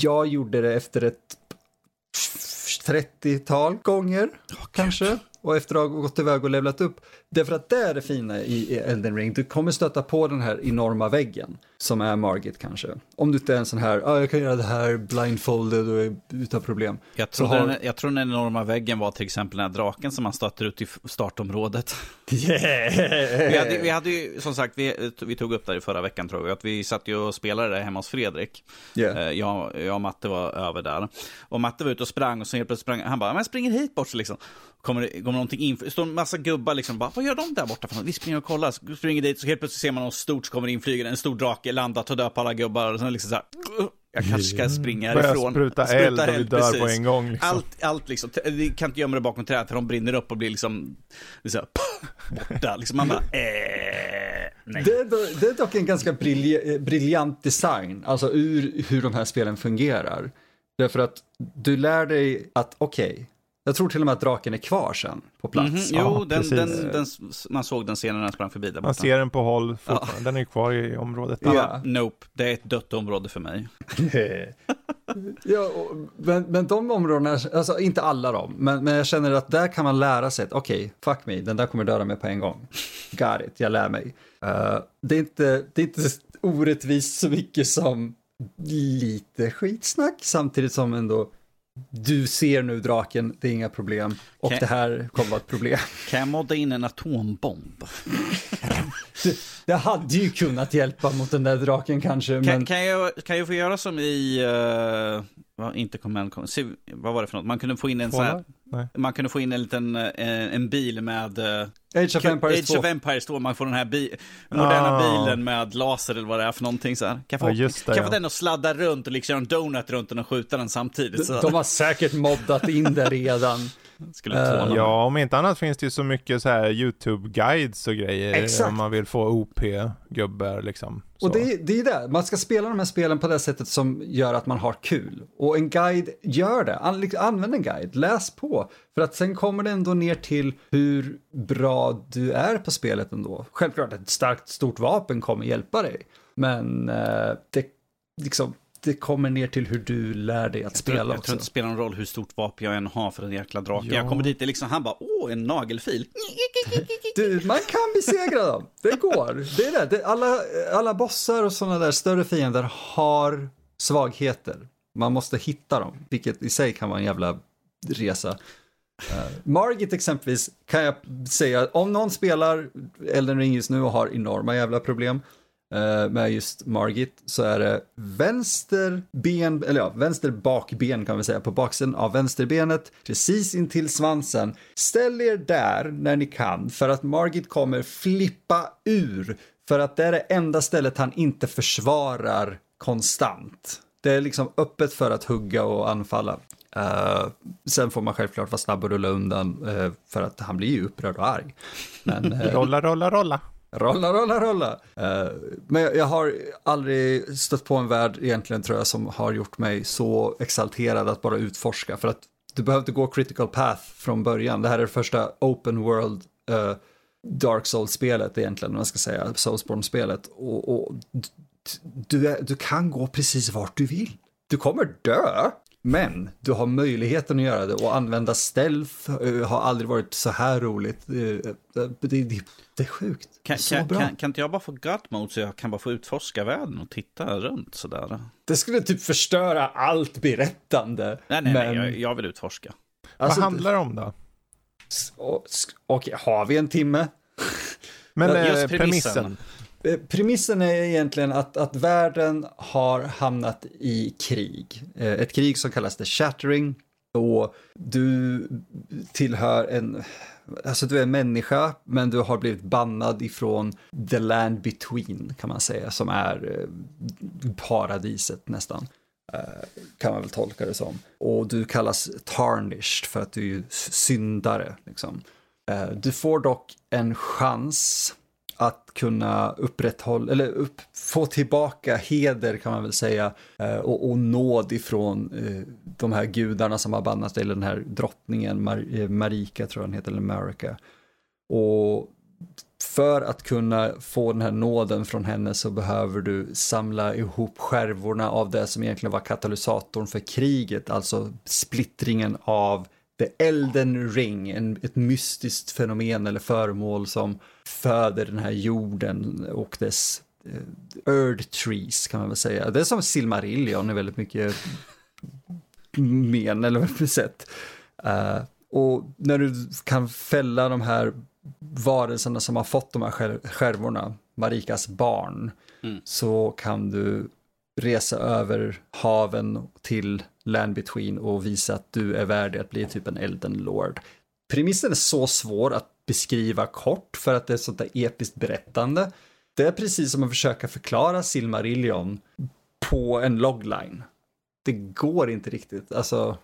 B: jag gjorde det efter ett 30-tal gånger, oh, kanske. Och efter att ha gått iväg och levlat upp. Därför att det är det fina i Elden Ring. Du kommer stöta på den här enorma väggen. Som är Margit kanske. Om du inte är en sån här, ah, jag kan göra det här blindfolded och utan problem.
C: Jag tror, har... den, jag tror den enorma väggen var till exempel den här draken som man stöter ut i startområdet. Yeah. vi, hade, vi hade ju, som sagt, vi, vi tog upp det i förra veckan tror jag, att vi satt ju och spelade det hemma hos Fredrik. Yeah. Jag, jag och Matte var över där. Och Matte var ute och sprang och så helt plötsligt sprang han bara, men jag springer hit bort så liksom. Kommer det kommer någonting in, står en massa gubbar liksom, bara, vad gör de där borta för något? Vi springer och kollar, springer dit, så helt plötsligt ser man något stort som kommer inflygande, en stor drake, landa, ta död på alla gubbar, och sen liksom så här, jag kanske ska springa
A: Börja ifrån. spruta, spruta eld och vi dör precis. på en gång.
C: Liksom. Allt, allt liksom, vi kan inte gömma det bakom trädet för de brinner upp och blir liksom, så här, borta. Liksom man bara, eh, nej.
B: Det är, dock, det är dock en ganska brilj briljant design, alltså ur hur de här spelen fungerar. Därför att du lär dig att, okej, okay, jag tror till och med att draken är kvar sen på plats. Mm -hmm.
C: Jo, ja, den, den, den, man såg den scenen när den sprang förbi där borta.
A: Man ser den på håll fortfarande. Ja. Den är kvar i området.
C: Ja. Nope, det är ett dött område för mig.
B: ja, men, men de områdena, alltså inte alla dem, men, men jag känner att där kan man lära sig att okej, okay, fuck me, den där kommer döda mig på en gång. Got it, jag lär mig. Uh, det, är inte, det är inte orättvist så mycket som lite skitsnack samtidigt som ändå du ser nu draken, det är inga problem. Och kan... det här kommer vara ett problem.
C: Kan jag modda in en atombomb?
B: det, det, hade ju kunnat hjälpa mot den där draken kanske.
C: Kan,
B: men...
C: kan, jag, kan jag få göra som i, uh, inte Command, vad var det för något? Man kunde få in en sån här,
A: Nej.
C: Man kunde få in en liten eh, en bil med... eh,
B: Age of Empires 2.
C: Age of Empires 2, man får den här bi moderna
A: Ah.
C: bilen med laser eller vad det är för någonting så här. Kan få,
A: Ja, det,
C: kan jag få
A: ja.
C: den att sladda runt och liksom göra en donut runt den och skjuta den samtidigt? Så
B: De har säkert moddat in det redan.
C: mig.
A: Ja, om inte annat finns det ju så mycket så här YouTube-guides och grejer
B: Exakt.
A: om man vill få OP-gubbar liksom. Så.
B: Och det, är- det är det, man ska spela de här spelen på det sättet som gör att man har kul. Och en guide gör det, An, liksom, använd en guide, läs på. För att sen kommer det ändå ner till hur bra du är på spelet ändå. Självklart, ett starkt stort vapen kommer hjälpa dig. Men eh, det, liksom, det kommer ner till hur du lär dig att
C: Jag tror,
B: spela
C: jag tror inte det spelar någon roll hur stort vapen jag än har för en jäkla drake.
A: Ja.
C: Jag kommer dit och liksom, han bara, åh, en nagelfil.
B: Du, man kan besegra dem. Det går. Det är det. det alla, alla bossar och sådana där större fiender har svagheter. Man måste hitta dem, vilket i sig kan vara en jävla resa. Uh, Margit exempelvis kan jag säga, om någon spelar Elden Ring just nu och har enorma jävla problem Eh, med just Margit så är det vänster ben, eller ja, vänster bakben kan vi säga, på baksidan av vänsterbenet, precis intill svansen. Ställ er där när ni kan, för att Margit kommer flippa ur, för att det är det enda stället han inte försvarar konstant. Det är liksom öppet för att hugga och anfalla. Uh, sen får man självklart vara snabb och rulla undan, uh, för att han blir ju upprörd och arg. Men, uh,
A: Rolla, rolla, rolla.
B: Rolla, rolla, rolla. Eh, men jag, har aldrig stött på en värld egentligen tror jag som har gjort mig så exalterad att bara utforska. För att du behöver inte gå critical path från början. Det här är det första open world uh, Dark Souls-spelet egentligen, om man ska säga, Soulsborne-spelet. Och, och du, du kan gå precis vart du vill. Du kommer dö, men du har möjligheten att göra det och använda stealth eh, har aldrig varit så här roligt. Eh, det, det, det är sjukt.
C: Kan,
B: så
C: kan,
B: bra.
C: kan, kan inte jag bara få gut mode så jag kan bara få utforska världen och titta runt sådär?
B: Det skulle typ förstöra allt berättande.
C: Nej, nej,
B: men,
C: nej, jag, jag vill utforska.
B: alltså,
A: Vad handlar det om då?
B: Okej, har vi en timme?
A: Men
C: just
A: eh,
C: premissen.
A: premissen.
B: Eh, premissen är egentligen att, att världen har hamnat i krig. Eh, ett krig som kallas The Shattering. Och du tillhör en, alltså du är en människa, men du har blivit bannad ifrån the land between, kan man säga, som är eh, paradiset nästan. Kan man väl tolka det som. Och du kallas tarnished för att du är syndare. Liksom. Du får dock en chans att kunna upprätthålla, eller upp, få tillbaka heder kan man väl säga, eh, och, och nåd ifrån eh, de här gudarna som har bannat eller den här drottningen, Mar- eh, Marika tror jag den heter, eller Marika. Och för att kunna få den här nåden från henne så behöver du samla ihop skärvorna av det som egentligen var katalysatorn för kriget, alltså splittringen av The Elden Ring, en, ett mystiskt fenomen eller föremål som föder den här jorden och dess eh, Earth Trees kan man väl säga. Det är som Silmarillion i väldigt mycket men eller på sätt. Eh, och när du kan fälla de här varelserna som har fått de här skär- skärvorna, Marikas barn,
C: Mm.
B: så kan du resa över haven till Land Between och visa att du är värdig att bli typ en Elden Lord. Premissen är så svår att beskriva kort för att det är sånt där episkt berättande. Det är precis som att försöka förklara Silmarillion på en logline. Det går inte riktigt. Alltså,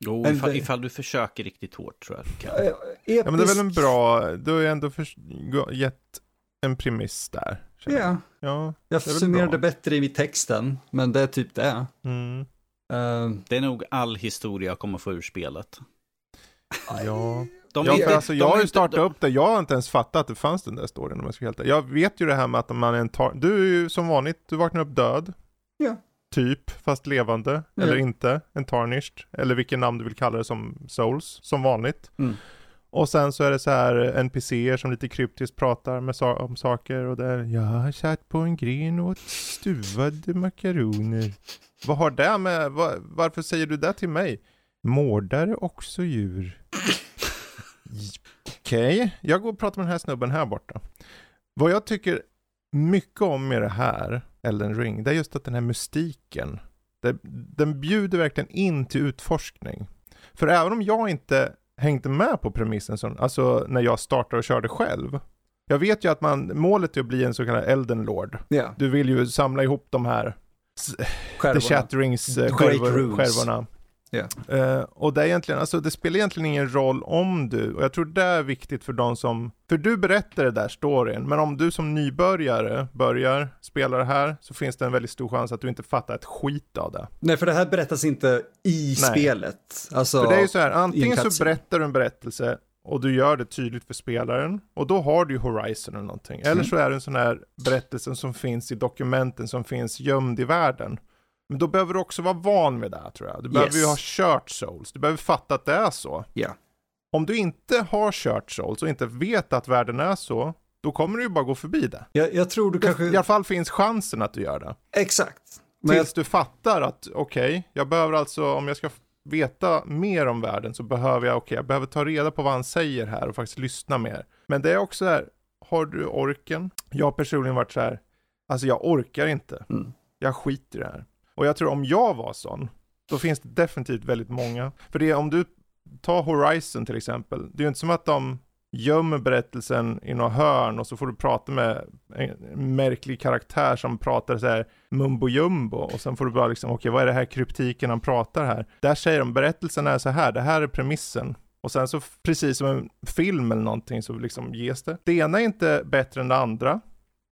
C: Jo,
B: Men
C: ifall,
B: det-
C: ifall du försöker riktigt hårt tror jag du kan.
B: eh, episk...
A: Ja men det är väl en bra, du har ju ändå för, gett en premiss där. Jag.
B: Ja,
A: Ja.
B: jag summerade
A: bra.
B: bättre i texten, men det är typ det.
A: Mm.
B: Uh,
C: Det är nog all historia jag kommer få ur spelet.
A: Ja.
C: De
A: Ja, för alltså
C: de
A: jag har ju startat
C: de-
A: upp det, jag har inte ens fattat att det fanns den där storyn om jag ska helt. Jag vet ju det här med att man är en tar... Du är ju som vanligt, du vaknar upp död.
B: Ja.
A: Typ, fast levande.
B: Ja.
A: Eller inte. En tarnished. Eller vilken namn du vill kalla det som souls, som vanligt.
B: Mm.
A: Och sen så är det så här NPCer som lite kryptiskt pratar med sa- om saker och där Jag har satt på en gren och åt stuvade makaroner. Vad har det med, var, varför säger du det till mig? Mårdare också djur. Okej, jag går och pratar med den här snubben här borta. Vad jag tycker mycket om med det här, Elden Ring, det är just att den här mystiken, det, den bjuder verkligen in till utforskning. För även om jag inte hängt med på premissen, som, alltså när jag startade och körde själv. Jag vet ju att man, målet är att bli en så kallad Elden Lord.
B: Ja,
A: Du vill ju samla ihop de här The
B: skärvorna.
A: Eh,
B: Great
A: skärvor,
B: runes.
A: skärvorna.
B: Ja.
A: Eh, och det är egentligen, alltså det spelar egentligen ingen roll om du, och jag tror det är viktigt för de som, för du berättar det där storyn, men om du som nybörjare börjar spela det här, så finns det en väldigt stor chans att du inte fattar ett skit av det.
B: Nej, för det här berättas inte i
A: Nej.
B: spelet. Alltså,
A: För det är ju så här, antingen
B: en
A: så berättar du en berättelse och du gör det tydligt för spelaren och då har du ju Horizon eller någonting. Eller
B: Mm.
A: så är det en sån här berättelse som finns i dokumenten som finns gömd i världen. Men då behöver du också vara van med det tror jag. Du behöver ju
B: Yes.
A: ha kört Souls, du behöver fatta att det är så.
B: Ja.
A: Om du inte har kört Souls och inte vet att världen är så, då kommer du ju bara gå förbi det.
B: Jag, jag tror du kanske...
A: I alla fall finns chansen att du gör det.
B: Exakt. Men jag,
A: Tills du fattar att okej, jag behöver alltså, om jag ska veta mer om världen så behöver jag, okej, jag behöver ta reda på vad han säger här och faktiskt lyssna mer. Men det är också här, har du orken? Jag har personligen varit så här, alltså jag orkar inte.
B: Mm.
A: Jag skiter i det här. Och jag tror om jag var sån, då finns det definitivt väldigt många. För det är om du tar Horizon till exempel, det är ju inte som att de gömmer berättelsen i några hörn och så får du prata med en märklig karaktär som pratar så här mumbo jumbo och sen får du bara liksom, okej vad är det här kryptiken han pratar här? Där säger de, berättelsen är så här, det här är premissen. Och sen så precis som en film eller någonting så liksom ges det. Det ena är inte bättre än det andra.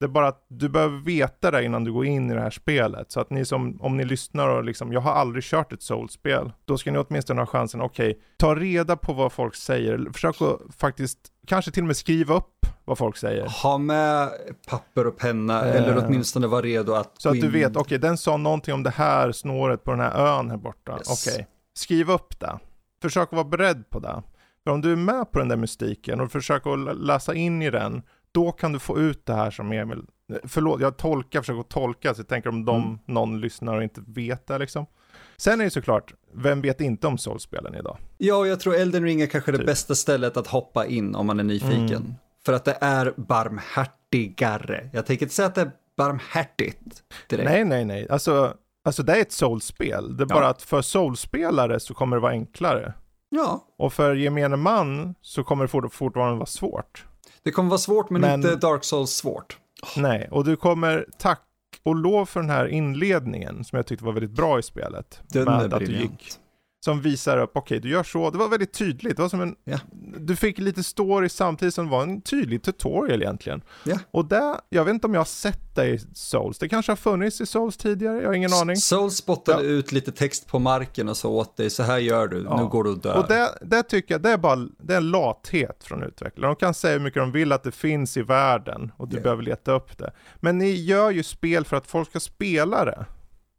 A: Det är bara att du behöver veta det innan du går in i det här spelet. Så att ni som, om ni lyssnar och liksom, jag har aldrig kört ett soulspel. Då ska ni åtminstone ha chansen, okej, ta reda på vad folk säger. Försök att faktiskt, kanske till och med skriva upp vad folk säger.
B: ha med papper och penna
A: Eh.
B: eller åtminstone vara redo att
A: Så att du vet, okej, den sa någonting om det här snåret på den här ön här borta.
B: Yes.
A: Okej, skriv upp det. Försök att vara beredd på det. För om du är med på den där mystiken och försöker att lä- läsa in i den, då kan du få ut det här som Emil, förlåt, jag tolkar, försöker tolka, så jag tänker om de,
B: Mm.
A: någon lyssnar och inte vet det liksom. Sen är det såklart, vem vet inte om soulspelen idag?
B: Ja, jag tror Elden Ring är kanske det
A: Typ.
B: bästa stället att hoppa in om man är nyfiken.
A: Mm.
B: För att det är barmhärtigare. Jag tänker inte säga att det är barmhärtigt direkt.
A: Nej, nej, nej. Alltså, alltså det är ett soulspel. Det är
B: Ja.
A: bara att för soulspelare så kommer det vara enklare.
B: Ja,
A: Och för gemene man så kommer det fort- fortfarande vara svårt.
B: Det kommer vara svårt men,
A: Men-
B: inte Dark Souls svårt.
A: Nej, och du kommer tack och lov för den här inledningen som jag tyckte var väldigt bra i spelet.
B: Den
A: med
B: är
A: att du gick, som visar upp, okej du gör så, det var väldigt tydligt. Det var som en,
B: Ja.
A: du fick lite story samtidigt som det var en tydlig tutorial egentligen.
B: Ja.
A: Och det, jag vet inte om jag har sett det i Souls, det kanske har funnits i Souls tidigare, jag har ingen aning.
B: Souls spottade
A: Ja.
B: ut lite text på marken och sa åt dig, så här gör du, nu går du och dör.
A: Och det, det tycker jag, det är bara, det är en lathet från utvecklare. De kan säga hur mycket de vill att det finns i världen och du behöver leta upp det. Men ni gör ju spel för att folk ska spela det.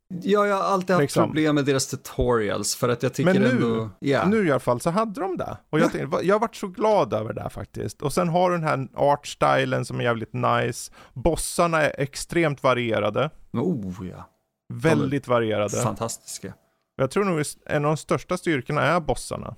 B: Ja, jag har alltid haft
A: Liksom.
B: problem med deras tutorials för att jag tycker
A: Men nu-
B: ändå... Ja.
A: Nu i alla fall så hade de det. Och jag, tänkte, jag har varit så glad över det här faktiskt. Och sen har du den här artstylen som är jävligt nice. Bossarna är extremt varierade.
B: Oh ja,
A: Väldigt varierade.
B: fantastiska.
A: Jag tror nog en av de största styrkorna är bossarna.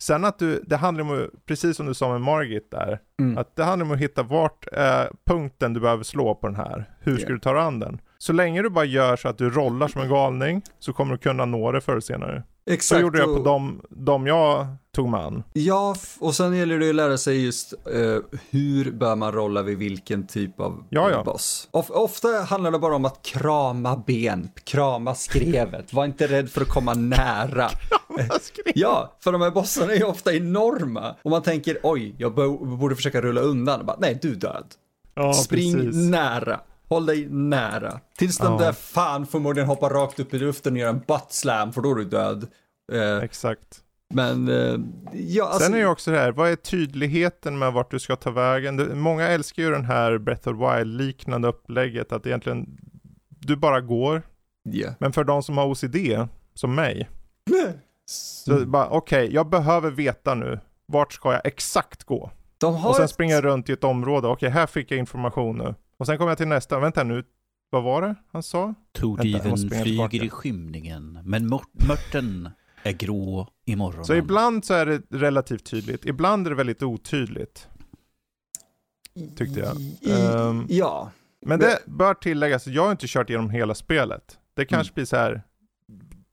A: Sen att du, det handlar om, precis som du sa med Margit där,
B: Mm.
A: att det handlar om att hitta vart är punkten du behöver slå på den här. Hur ska
B: Ja.
A: du ta dig an den? Så länge du bara gör så att du rollar som en galning så kommer du kunna nå det förr eller senare.
B: Exakt.
A: Så gjorde jag på de, de jag tog mig an.
B: Ja, och sen gäller det att lära sig just eh, hur bör man rolla vid vilken typ av
A: Ja, ja.
B: boss. Of, ofta handlar det bara om att krama ben, krama skrevet, var inte rädd för att komma nära. Ja, för de här bossarna är ju ofta enorma. Och man tänker, oj, jag bo- borde försöka rulla undan. Bara, Nej, du är död.
A: Ja,
B: Spring
A: precis.
B: nära. Håll dig nära. Tills den
A: Ja.
B: där fan förmodligen hoppar rakt upp i luften och gör en butt slam, för då är du död. Eh,
A: Exakt.
B: men, eh, ja, alltså,
A: Sen är det också det här, vad är tydligheten med vart du ska ta vägen? Många älskar ju den här Breath of Wild-liknande upplägget, att egentligen du bara går.
B: ja.
A: Men för de som har OCD, som mig, så
B: Mm.
A: bara okej, jag behöver veta nu, vart ska jag exakt gå? Och sen
B: ett-
A: springer jag runt i ett område, okej här fick jag information nu. Och sen kommer jag till nästa, vänta nu, vad var det han sa?
C: Tordiven flyger
A: tillbaka.
C: i skymningen, men mör- mörten är grå i morgonen.
A: Så ibland så är det relativt tydligt, ibland är det väldigt otydligt. tyckte jag.
B: I,
A: Ehm,
B: ja,
A: Men det bör tilläggas, jag har inte kört igenom hela spelet. Det kanske
B: Mm.
A: blir så här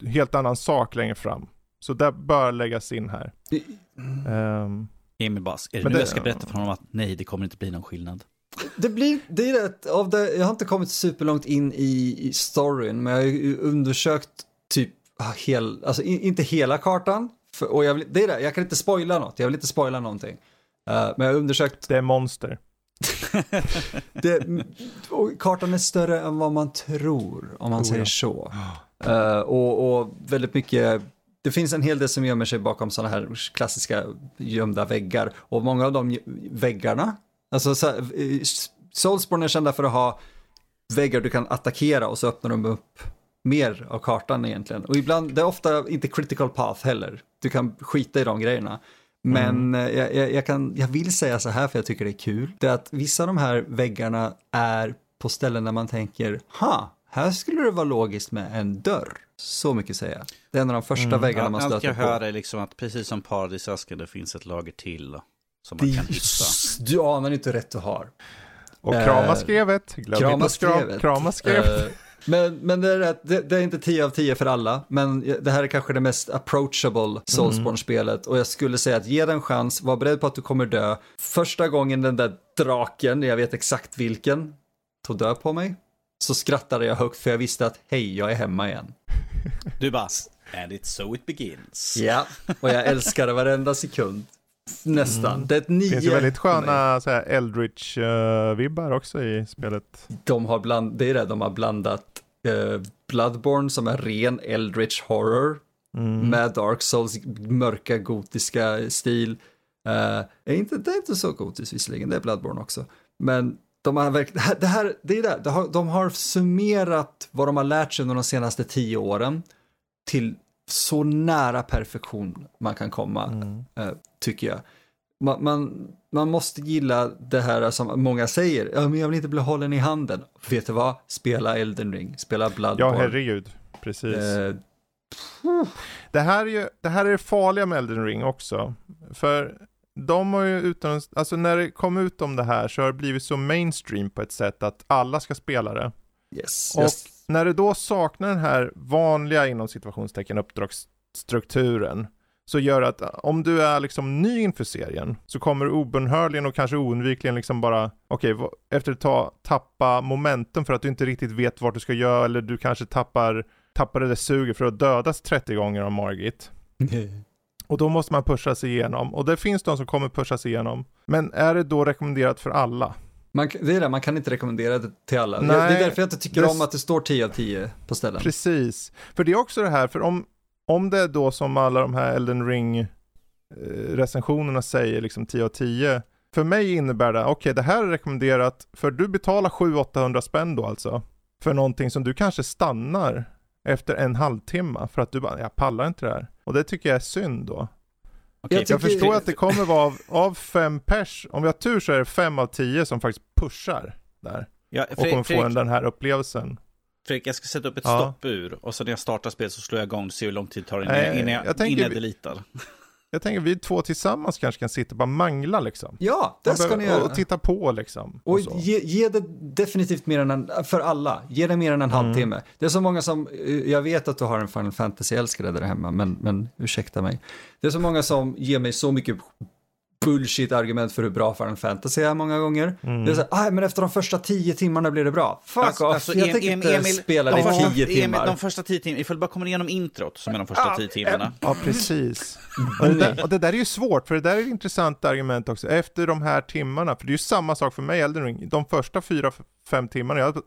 A: helt annan sak längre fram. Så det bör läggas in här. Um,
C: Emil Bass, är det
A: Men
C: nu
A: det-
C: jag ska berätta för honom att nej, det kommer inte bli någon skillnad?
B: Det blir, det är rätt, av det, jag har inte kommit superlångt in i, i storyn, men jag har ju undersökt typ ah, hel, alltså in, inte hela kartan, för, och jag vill, det är det, jag kan inte spoila något, jag vill inte spoila någonting. Eh, men jag har undersökt,
A: det är monster.
B: det, kartan är större än vad man tror, om man
A: Oh,
B: säger
A: ja.
B: så. Eh, och, och väldigt mycket, det finns en hel del som gömmer sig bakom sådana här klassiska gömda väggar. Och många av de väggarna, alltså så Soulsborne är kända för att ha väggar du kan attackera och så öppnar de upp mer av kartan egentligen. Och ibland, det är ofta inte critical path heller. Du kan skita i de grejerna. Men eh, jag, jag, jag, kan, jag vill säga så här för jag tycker det är kul. Det är att vissa av de här väggarna är på ställen där man tänker, ha, här skulle det vara logiskt med en dörr. Så mycket säger jag. Det är en av de första väggarna man
C: Allt
B: stöter
C: jag
B: på.
C: hör är liksom att precis som Paradisasken, det finns ett lager till som man kan hitta.
B: Du anar inte rätt du har.
A: Och
B: Eh,
A: krama skrevet. Glöm
B: krama
A: inte
B: skrevet.
A: krama skrevet.
B: Eh, men, men det, är rätt, det, det är inte 10 av 10 för alla, men det här är kanske det mest approachable Soulsborne-spelet och jag skulle säga att ge den en chans, var beredd på att du kommer dö. Första gången den där draken, jag vet exakt vilken, tog död på mig, så skrattade jag högt för jag visste att hej, jag är hemma igen.
C: Du bara, and it's so it begins.
B: Ja, och jag älskade varenda sekund. Nästan. Det är ett nio.
A: Det finns väldigt sköna så här, Eldritch-vibbar också i spelet.
B: De har bland, det är det, de har blandat eh, Bloodborne som är ren Eldritch horror
A: Mm.
B: med Dark Souls mörka gotiska stil. Eh, är inte, det är inte så gotiskt visserligen, det är Bloodborne också. Men de har verkligen, det här, det är det, de har, de har summerat vad de har lärt sig under de senaste tio åren till så nära perfektion man kan komma
A: Mm.
B: eh, tycker jag. Man, man, man måste gilla det här som många säger, ja, men jag vill inte bli hållen i handen. Vet du vad? Spela Elden Ring, spela
A: Ja,
B: Bloodborne.
A: herregud. Precis.
B: Eh,
A: Det här är ju det här är det farliga med Elden Ring också. För de har ju utan, alltså när det kom ut om det här så har det blivit så mainstream på ett sätt att alla ska spela det.
B: yes.
A: Och
B: yes.
A: När det då saknar den här vanliga inom situationstecken uppdragsstrukturen så gör att om du är liksom ny inför serien så kommer du obönhörligen och kanske oundvikligen liksom bara okej, vad- efter ett tag tappa momentum för att du inte riktigt vet vart du ska göra eller du kanske tappar, tappar det där suget för att dödas 30 gånger av Margit. Och då måste man pusha sig igenom och det finns de som kommer pusha sig igenom. Men är det då rekommenderat för alla?
B: Man, det är det, man kan inte rekommendera det till alla.
A: Nej,
B: det är därför jag inte tycker
A: det-
B: om att det står 10 av 10 på ställen.
A: Precis. För det är också det här, för om, om det är då som alla de här Elden Ring eh, recensionerna säger, liksom 10 av 10. För mig innebär det, okej det här är rekommenderat, för du betalar 700-800 spänn då alltså. För någonting som du kanske stannar efter en halvtimme för att du bara, jag pallar inte det här. Och det tycker jag är synd då.
C: Okej,
B: Jag
A: Jag
B: tycker-
A: förstår att det kommer vara av, av fem pers, om vi har tur så är det fem av tio som faktiskt pushar där.
C: ja,
A: Och kommer
C: Fredrik,
A: få en,
C: Fredrik,
A: den här upplevelsen.
C: Fredrik, jag ska sätta upp ett
A: Ja.
C: stoppur och så när jag startar spelet så slår jag igång och ser hur lång tid det tar innan,
A: Nej,
C: jag, innan jag,
A: jag tänker
C: innan jag deletar.
A: Jag tänker vi två tillsammans kanske kan sitta och bara mangla liksom.
B: Ja, det ska ni göra.
A: Och titta på liksom.
B: Och
A: Och
B: ge, ge det definitivt mer än en, för alla, ge det mer än en
A: Mm.
B: halvtimme. Det är så många som, eh, jag vet att du har en Final Fantasy-älskare där hemma, men, men ursäkta mig. Det är så många som ger mig så mycket bullshit-argument för hur bra Final Fantasy är många gånger.
A: Mm.
B: Det är så här, "Aj, men efter de första tio timmarna blir det bra. Fuck
C: Alltså-
B: off,
C: alltså,
B: jag
C: Em-
B: tänker inte
C: Emil,
B: spela
C: de
B: det i tio
C: Emil,
B: timmar.
C: De första tio timmarna, ifall du bara kommer igenom introt som är de första tio timmarna.
A: Ja, precis. Och det, där, och det där är ju svårt, för det där är ett intressant argument också. Efter de här timmarna, för det är ju samma sak för mig, Elden Ring. De första fyra, fem timmarna, jag,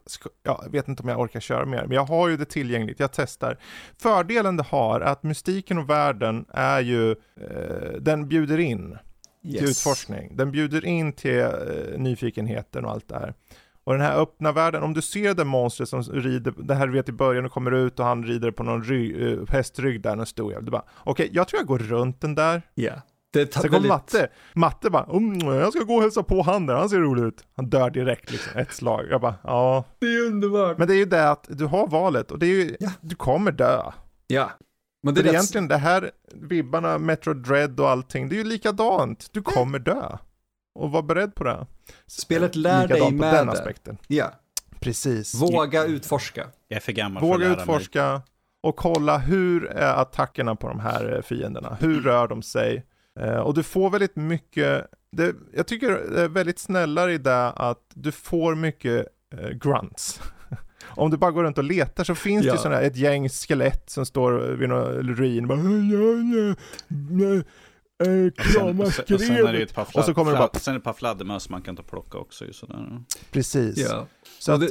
A: jag vet inte om jag orkar köra mer, men jag har ju det tillgängligt, jag testar. Fördelen det har är att mystiken och världen är ju, eh, den bjuder in till
B: Yes.
A: utforskning. Den bjuder in till eh, nyfikenheten och allt det här. Och den här öppna världen, om du ser det monstret som rider, det här du vet i början och kommer ut och han rider på någon ry, eh, hästrygg där, någon stor jävel. Du bara, okej, jag tror jag går runt den där.
B: Ja. Det tar
A: Sen
B: väldigt-
A: Matte, Matte bara, mm, jag ska gå och hälsa på han där, han ser rolig ut. Han dör direkt liksom, ett slag. Jag bara, ja.
B: Det är underbart.
A: Men det är ju det att du har valet och det är ju,
B: Ja.
A: du kommer dö.
B: Ja. Men
A: Det är
B: rätt-
A: egentligen det här, vibbarna, Metro Dread och allting, det är ju likadant. Du kommer dö. Och var beredd på det.
B: Spelet lär dig
A: Likadant på
B: med
A: den
B: det.
A: aspekten.
B: Ja.
A: Precis.
B: Våga utforska.
C: Jag är för gammal för
A: Våga
C: att lära mig.
A: utforska och kolla hur är attackerna på de här eh, fienderna? Hur rör de sig? Eh, och du får väldigt mycket, det, jag tycker det är väldigt snällare i det att du får mycket eh, grunts. Om du bara går runt och letar så finns
B: Ja.
A: det sådana här, ett gäng skelett som står vid någon ruin. Bara, krama
C: och sen, och sen är det ju ett par,
A: Och så kommer det bara-
C: sen är det ett par fladdermöss man kan ta och plocka också. Ju sådär.
A: Precis.
B: Ja.
A: Så
B: det,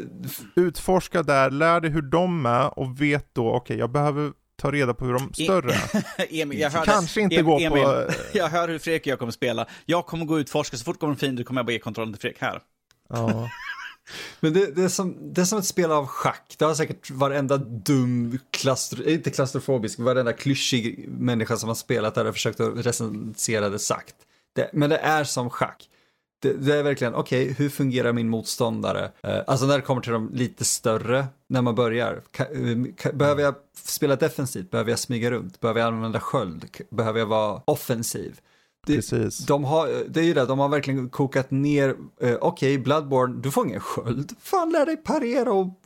A: utforska där, lär dig hur de är och vet då, okej, jag behöver ta reda på hur de större är.
C: Emil, jag hörde,
A: Kanske inte
C: Em-
A: gå
C: Emil,
A: på...
C: Jag hör hur Fredrik och jag kommer spela. Jag kommer gå och utforska, så fort kommer en fiende kommer jag bara ge kontrollen till Fredrik här.
A: Ja.
B: Men det, det, är som, det är som ett spel av schack. Det har säkert varenda dum, klastro, eh, inte klaustrofobisk, varenda klyschig människa som har spelat där och försökt att recensera det sagt. Det, men det är som schack. Det, det är verkligen, okej, hur fungerar min motståndare? Eh, alltså när det kommer till de lite större, när man börjar. Eh, behöver jag spela defensivt? Behöver jag smyga runt? Behöver jag använda sköld? Behöver jag vara offensiv? Det,
A: Precis.
B: de har, det är ju det, de har verkligen kokat ner, eh, okej, Bloodborne, du får ingen sköld. Fan, lär dig parera och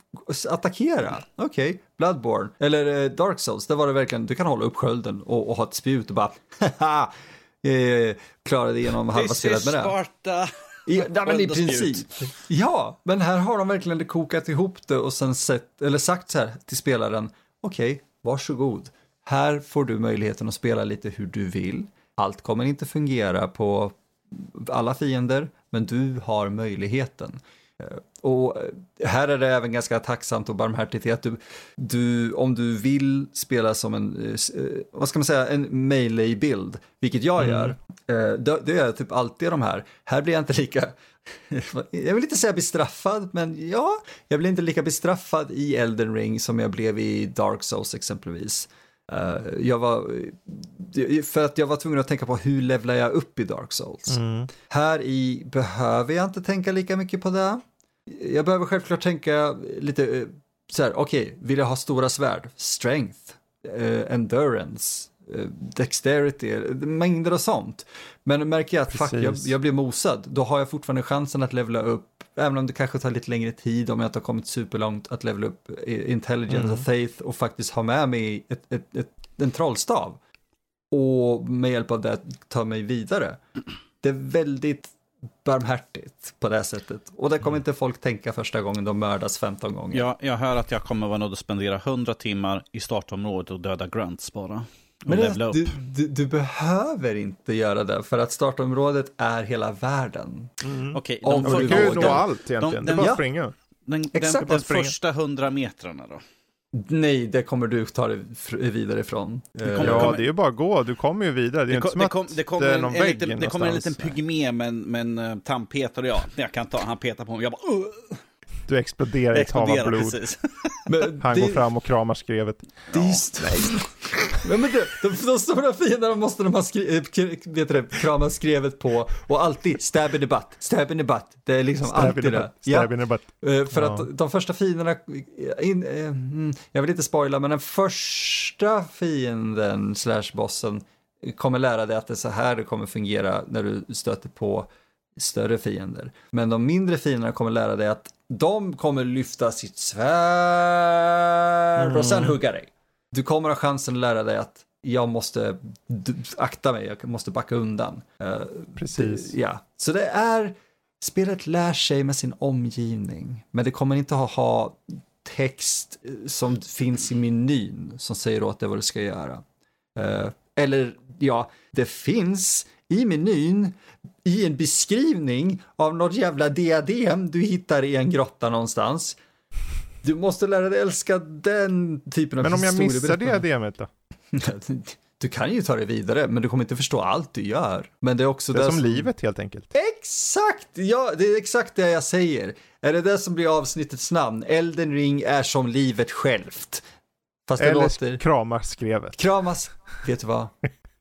B: attackera. Okej, Bloodborne. Eller eh, Dark Souls, där var det verkligen, du kan hålla upp skölden och, och ha ett spjut och bara, haha, eh, klarade igenom halva spelet med det.
C: Sparta!
B: I, ja, men i princip. Ja, men här har de verkligen kokat ihop det och sen sett, eller sagt så här till spelaren, okej, varsågod. Här får du möjligheten att spela lite hur du vill. Allt kommer inte fungera på alla fiender, men du har möjligheten. Eh, Och eh, här är det även ganska tacksamt och barmhärtigt att du, du, om du vill spela som en, eh, vad ska man säga, en melee-bild, vilket jag gör, eh, det, det är typ alltid de här. Här blir jag inte lika, jag vill inte säga bestraffad, men ja, jag blir inte lika bestraffad i Elden Ring som jag blev i Dark Souls exempelvis. Eh, jag var, för att jag var tvungen att tänka på hur levlar jag upp i Dark Souls.
A: Mm.
B: Här i behöver jag inte tänka lika mycket på det. Jag behöver självklart tänka lite eh, så här, okej, vill jag ha stora svärd? Strength, eh, endurance, eh, dexterity, eh, mängder av sånt. Men märker jag att fuck, jag, jag blir mosad, då har jag fortfarande chansen att levla upp, även om det kanske tar lite längre tid, om jag inte har kommit superlångt, att levla upp eh, intelligence
A: Mm.
B: och faith och faktiskt ha med mig ett, ett, ett, en trollstav. Och med hjälp av det ta mig vidare. Det är väldigt barmhärtigt på det sättet. Och det kommer inte folk tänka första gången de mördas 15 gånger.
C: Jag, jag hör att jag kommer vara nöjd att spendera 100 timmar i startområdet och döda grunts bara.
B: Men det, du, du, du behöver inte göra det för att startområdet är hela världen.
A: Mm.
C: Okej,
B: Om
C: de,
B: du
A: kan ju nå allt egentligen,
C: de-
A: det är
C: den-
A: bara att springa.
C: den,
B: Exakt.
C: den,
A: Bara
C: den
A: springa.
C: första 100 metrarna då?
B: Nej, det kommer du ta dig vidare ifrån.
C: kommer-
B: Eh,
A: Ja,
C: kommer-
A: det är ju bara att gå, du kommer ju vidare. Det är
C: Det,
A: inte
C: kom,
A: som
C: det,
A: att
C: kom, det, kommer
A: det är
C: en,
A: någon
C: en
A: vägg
C: liten, det kommer en liten pygmé med en, med en uh, tandpetare och jag, jag kan ta, han petar på mig, jag bara uh,
A: Du exploderar i ett hav av blod.
B: men
A: Han
B: det-
A: går fram och kramar skrevet.
B: Det är just... Nej, men det, de, de stora fienderna måste de ha skri, eh, vet det, krama skrevet på och alltid stab in the butt, stab in the butt. Det är liksom
A: Stab in
B: alltid det. Ja,
A: stab in the butt.
B: eh, för
A: Ja.
B: att de första fienderna, in, eh, mm, jag vill inte spoila, men den första fienden slash bossen kommer lära dig att det är så här det kommer fungera när du stöter på större fiender. Men de mindre fienderna kommer lära dig att de kommer lyfta sitt svärd och sen
A: Mm.
B: hugga dig. Du kommer ha chansen att lära dig att jag måste akta mig, jag måste backa undan. Eh,
A: Precis.
B: ja, så det är, spelet lär sig med sin omgivning, men det kommer inte ha, ha text eh, som finns i menyn som säger åt dig vad du ska göra. Eh, eller ja, det finns i menyn i en beskrivning av något jävla diadem du hittar i en grotta någonstans. Du måste lära dig älska den typen av
A: Men om jag missar diademet då?
B: Du kan ju ta det vidare, men du kommer inte förstå allt du gör. Men det är också
A: Det är
B: det
A: som livet helt enkelt.
B: Exakt! Ja, det är exakt det jag säger. Är det det som blir avsnittets namn? Elden ring är som livet självt. Fast det
A: Eller
B: låter...
A: kramar skrevet.
B: Kramas. Vet du vad?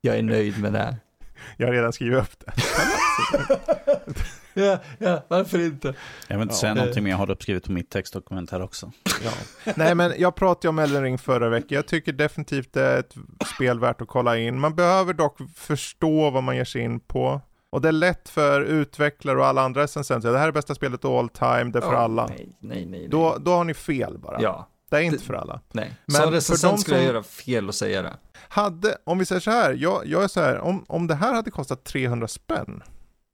B: Jag är nöjd med det.
A: Jag har redan skrivit upp det.
B: Ja, ja, varför inte?
C: Jag vill inte
A: Ja.
C: säga någonting, men jag har det uppskrivet på mitt textdokument här också.
A: Ja. Nej men jag pratade om Elden Ring förra veckan. Jag tycker definitivt det är ett spel värt att kolla in. Man behöver dock förstå vad man ger sig in på. Och det är lätt för utvecklare och alla andra recensenter. Det här är bästa spelet all time, det är för
B: Ja,
A: alla.
B: Nej, nej, nej. nej.
A: Då, då har ni fel bara.
B: Ja.
A: Det är inte för alla.
B: Nej,
A: Men
B: som
A: för
B: recensent
A: de
B: skulle jag göra fel att säga det.
A: Hade, om vi säger så här, jag, jag är så här, om, om det här hade kostat 300 spänn,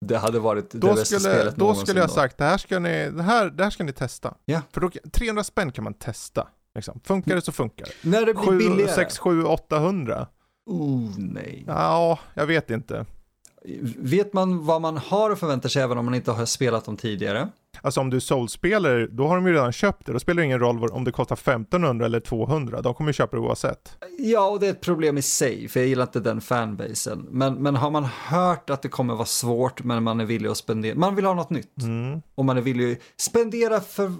B: Det hade varit det
A: då
B: bästa
A: skulle,
B: spelet
A: då skulle jag sagt, det här ska ni, det här, det här ska ni testa.
B: Ja.
A: För då, 300 spänn kan man testa. Liksom. Funkar det så funkar det.
B: När det blir
A: 7,
B: billigare.
A: 6, 7, 800?
B: Oh, nej.
A: Ja, jag vet inte.
B: Vet man vad man har att förvänta sig även om man inte har spelat dem tidigare?
A: Alltså om du är Souls-spelare, då har de ju redan köpt det. Då spelar det ingen roll om det kostar 1500 eller 200. De kommer ju köpa det oavsett.
B: Ja, och det är ett problem i sig, för jag gillar inte den fanbasen. Men, men har man hört att det kommer vara svårt, men man är villig att spendera, man vill ha något nytt.
A: Mm.
B: Och man är villig att spendera för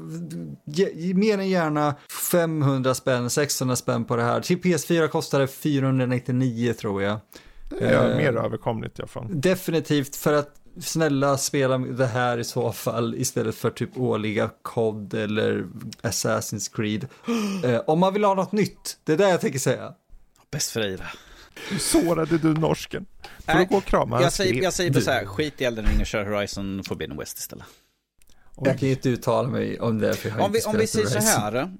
B: ge, mer än gärna 500 spänn, 600 spänn på det här. Till PS4 kostar det 499 tror jag.
A: Det är
B: Eh.
A: mer överkomligt i alla fall.
B: Definitivt för att snälla spela det här i så fall istället för typ årliga COD eller Assassin's Creed. Eh, om man vill ha något nytt, det är det jag tänker säga.
C: Bäst för dig.
A: Hur sårade du norsken? Får du
C: Nej,
A: gå och krama
C: Jag säger, jag säger bara så här, skit i Elden Ring och kör Horizon Forbidden West istället.
B: Jag kan ju inte uttala mig om det för jag har
C: Om vi,
B: inte
C: om vi säger så här.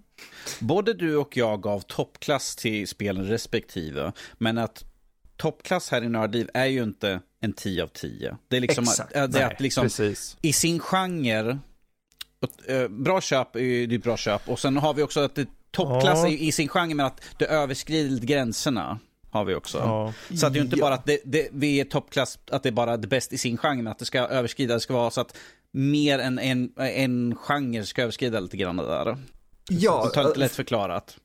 C: Både du och jag gav toppklass till spelen respektive. Men att toppklass här i Nördliv är ju inte en 10 av 10. Det är liksom,
B: Exakt.
C: att, det är
A: Nej,
C: att liksom
A: precis.
C: i sin genre, och, eh, bra köp är ju det är bra köp. Och sen har vi också att det, toppklass
A: Ja.
C: i sin genre men att det överskrider gränserna. Har vi också.
A: Ja.
C: Så att det är ju inte
B: Ja.
C: bara att det, det, vi är toppklass, att det är bara det bäst i sin genre, men att det ska överskrida, det ska vara så att mer än en, en genre ska överskrida lite grann det där.
B: Ja,
C: Det tar lite lätt förklarat.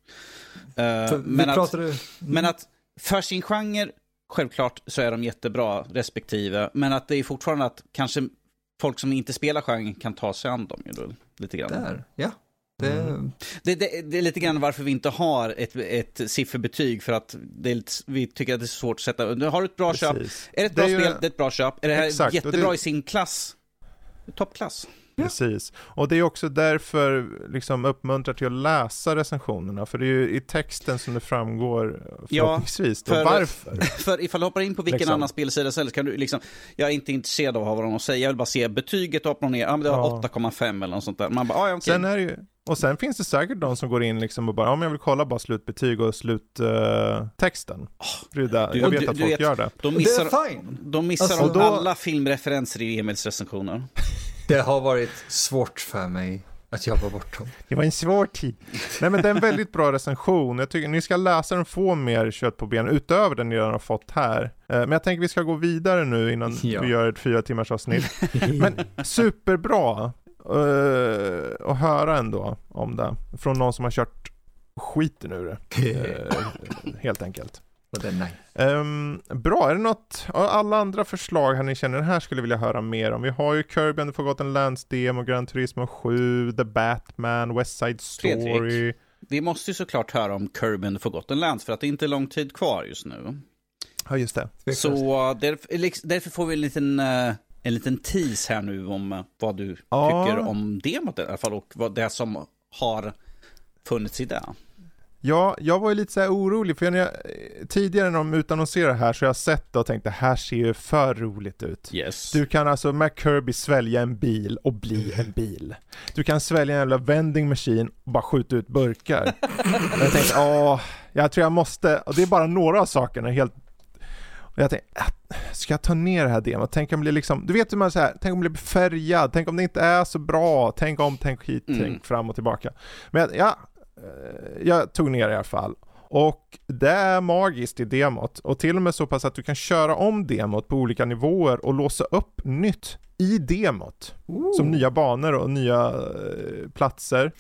C: Eh,
B: för
C: men, att,
B: pratade...
C: men att för sin genre, självklart så är de jättebra respektive, men att det är fortfarande att kanske folk som inte spelar genren kan ta sig an dem ju då, lite grann.
B: Där, ja. Det,
A: Mm.
C: Det, det, det är lite grann varför vi inte har ett, ett sifferbetyg, för att lite, vi tycker att det är svårt att sätta. Du har ett bra köp,
A: Precis.
C: är det ett bra
A: är ju-
C: spel, det är ett bra köp. Är det här
A: Exakt,
C: jättebra i sin klass? Toppklass.
A: Precis. Och det är också därför liksom uppmuntrar till att läsa recensionerna. För det är ju i texten som det framgår förhoppningsvis då
C: för-
A: varför.
C: För ifall du hoppar in på vilken
A: Liksom.
C: annan spelsida som helst kan du liksom, jag är inte intresserad av vad de har säga, jag vill bara se betyget upp och ner, ja men det var
A: Ja.
C: 8,5 eller något sånt där. Man bara, ah, ja okej.
A: Sen är det ju, och sen finns det säkert de som går in liksom och bara, ja men jag vill kolla bara slutbetyg och sluttexten. det är där,
C: du-
A: jag
C: du-
A: tt att
C: du
A: folk
C: vet-
A: gör det.
C: De
B: det
C: missar,
B: är fine.
C: de missar
B: Alltså,
C: om
A: då-
C: alla filmreferenser i Emils recensioner.
B: Det har varit svårt för mig att jobba bort dem.
A: Det var en svår tid. Nej men det är en väldigt bra recension. Jag tycker ni ska läsa den få mer kött på benen utöver den ni redan har fått här. Eh, Men jag tänker vi ska gå vidare nu innan
B: Ja.
A: vi gör ett fyra timmars avsnitt. Men superbra uh, att höra ändå om det. Från någon som har kört skiten ur det. eh, helt enkelt.
B: Och det är nice.
A: Ehm, bra, är det något, alla andra förslag här ni känner, den här skulle jag vilja höra mer om. Vi har ju Kirby and the Forgotten Lands demo, Gran Turismo 7, The Batman, West Side Story.
C: Fredrik. Vi måste ju såklart höra om Kirby and the Forgotten Lands, för att det är inte lång tid kvar just nu.
A: Ja, just det.
C: Så därför, liksom- därför får vi en liten, eh, en liten tease här nu om eh, vad du
A: Ja.
C: tycker om demot i alla fall och vad det som har funnits i det.
A: Ja, jag var ju lite så här orolig för när jag, tidigare när de utannonserade här så har jag sett det och tänkt det här ser ju för roligt ut.
C: Yes.
A: Du kan alltså med Kirby svälja en bil och bli en bil. Du kan svälja en jävla vending machine och bara skjuta ut burkar. jag tänkte, åh, jag tror jag måste, och det är bara några av sakerna helt och jag tänkte, äh, ska jag ta ner det här demot? Tänk om det blir liksom, du vet hur man säger, tänk om det blir färgad, tänk om det inte är så bra, tänk om, tänk hit,
C: Mm.
A: tänk fram och tillbaka. Men jag- ja, eh, jag tog ner i alla fall. Och det är magiskt i demot och till och med så pass att du kan köra om demot på olika nivåer och låsa upp nytt i demot. Som nya banor och nya eh, platser.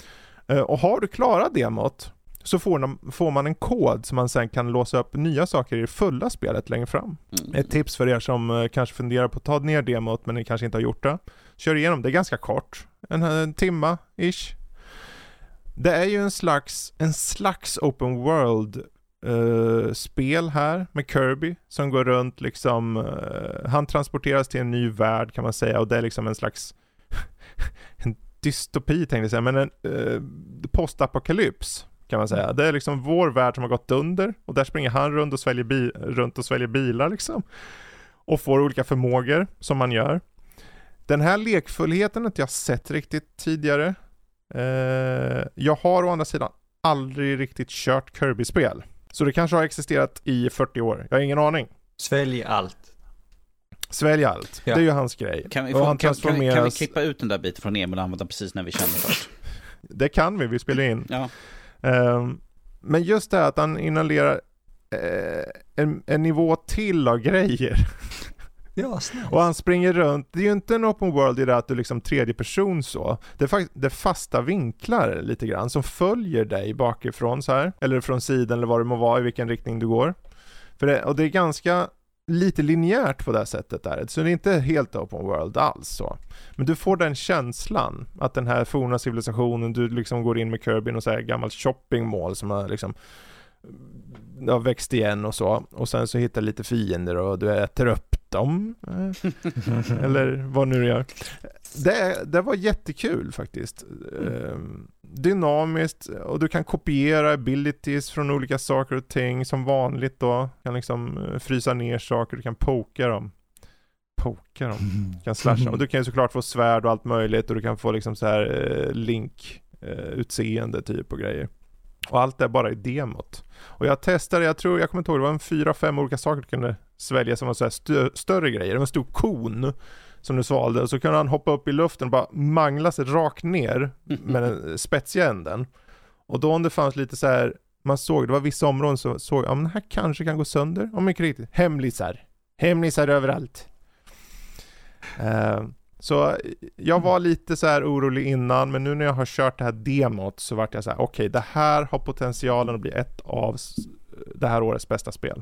A: Eh, och har du klarat demot så får, man en kod som man sen kan låsa upp nya saker i det fulla spelet längre fram.
C: Mm.
A: Ett tips för er som eh, kanske funderar på att ta ner demot men ni kanske inte har gjort det. Kör igenom, det är ganska kort. En, en timma ish. Det är ju en slags, en slags open world eh, spel här med Kirby som går runt liksom, eh, han transporteras till en ny värld kan man säga och det är liksom en slags en dystopi tänkte jag säga, men en eh, postapokalyps kan man säga. Det är liksom vår värld som har gått under och där springer han runt och sväljer, bi- runt och sväljer bilar liksom. Och får olika förmågor som man gör. Den här lekfullheten har inte jag sett riktigt tidigare. Eh, jag har å andra sidan aldrig riktigt kört Kirby-spel. Så det kanske har existerat i 40 år. Jag har ingen aning.
B: Svälj allt.
A: Svälj allt.
B: Ja.
A: Det är ju hans grej.
C: Kan vi, få,
A: han
C: kan, kan, vi, kan vi klippa ut den där biten från Emil och använda precis när vi känner för det?
A: Det kan vi, vi spelar in.
C: Ja.
A: Ehm, men just det här att han inhalerar eh, en, en nivå till av grejer.
B: Ja, snällt.
A: Och han springer runt. Det är ju inte en open world i det att du liksom tredje person så. Det är faktiskt det är fasta vinklar lite grann som följer dig bakifrån så här. Eller från sidan eller vad det må vara i vilken riktning du går. För det, och det är ganska lite linjärt på det här sättet där. Så det är inte helt open world alls så. Men du får den känslan att den här forna civilisationen, du liksom går in med Kirby i något så här gammalt shoppingmål som har liksom mm, har växt igen och så. Och sen så hittar lite fiender och du äter upp dem. Eh, Eller vad nu du gör. Det, det var jättekul faktiskt. Ehm, Dynamiskt och du kan kopiera abilities från olika saker och ting som vanligt då. Kan liksom eh, frysa ner saker, du kan poka dem. Poka dem. Du kan slasha och du kan ju såklart få svärd och allt möjligt och du kan få liksom så här eh, link utseende typ och grejer. Och allt är bara i demot. Och jag testade, jag tror, jag kommer inte ihåg, det var en fyra, fem olika saker du kunde svälja som var så här stö- större grejer. Det var en stor kon som du svalde och så kunde han hoppa upp i luften och bara mangla sig rakt ner med den spetsiga änden. Och då om det fanns lite så här, man såg, det var vissa områden så såg ja men det här kanske kan gå sönder, om mycket riktigt. Hemlisar. Hemlisar överallt. Uh, så jag var lite så här orolig innan, men nu när jag har kört det här demot så vart jag så här, okej, det här har potentialen att bli ett av det här årets bästa spel.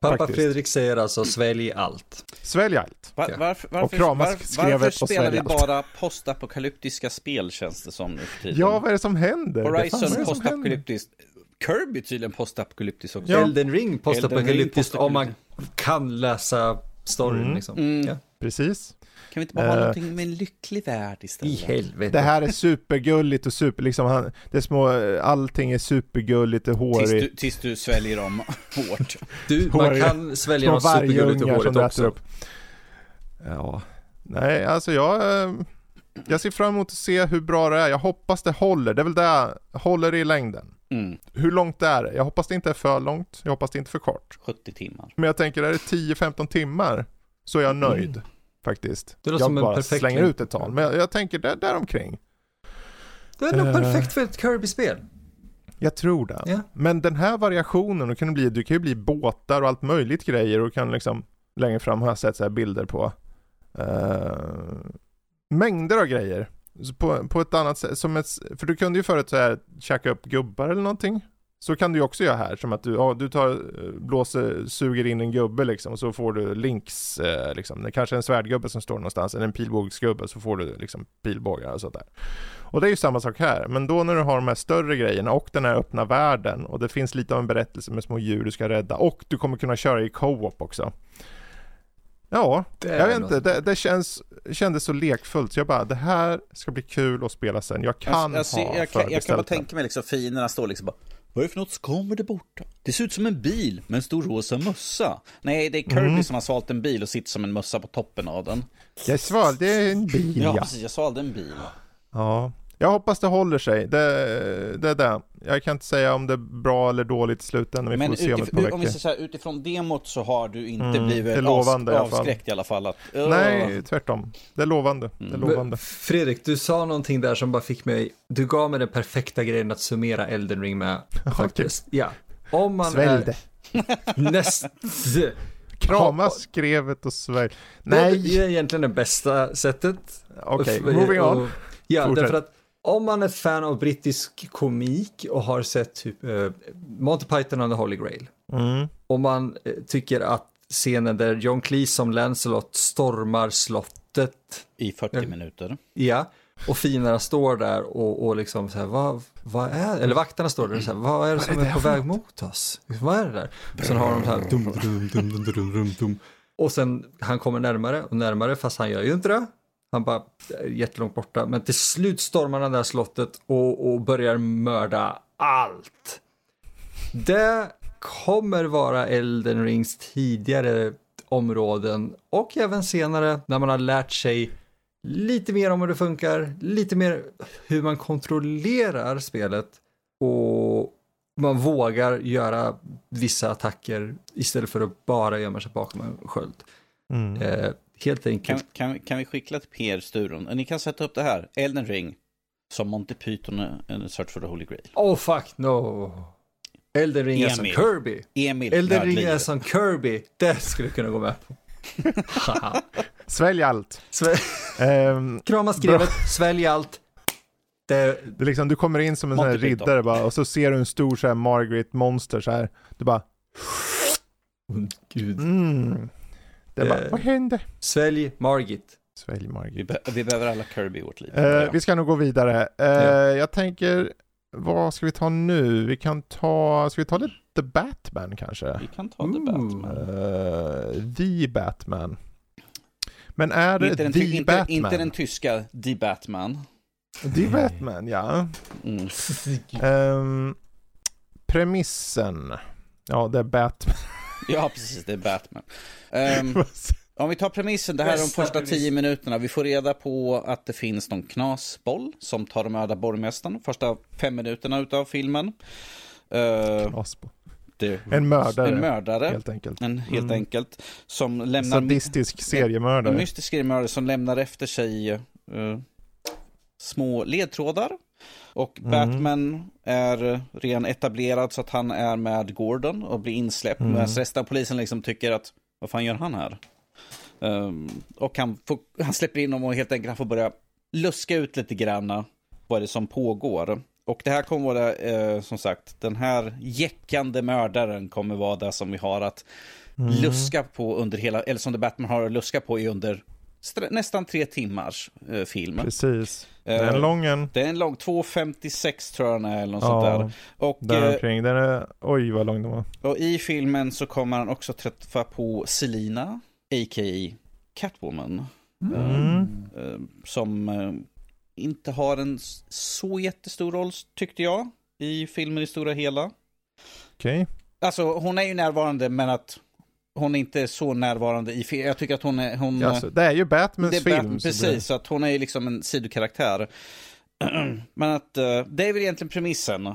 B: Pappa
A: faktiskt.
B: Fredrik säger alltså svälj allt.
A: Svälj allt.
C: Var,
B: Ja.
C: varför
A: Och
C: varför,
A: kramas
C: varför, varför spelar vi bara postapokalyptiska spel känns det som nu för tiden?
A: Ja, vad är det som händer?
C: Horizon postapokalyptiskt. Kirby tydligen postapokalyptiskt också.
A: Ja.
B: Elden ring postapokalyptiskt om man kan läsa storyn
A: Mm.
B: liksom.
C: Mm.
B: Ja.
A: Precis.
C: Kan vi inte bara ha
A: Eh,
C: någonting med en lycklig värld
B: I
C: istället?
B: helvete.
A: Det här är supergulligt och super, liksom, han, det är små, allting är supergulligt och
C: Tills
A: hårigt.
C: du, tills du sväljer dem hårt.
B: Du, man kan svälja något supergulligt och hårigt också.
A: upp. Ja, nej alltså jag, eh, jag ser fram emot att se hur bra det är. Jag hoppas det håller. Det är väl det, håller i längden.
C: Mm,
A: Hur långt är det? Jag hoppas det inte är för långt. Jag hoppas det inte är för kort.
C: 70 timmar.
A: Men jag tänker, är det 10-15 timmar så är jag nöjd. Faktiskt.
B: Det
A: jag bara slänger ut ett tal. Men jag, jag tänker där, däromkring.
B: Det är nog
A: Eh.
B: perfekt för ett Kirby-spel.
A: Jag tror det.
B: Ja.
A: Men den här variationen, det kan bli, du kan ju bli båtar och allt möjligt grejer och kan liksom längre fram har jag sett så här bilder på eh, mängder av grejer. På, på ett annat sätt, som ett, för du kunde ju förut så här käka upp gubbar eller någonting. Så kan du också göra här, som att du, ja, du tar, eh, blåser, suger in en gubbe liksom, och så får du links, eh, liksom. Det kanske är en svärdgubbe som står någonstans, eller en pilbågsgubbe, så får du liksom pilbågar och sånt där. Och det är ju samma sak här, men då när du har de här större grejerna och den här öppna världen och det finns lite av en berättelse med små djur du ska rädda och du kommer kunna köra i co-op också. Ja, jag vet inte, det, det känns, kändes så lekfullt så jag bara, det här ska bli kul att spela sen. Jag kan
C: Alltså,
A: ha
C: jag, kan, jag kan bara tänka mig liksom fienderna står liksom bara Vad är det för något som kommer där borta? Det ser ut som en bil med en stor rosa mössa. Nej, det är Kirby
A: Mm.
C: som har svalt en bil och sitter som en mössa på toppen av den.
A: Jag svalde en bil
C: Ja,
A: ja.
C: precis. Jag svalde en bil.
A: ja. Jag hoppas det håller sig. Det, det är det. Jag kan inte säga om det är bra eller dåligt i slutändan. Vi
C: Men
A: får se om ett par
C: utif- om vi
A: veckor.
C: säger så här, utifrån demot så har du inte
A: Mm,
C: blivit
A: lovande i
C: avs-
A: alla fall.
C: avskräckt i alla fall. Att, "Åh."
A: Nej, tvärtom. Det är lovande. Det är
C: Mm.
A: lovande.
B: Fredrik, du sa någonting där som bara fick mig, du gav mig den perfekta grejen att summera Elden Ring med. Faktiskt. Ja. Om man
A: Svälj
B: är näst...
A: Krama skrevet och svälj.
B: Nej! Det är egentligen det bästa sättet.
A: Okej,
B: Och-
A: moving on.
B: Ja,
A: Fortsätt.
B: därför att om man är fan av brittisk komik och har sett typ uh, Monty Python and the Holy Grail.
A: Mm.
B: Om man eh, tycker att scenen där John Cleese som Lancelot stormar slottet,
C: I 40
B: Ja.
C: minuter.
B: ja, och finerna står där och, och liksom så här, vad, vad är eller vakterna står där och så här, vad är det som är på väg mot oss? Vad är det där? Och sen har de så här, dum, dum, dum, dum, dum, dum, dum. Och sen, han kommer närmare och närmare, fast han gör ju inte det. Han bara jättelångt borta, men till slut stormar han det här slottet och, och börjar mörda allt. Det kommer vara Elden Rings tidigare områden och även senare när man har lärt sig lite mer om hur det funkar, lite mer hur man kontrollerar spelet och man vågar göra vissa attacker istället för att bara gömma sig bakom en sköld.
A: Mm.
B: Eh, helt enkelt.
C: Kan, kan, kan vi skicka till PR-studion? Ni kan sätta upp det här, Elden Ring, som Monty Python en Search for the Holy Grail.
B: Oh fuck no. Elden Ring är som
C: Emil.
B: Kirby.
C: Emil
B: Elden Ring är som Kirby. Det skulle jag kunna gå med på.
A: Svälj allt.
B: Sve-
A: Ehm,
B: Krama skrevet, svälj allt. Det,
A: det är liksom, du kommer in som en sån här riddare bara, och så ser du en stor så här Margaret Monster så här. Du bara,
B: gud.
A: mm. Det är bara,
B: Eh.
A: vad hände?
B: Svälj Margit.
A: Svälj
C: Vi,
A: Margaret.
C: be vi behöver alla Kirby i vårt liv.
A: Eh, vi ska nog gå vidare. Eh,
B: Ja.
A: Jag tänker, vad ska vi ta nu? Vi kan ta, ska vi ta lite Batman kanske?
C: Vi kan ta The
B: Ooh.
C: Batman.
A: Uh, the Batman. Men är det
C: Inte den,
A: The
C: ty- inte,
A: Batman?
C: inte den tyska The Batman.
A: The Batman, ja.
C: Mm.
A: Ehm, premissen. Ja, det är Batman.
C: Ja, precis, det är Batman. Ehm, om vi tar premissen, det här är de första tio minuterna. Vi får reda på att det finns någon knasboll som tar och mördar borgmästaren. Första fem minuterna utav filmen. Uh,
A: Aspo.
C: det,
A: En mördare,
C: En mördare,
A: helt enkelt.
C: en, helt
A: Mm.
C: enkelt. Som lämnar...
A: Sadistisk
C: En
A: seriemördare.
C: mystisk seriemördare som lämnar efter sig eh, små ledtrådar. Och
A: Mm.
C: Batman är redan etablerad så att han är med Gordon och blir insläppt.
A: Mm.
C: Medan resten av polisen liksom tycker att, vad fan gör han här? Ehm, och han, får, han släpper in dem och helt enkelt han får börja luska ut lite grann vad det är som pågår. Och det här kommer vara, eh, som sagt, den här jäckande mördaren kommer vara det som vi har att
A: Mm.
C: luska på under hela, eller som The Batman har att luska på i under nästan tre timmars eh, film.
A: Precis. Det är
C: Eh,
A: en lång en.
C: Det är en lång, 2.56 tror jag den är eller något
A: Ja,
C: sånt där. Och,
A: där
C: eh,
A: omkring. Den är, oj vad lång den var.
C: och i filmen så kommer han också träffa på Selina, a.k.a. Catwoman.
A: Mm.
C: eh, som eh, inte har en så jättestor roll tyckte jag i filmen i stora hela.
A: Okej.
C: Alltså hon är ju närvarande men att hon är inte så närvarande i filmen. Jag tycker att hon är... Hon,
A: Alltså, det är ju Batmans
C: det är
A: film.
C: Batman,
A: så
C: precis, så att hon är ju liksom en sidokaraktär. Men att eh, det är väl egentligen premissen, eh,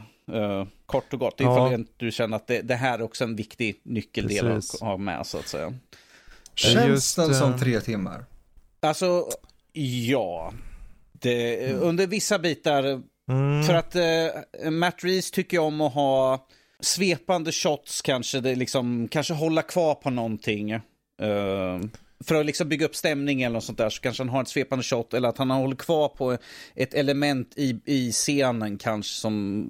C: kort och gott. Det är
A: Ja.
C: ifall du känner att det, det här är också en viktig nyckeldel att
A: Precis.
C: ha med så att säga.
A: Det
B: Känns
A: just,
B: den som
A: eh,
B: tre timmar?
C: Alltså, ja. Det, Under vissa bitar,
A: Mm.
C: för att Matt Reeves tycker jag om att ha svepande shots kanske, det liksom, kanske hålla kvar på någonting. Eh, för att liksom bygga upp stämning eller något sånt där så kanske han har ett svepande shot eller att han håller kvar på ett element i, i scenen kanske som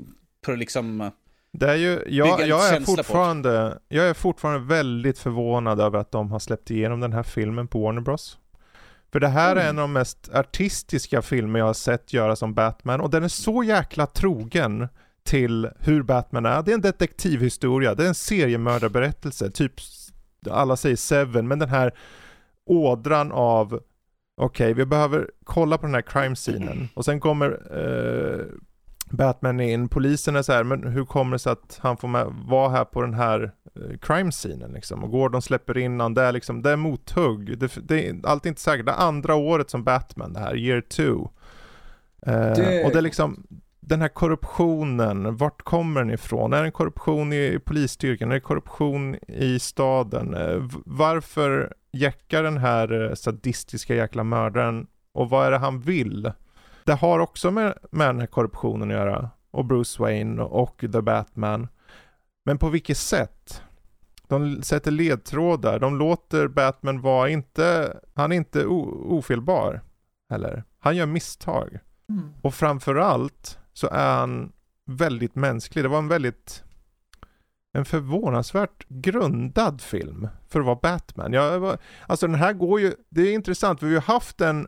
C: för att liksom
A: Det är ju, jag, jag, är fortfarande, jag är fortfarande väldigt förvånad över att de har släppt igenom den här filmen på Warner Bros. För det här
C: Mm.
A: är en av de mest artistiska filmer jag har sett göra som Batman och den är så jäkla trogen till hur Batman är. Det är en detektivhistoria, det är en seriemördarberättelse, typ alla säger Seven, men den här ådran av okej, vi behöver kolla på den här crime-scenen och sen kommer eh, Batman in, polisen är så här, men hur kommer det sig att han får med, vara här på den här eh, crime-scenen liksom? Och Gordon släpper in han, det är liksom, det är mothugg, det, det är allt är inte säkert, det är andra året som Batman det här, year two. Eh,
B: Det-
A: Och det är liksom, den här korruptionen, vart kommer den ifrån? Är det korruption i polisstyrkan? Är det korruption i staden? Eh, Varför jäckar den här eh, sadistiska jäkla mördaren? Och vad är det han vill? Det har också med, med den här korruptionen att göra. Och Bruce Wayne och The Batman. Men på vilket sätt? De sätter ledtrådar, de låter Batman vara inte, han är inte ofelbar. Heller. Han gör misstag. Och framförallt så är han väldigt mänsklig. Det var en väldigt en förvånansvärt grundad film för att vara Batman. Jag alltså den här går ju, det är intressant för vi har haft en,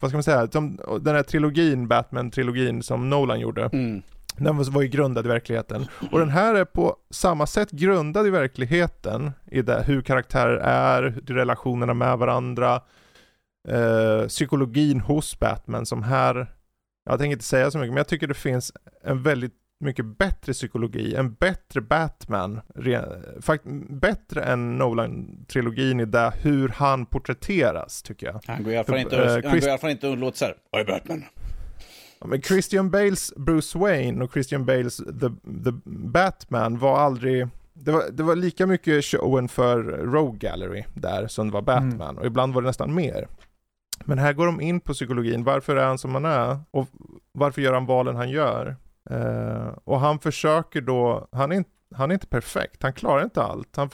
A: vad ska man säga, som, den här trilogin, Batman-trilogin som Nolan gjorde.
C: mm,
A: Den var var ju grundad i verkligheten. Och den här är på samma sätt grundad i verkligheten. I det, hur karaktärer är, relationerna med varandra. Eh, psykologin hos Batman som här, jag tänker inte säga så mycket, men jag tycker det finns en väldigt mycket bättre psykologi, en bättre Batman, fakt- bättre än Nolan-trilogin i det hur han porträtteras tycker jag.
C: Han går i alla fall inte,
A: eh,
C: han
A: Chris-
C: går i inte och låter såhär, jag är Batman.
A: Ja, Men Christian Bales Bruce Wayne och Christian Bales The, the Batman var aldrig det var, det var lika mycket showen för Rogue Gallery där som det var Batman och ibland var det nästan mer. Men här går de in på psykologin, varför är han som han är och varför gör han valen han gör? Eh, och han försöker då, han är, inte, han är inte perfekt, han klarar inte allt. Han,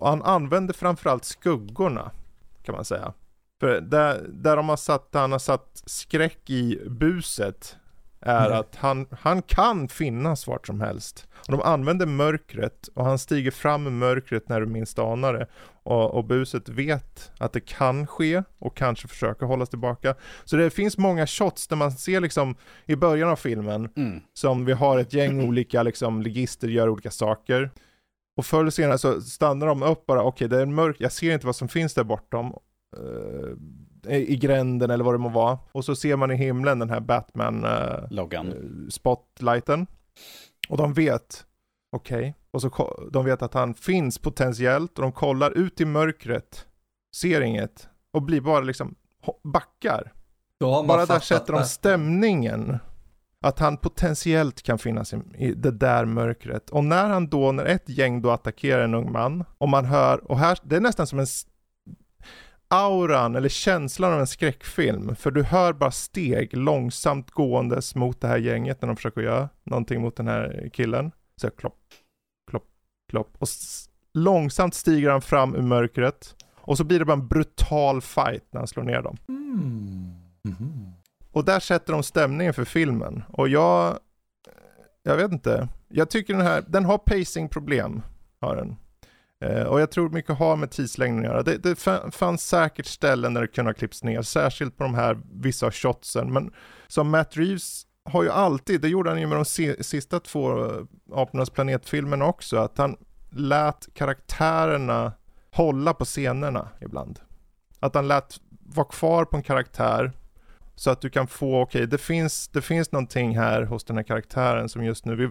A: han använder framförallt skuggorna kan man säga. För där, där de har satt, han har satt skräck i buset är
B: Mm.
A: att han, han kan finnas vart som helst. Och de använder mörkret och han stiger fram i mörkret när du minst anar det. Och, och buset vet att det kan ske och kanske försöker hållas tillbaka. Så det finns många shots där man ser liksom i början av filmen
C: Mm.
A: som vi har ett gäng olika liksom ligister gör olika saker. Och förr eller senare så stannar de upp bara, okej det är mörkt, jag ser inte vad som finns där bortom. eh, I gränden eller vad det må vara. Och så ser man i himlen den här Batman eh,
C: Loggan.
A: eh, spotlighten. Och de vet, okej, och så ko- de vet att han finns potentiellt och de kollar ut i mörkret, ser inget och blir bara liksom backar. Bara där sätter de stämningen. Att han potentiellt kan finnas i, det där mörkret. Och när han då, när ett gäng då attackerar en ung man, och man hör, och här, det är nästan som en auran eller känslan av en skräckfilm. För du hör bara steg långsamt gåendes mot det här gänget när de försöker göra någonting mot den här killen. Så klopp, klopp, klopp. Och långsamt stiger han fram ur mörkret. Och så blir det bara en brutal fight när han slår ner dem.
B: Mm. Mhm.
A: Och där sätter de stämningen för filmen. Och jag, jag vet inte. Jag tycker den här, den har pacingproblem. Har den. Eh, och jag tror mycket har med tidslängden att göra. Det, det fanns säkert ställen där det kunde ha klippts ner, särskilt på de här vissa shotsen. Men som Matt Reeves har ju alltid, det gjorde han ju med de sista två eh, Apornas planet-filmerna också, att han lät karaktärerna hålla på scenerna ibland. Att han lät vara kvar på en karaktär så att du kan få, okej, det, finns, det finns någonting här hos den här karaktären som just nu, vi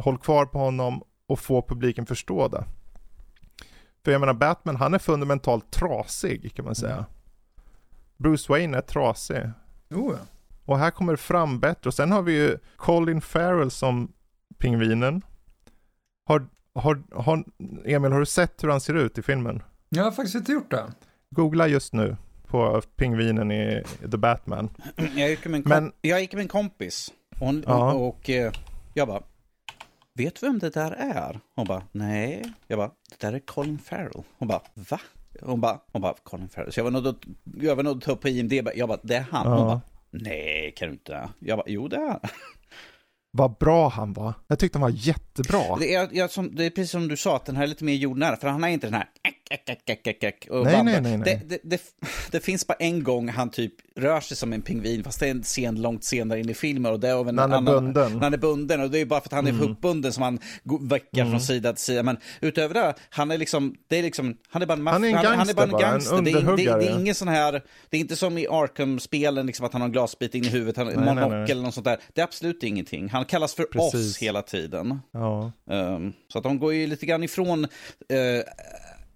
A: håller kvar på honom och få publiken förstå det. För jag menar, Batman, han är fundamentalt trasig kan man säga. Bruce Wayne är trasig.
B: Oh, ja.
A: Och här kommer det fram bättre. Och sen har vi ju Colin Farrell som pingvinen. Har, har, har, Emil, har du sett hur han ser ut i filmen?
B: Jag har faktiskt inte gjort det.
A: Googla just nu på pingvinen i The Batman.
C: Jag gick med en, kom-
A: Men-
C: jag gick med en kompis. Och, hon,
A: Ja.
C: och eh, jag bara, vet du vem det där är? Hon bara, nej. Jag bara, det där är Colin Farrell. Hon bara, va? Hon bara, hon bara Colin Farrell. Så jag var nöjd att, jag var nöjd att ta upp på IMDB. Jag bara, det är han. Hon
A: Ja.
C: bara, nej kan du inte. Jag bara, jo det är han.
A: Vad bra han var. Jag tyckte han var jättebra.
C: Det är, jag, som, det är precis som du sa, att den här är lite mer jordnära. För han är inte den här äck, äck, äck, äck, äck, och
A: Nej, nej, nej, nej.
C: Det, det, det, det finns bara en gång han typ rör sig som en pingvin, fast det är en scen långt senare in i filmen. Och det är av en
A: När han är
C: annan,
A: bunden.
C: När han är bunden, och det är bara för att han är
A: Mm.
C: uppbunden som han väcker mm. från sida till sida. Men utöver det, han är liksom, det är liksom, han är bara en maff-
A: Han är en
C: han, han är
A: gangster
C: bara en
A: bara, en
C: det, är, det,
A: underhuggare.
C: det är ingen sån här, det är inte som i Arkham-spelen, liksom att han har en glasbit in i huvudet, han,
A: nej,
C: monokel
A: nej.
C: eller något sånt där. Det är absolut ingenting. Han kallas för
A: Precis.
C: oss hela tiden.
A: Ja.
C: Um, så att de går ju lite grann ifrån uh,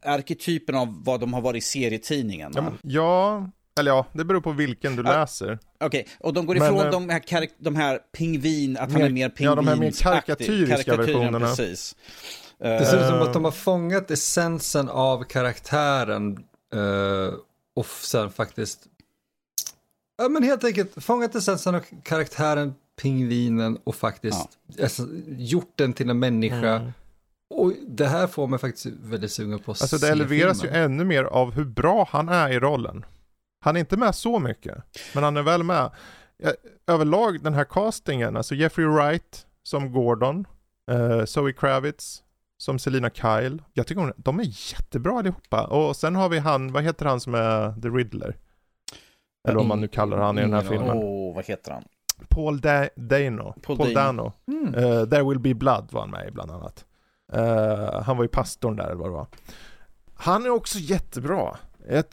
C: arketypen av vad de har varit i serietidningarna.
A: Ja, men, ja, eller ja, det beror på vilken du
C: Ja.
A: läser.
C: Okej, och de går
A: Men,
C: ifrån
A: eh,
C: de, här de här pingvin, att han
A: mer-
C: är mer
A: ja,
C: pingvinsaktig.
A: de här mer karikatyriska versionerna.
C: Precis.
B: Det ser ut som
A: Eh.
B: att de har fångat essensen av karaktären eh, och sen faktiskt, ja men helt enkelt fångat essensen av karaktären, pingvinen och faktiskt alltså, gjort den till en människa.
A: Mm.
B: Och det här får mig faktiskt väldigt sugen på att
A: Alltså det
B: se
A: eleveras
B: filmen.
A: ju ännu mer av hur bra han är i rollen. Han är inte med så mycket, men han är väl med. Överlag den här castingen, alltså Jeffrey Wright som Gordon, eh, Zoe Kravitz som Selina Kyle. Jag tycker hon, de är jättebra allihopa. Och sen har vi han, vad heter han som är The Riddler? Eller vad man nu kallar han i den här filmen.
C: Åh, vad heter han?
A: Paul da- Dano.
C: Paul
A: Paul,
C: Dano.
A: Dano.
B: Mm.
A: Eh, There Will Be Blood var han med i bland annat. Eh, han var ju pastorn där eller vad det var. Han är också jättebra. Ett,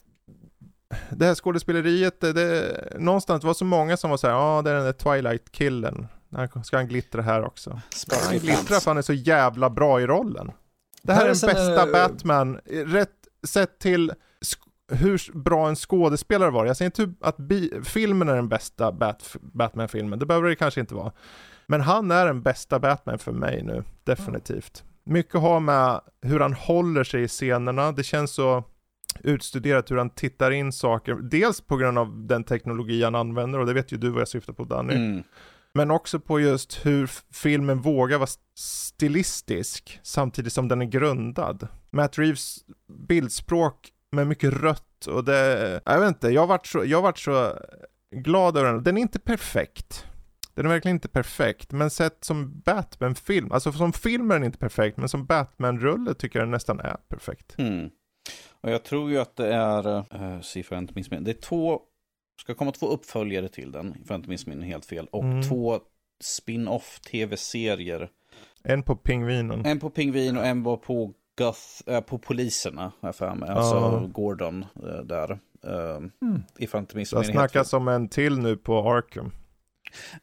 A: det här skådespeleriet, det, det, någonstans var så många som var så här, ja ah, det är den där Twilight-killen. Han- Ska han glittra här också? Han
C: Sparkly
A: glittrar
C: pants.
A: för han är så jävla bra i rollen. Det här är den bästa
B: är-
A: Batman, rätt sett till hur bra en skådespelare var. Jag säger inte att filmen är den bästa Bat- Batman-filmen, det behöver det kanske inte vara. Men han är den bästa Batman för mig nu, definitivt. Mycket har med hur han håller sig i scenerna, det känns så utstuderat hur han tittar in saker, dels på grund av den teknologi han använder och det vet ju du vad jag syftar på Danny.
C: Mm.
A: Men också på just hur filmen vågar vara stilistisk samtidigt som den är grundad. Matt Reeves bildspråk med mycket rött och det, jag vet inte, jag har varit så, jag har varit så glad över den. Den är inte perfekt. Den är verkligen inte perfekt, men sett som Batman-film, alltså som film är den inte perfekt, men som Batman-rulle tycker jag den nästan är perfekt.
C: Mm. Och jag tror ju att det är, uh, se för jag inte minns mig, det är två, ska komma två uppföljare till den, för jag inte minns mig helt fel, och
A: Mm.
C: två spin-off tv-serier.
A: En på Pingvinen.
C: En på Pingvin och en var på Goth, eh, på poliserna, har jag för mig. Alltså
A: Ja.
C: Gordon eh, där. Uh,
B: Mm.
C: Ifall jag inte
A: Det
C: minns fel.
A: snackats om en till nu på Arkham.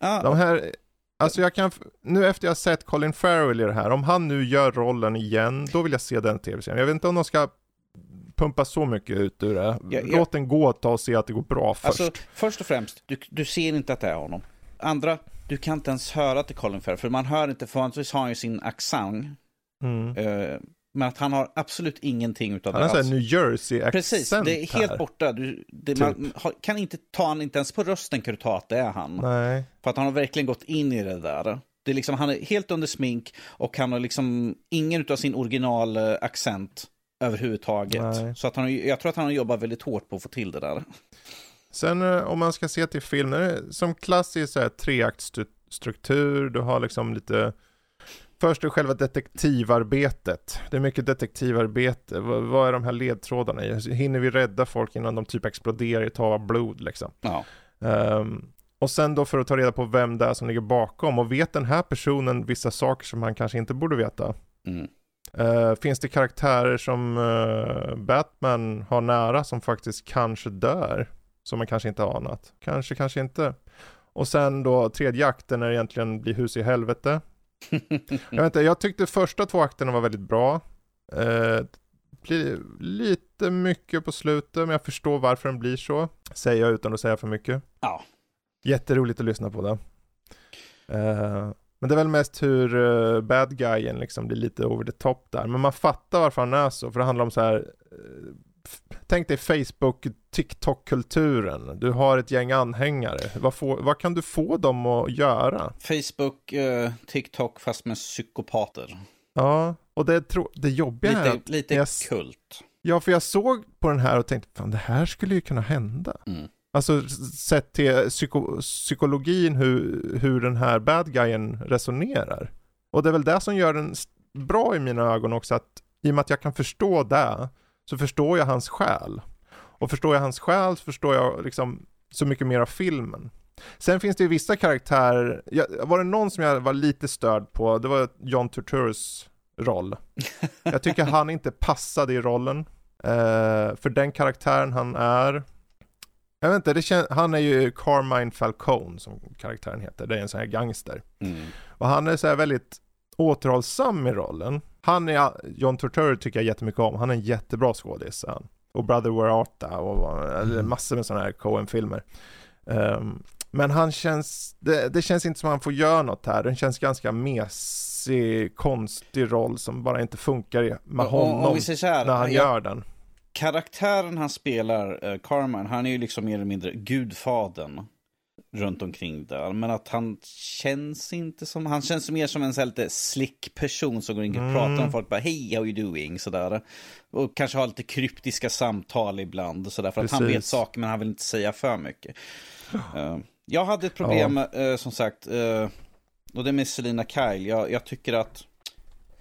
C: Ah,
A: De här, alltså jag kan, nu efter jag har sett Colin Farrell i det här, om han nu gör rollen igen, då vill jag se den tv-serien. Jag vet inte om de ska pumpa så mycket ut ur det.
C: Ja, ja.
A: Låt den gå ett tag och se att det går bra först.
C: Alltså, först och främst, du, du ser inte att det är honom. Andra, du kan inte ens höra till Colin Farrell, för man hör inte, för vanligtvis har han ju sin accent.
A: mm.
C: eh, men att han har absolut ingenting utav
A: Han
C: det
A: har en
C: alls.
A: New Jersey-accent
C: Precis, det är helt
A: här.
C: borta. Du, det,
A: Typ.
C: man har, kan inte ta han, inte ens på rösten kan du ta att det är han.
A: Nej.
C: För att han har verkligen gått in i det där. Det är liksom, han är helt under smink och han har liksom ingen utav sin original eh, accent överhuvudtaget.
A: Nej.
C: Så att han, har- jag tror att han har jobbat väldigt hårt på att få till det där.
A: Sen eh, om man ska se till är som klassisk så här, treaktstruktur, du har liksom lite Först är själva detektivarbetet. Det är mycket detektivarbete. Vad, vad är de här ledtrådarna? Hinner vi rädda folk innan de typ exploderar i ett hav av blod liksom?
C: Ja.
A: Ehm, och sen då för att ta reda på vem det är som ligger bakom och vet den här personen vissa saker som han kanske inte borde veta?
C: Mm.
A: Eh, finns det karaktärer som eh, Batman har nära som faktiskt kanske dör? Som man kanske inte har anat. Kanske, kanske inte. Och sen då tredje akten det egentligen blir hus i helvete. Jag vet inte, jag tyckte första två akterna var väldigt bra. Eh, blir lite mycket på slutet, men jag förstår varför den blir så. Säger jag utan att säga för mycket.
C: Ja.
A: Jätteroligt att lyssna på det. Eh, men det är väl mest hur uh, bad guyen liksom blir lite over the top där. Men man fattar varför han är så, för det handlar om så här. f- tänk dig Facebook, TikTok-kulturen. Du har ett gäng anhängare. Vad, får, vad kan du få dem att göra?
C: Facebook, eh, TikTok fast med psykopater.
A: Ja, och det, tro, det jobbiga är
C: Lite,
A: att,
C: lite
A: jag
C: kult.
A: ja för jag såg på den här och tänkte, fan det här skulle ju kunna hända.
C: Mm.
A: Alltså sett till psyko, psykologin hur, hur den här bad guyen resonerar. Och det är väl det som gör den bra i mina ögon också, att i och med att jag kan förstå det, så förstår jag hans själ. Och förstår jag hans själ så förstår jag liksom så mycket mer av filmen. Sen finns det ju vissa karaktärer, jag, var det någon som jag var lite störd på, det var John Turturros roll. Jag tycker han inte passade i rollen. Eh, för den karaktären han är. Jag vet inte, kän- han är ju Carmine Falcone som karaktären heter. Det är en sån här gangster.
C: Mm.
A: Och han är så här väldigt återhållsam i rollen. Han är, John Turturro tycker jag jättemycket om. Han är en jättebra skådis. Och Brother Where Art och eller
B: Mm.
A: massor med sådana här Coen-filmer. Ehm, men han känns, det, det känns inte som han får göra något här. Den känns ganska mesig, konstig roll som bara inte funkar med honom
C: Om så här,
A: när han
C: jag-
A: gör den.
C: karaktären han spelar, uh, Carmine, han är ju liksom mer eller mindre gudfadern runt omkring där. Men att han känns inte som, han känns mer som en så här lite slick person som går in och
A: Mm.
C: pratar med folk bara hej, how you doing, sådär. Och kanske har lite kryptiska samtal ibland, sådär, för att han
A: Precis.
C: vet saker men han vill inte säga för mycket. Eh, jag hade ett problem, eh, som sagt, eh, och det är med Selina Kyle. Jag, jag tycker att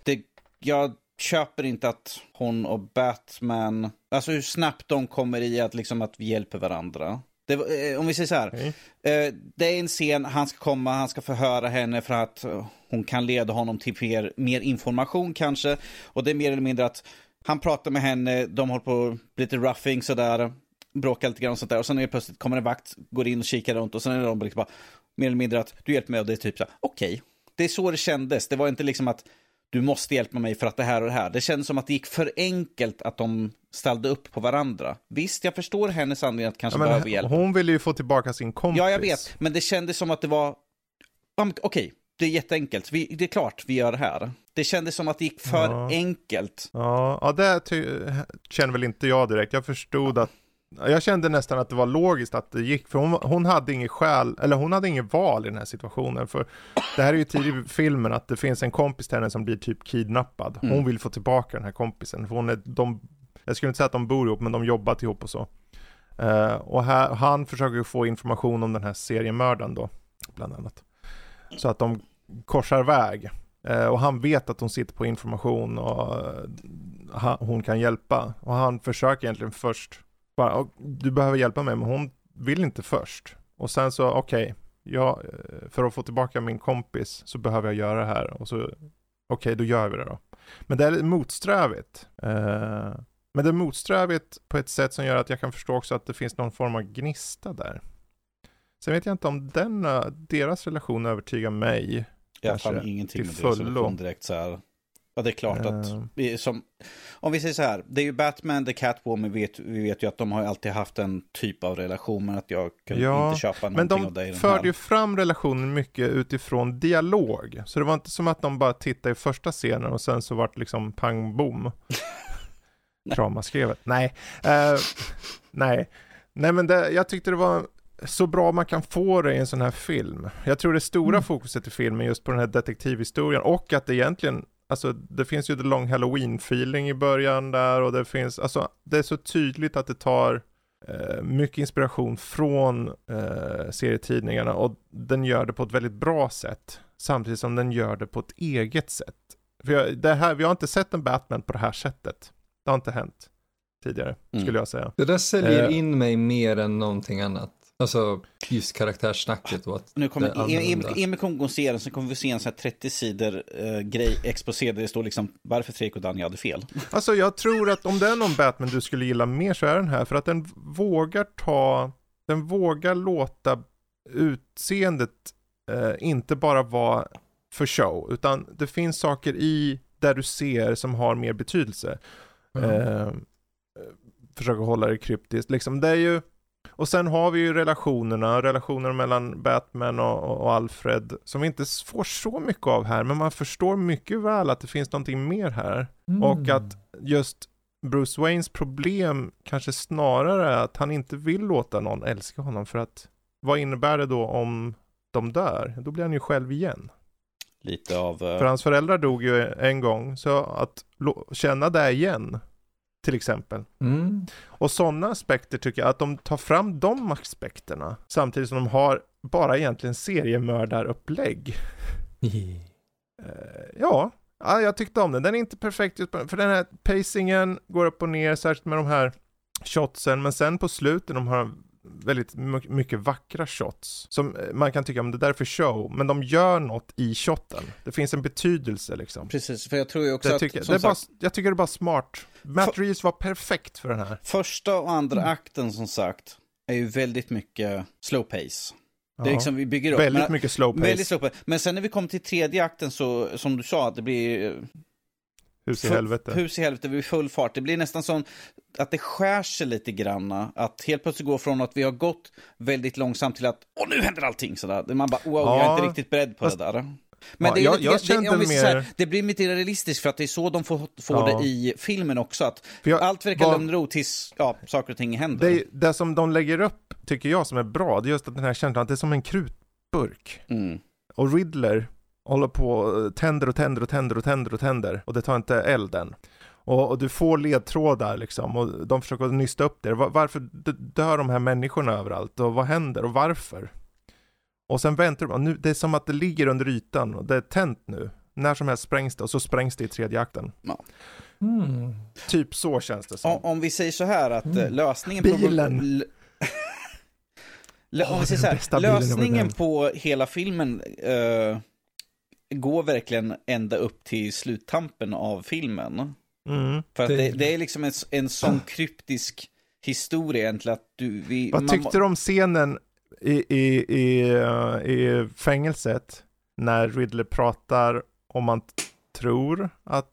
C: det, jag köper inte att hon och Batman, alltså hur snabbt de kommer i att liksom att vi hjälper varandra. Det, eh, om vi säger så här,
A: Okej.
C: eh, det är en scen, han ska komma, han ska förhöra henne för att eh, hon kan leda honom till mer, mer information kanske. Och det är mer eller mindre att han pratar med henne, de håller på lite roughing sådär, bråkar lite grann och sånt där. Och sen är plötsligt kommer en vakt, går in och kikar runt och sen är de liksom bara, mer eller mindre att du hjälper mig och det är typ så okej, det är så det kändes. Det var inte liksom att du måste hjälpa mig för att det här och det här. Det kändes som att det gick för enkelt att de ställde upp på varandra. Visst, jag förstår hennes anledning att kanske
A: Ja,
C: behöva hjälp.
A: hon ville ju få tillbaka sin kompis.
C: Ja, jag vet, men det kändes som att det var, Ja, okej, det är jätteenkelt, vi, det är klart vi gör det här. Det kändes som att det gick för
A: Ja.
C: enkelt.
A: Ja, ja det känner väl inte jag direkt. Jag förstod att jag kände nästan att det var logiskt att det gick, för hon, hon hade inget skäl, eller hon hade inget val i den här situationen. För det här är ju tidigt i filmen att det finns en kompis till henne som blir typ kidnappad. Hon
C: Mm.
A: vill få tillbaka den här kompisen. För hon är, de, jag skulle inte säga att de bor ihop, men de jobbat ihop och så. Eh, och här, han försöker ju få information om den här seriemördaren då, bland annat. Så att de korsar väg. Eh, och han vet att hon sitter på information och eh, hon kan hjälpa. Och han försöker egentligen först, bara, "Åh, du behöver hjälpa mig, men hon vill inte först. Och sen så, okej, ja, eh, för att få tillbaka min kompis så behöver jag göra det här. Och så, okej, då gör vi det då. Men det är motsträvigt. Eh, men det är motsträvigt på ett sätt som gör att jag kan förstå också att det finns någon form av gnista där. Sen vet jag inte om den, eh, deras relation övertygar mig.
C: Jag fann ingenting
A: till
C: med
A: fullo.
C: direkt så här. Ja, det är klart att,
A: Eh.
C: vi, som, om vi säger så här, det är ju Batman, The Catwoman, vi vet, vi vet ju att de har alltid haft en typ av relation, men att jag kan
A: Ja,
C: inte köpa
A: Men
C: någonting av dig i
A: de förde ju fram relationen mycket utifrån dialog. Så det var inte som att de bara tittade i första scenen och sen så vart det liksom pang bom. Kramaskrevet. Nej. Eh, nej. Nej men det, jag tyckte det var så bra man kan få det i en sån här film. Jag tror det stora
B: Mm.
A: fokuset i filmen just på den här detektivhistorien och att det egentligen Alltså det finns ju the long halloween feeling i början där och det finns, alltså det är så tydligt att det tar eh, mycket inspiration från eh, serietidningarna och den gör det på ett väldigt bra sätt. Samtidigt som den gör det på ett eget sätt. För jag, det här, vi har inte sett en Batman på det här sättet. Det har inte hänt tidigare,
C: Mm.
A: skulle jag säga.
B: Det där säljer
A: Eh.
B: in mig mer än någonting annat. Alltså just karaktärssnacket och att
C: Nu kommer
B: annorlunda.
C: Emil kommer gå och se den, sen kommer vi se en sån här 30 sidor eh, grej exposé där det står liksom varför Fredrik och Danny hade fel.
A: Alltså jag tror att om det är någon Batman du skulle gilla mer så är den här för att den vågar ta, den vågar låta utseendet eh, inte bara vara för show, utan det finns saker i där du ser som har mer betydelse.
B: Mm.
A: Eh, försöka hålla det kryptiskt. Liksom, det är ju, och sen har vi ju relationerna, relationerna mellan Batman och, och, Alfred, som vi inte får så mycket av här, men man förstår mycket väl att det finns någonting mer här.
B: Mm.
A: Och att just Bruce Waynes problem kanske snarare är att han inte vill låta någon älska honom, för att vad innebär det då om de dör? Då blir han ju själv igen.
C: Lite av... eh,
A: För hans föräldrar dog ju en gång, så att känna det igen, till exempel.
B: Mm.
A: Och sådana aspekter tycker jag att de tar fram de aspekterna samtidigt som de har bara egentligen seriemördarupplägg. Eh, ja, ja, jag tyckte om den. Den är inte perfekt just för den här pacingen går upp och ner, särskilt med de här shotsen, men sen på slutet de har väldigt my- mycket vackra shots som eh, man kan tycka om det där är för show, men de gör något i shotten. Det finns en betydelse liksom.
C: Precis, för jag tror ju också
A: Det
C: att,
A: tycker, det är bara,
C: sagt,
A: jag tycker det är bara smart. Matt Reeves var perfekt för den här.
C: första och andra
A: Mm.
C: akten som sagt är ju väldigt mycket slow pace. Det är liksom, vi bygger upp.
A: Väldigt
C: men,
A: mycket slow pace.
C: Väldigt slow pace. Men sen när vi kommer till tredje akten så, som du sa, att det blir eh,
A: Hus i helvete.
C: Hus i helvete, det blir full fart. Det blir nästan som att det skär sig lite granna. Att helt plötsligt gå från att vi har gått väldigt långsamt till att åh, nu händer allting sådär. Man bara wow, jag är
A: Ja,
C: inte riktigt beredd på
A: fast-
C: det där. Men
A: Ja,
C: det,
A: jag- jag
C: det, här, det blir lite realistiskt för att det är så de får, får
A: Ja.
C: det i filmen också. Att
A: jag-
C: allt verkar
A: vad-
C: lugn ro tills ja, saker och ting händer.
A: Det, som de lägger upp, tycker jag, som är bra, det är just att den här känslan att det är som en krutburk.
C: Mm.
A: Och Riddler håller på och tänder och tänder och tänder och tänder och tänder och det tar inte elden. Och, och du får ledtrådar liksom och de försöker nysta upp det. Var, varför dör de här människorna överallt och vad händer och varför? Och sen väntar de, nu, det är som att det ligger under ytan och det är tänt nu. När som helst sprängs det och så sprängs det i tredje akten.
B: Mm.
A: Typ så känns det som.
C: Om, om vi säger så här att eh,
B: Mm.
C: lösningen
A: Bilen.
C: på... L- så här, lösningen på hela filmen eh, går verkligen ända upp till sluttampen av filmen.
A: Mm.
C: För att
B: Det-
C: det, det är liksom en, en sån kryptisk historia egentligen att du... Vi,
A: Vad
C: man-
A: tyckte du om scenen i, i, i, i fängelset när Riddler pratar om man tror att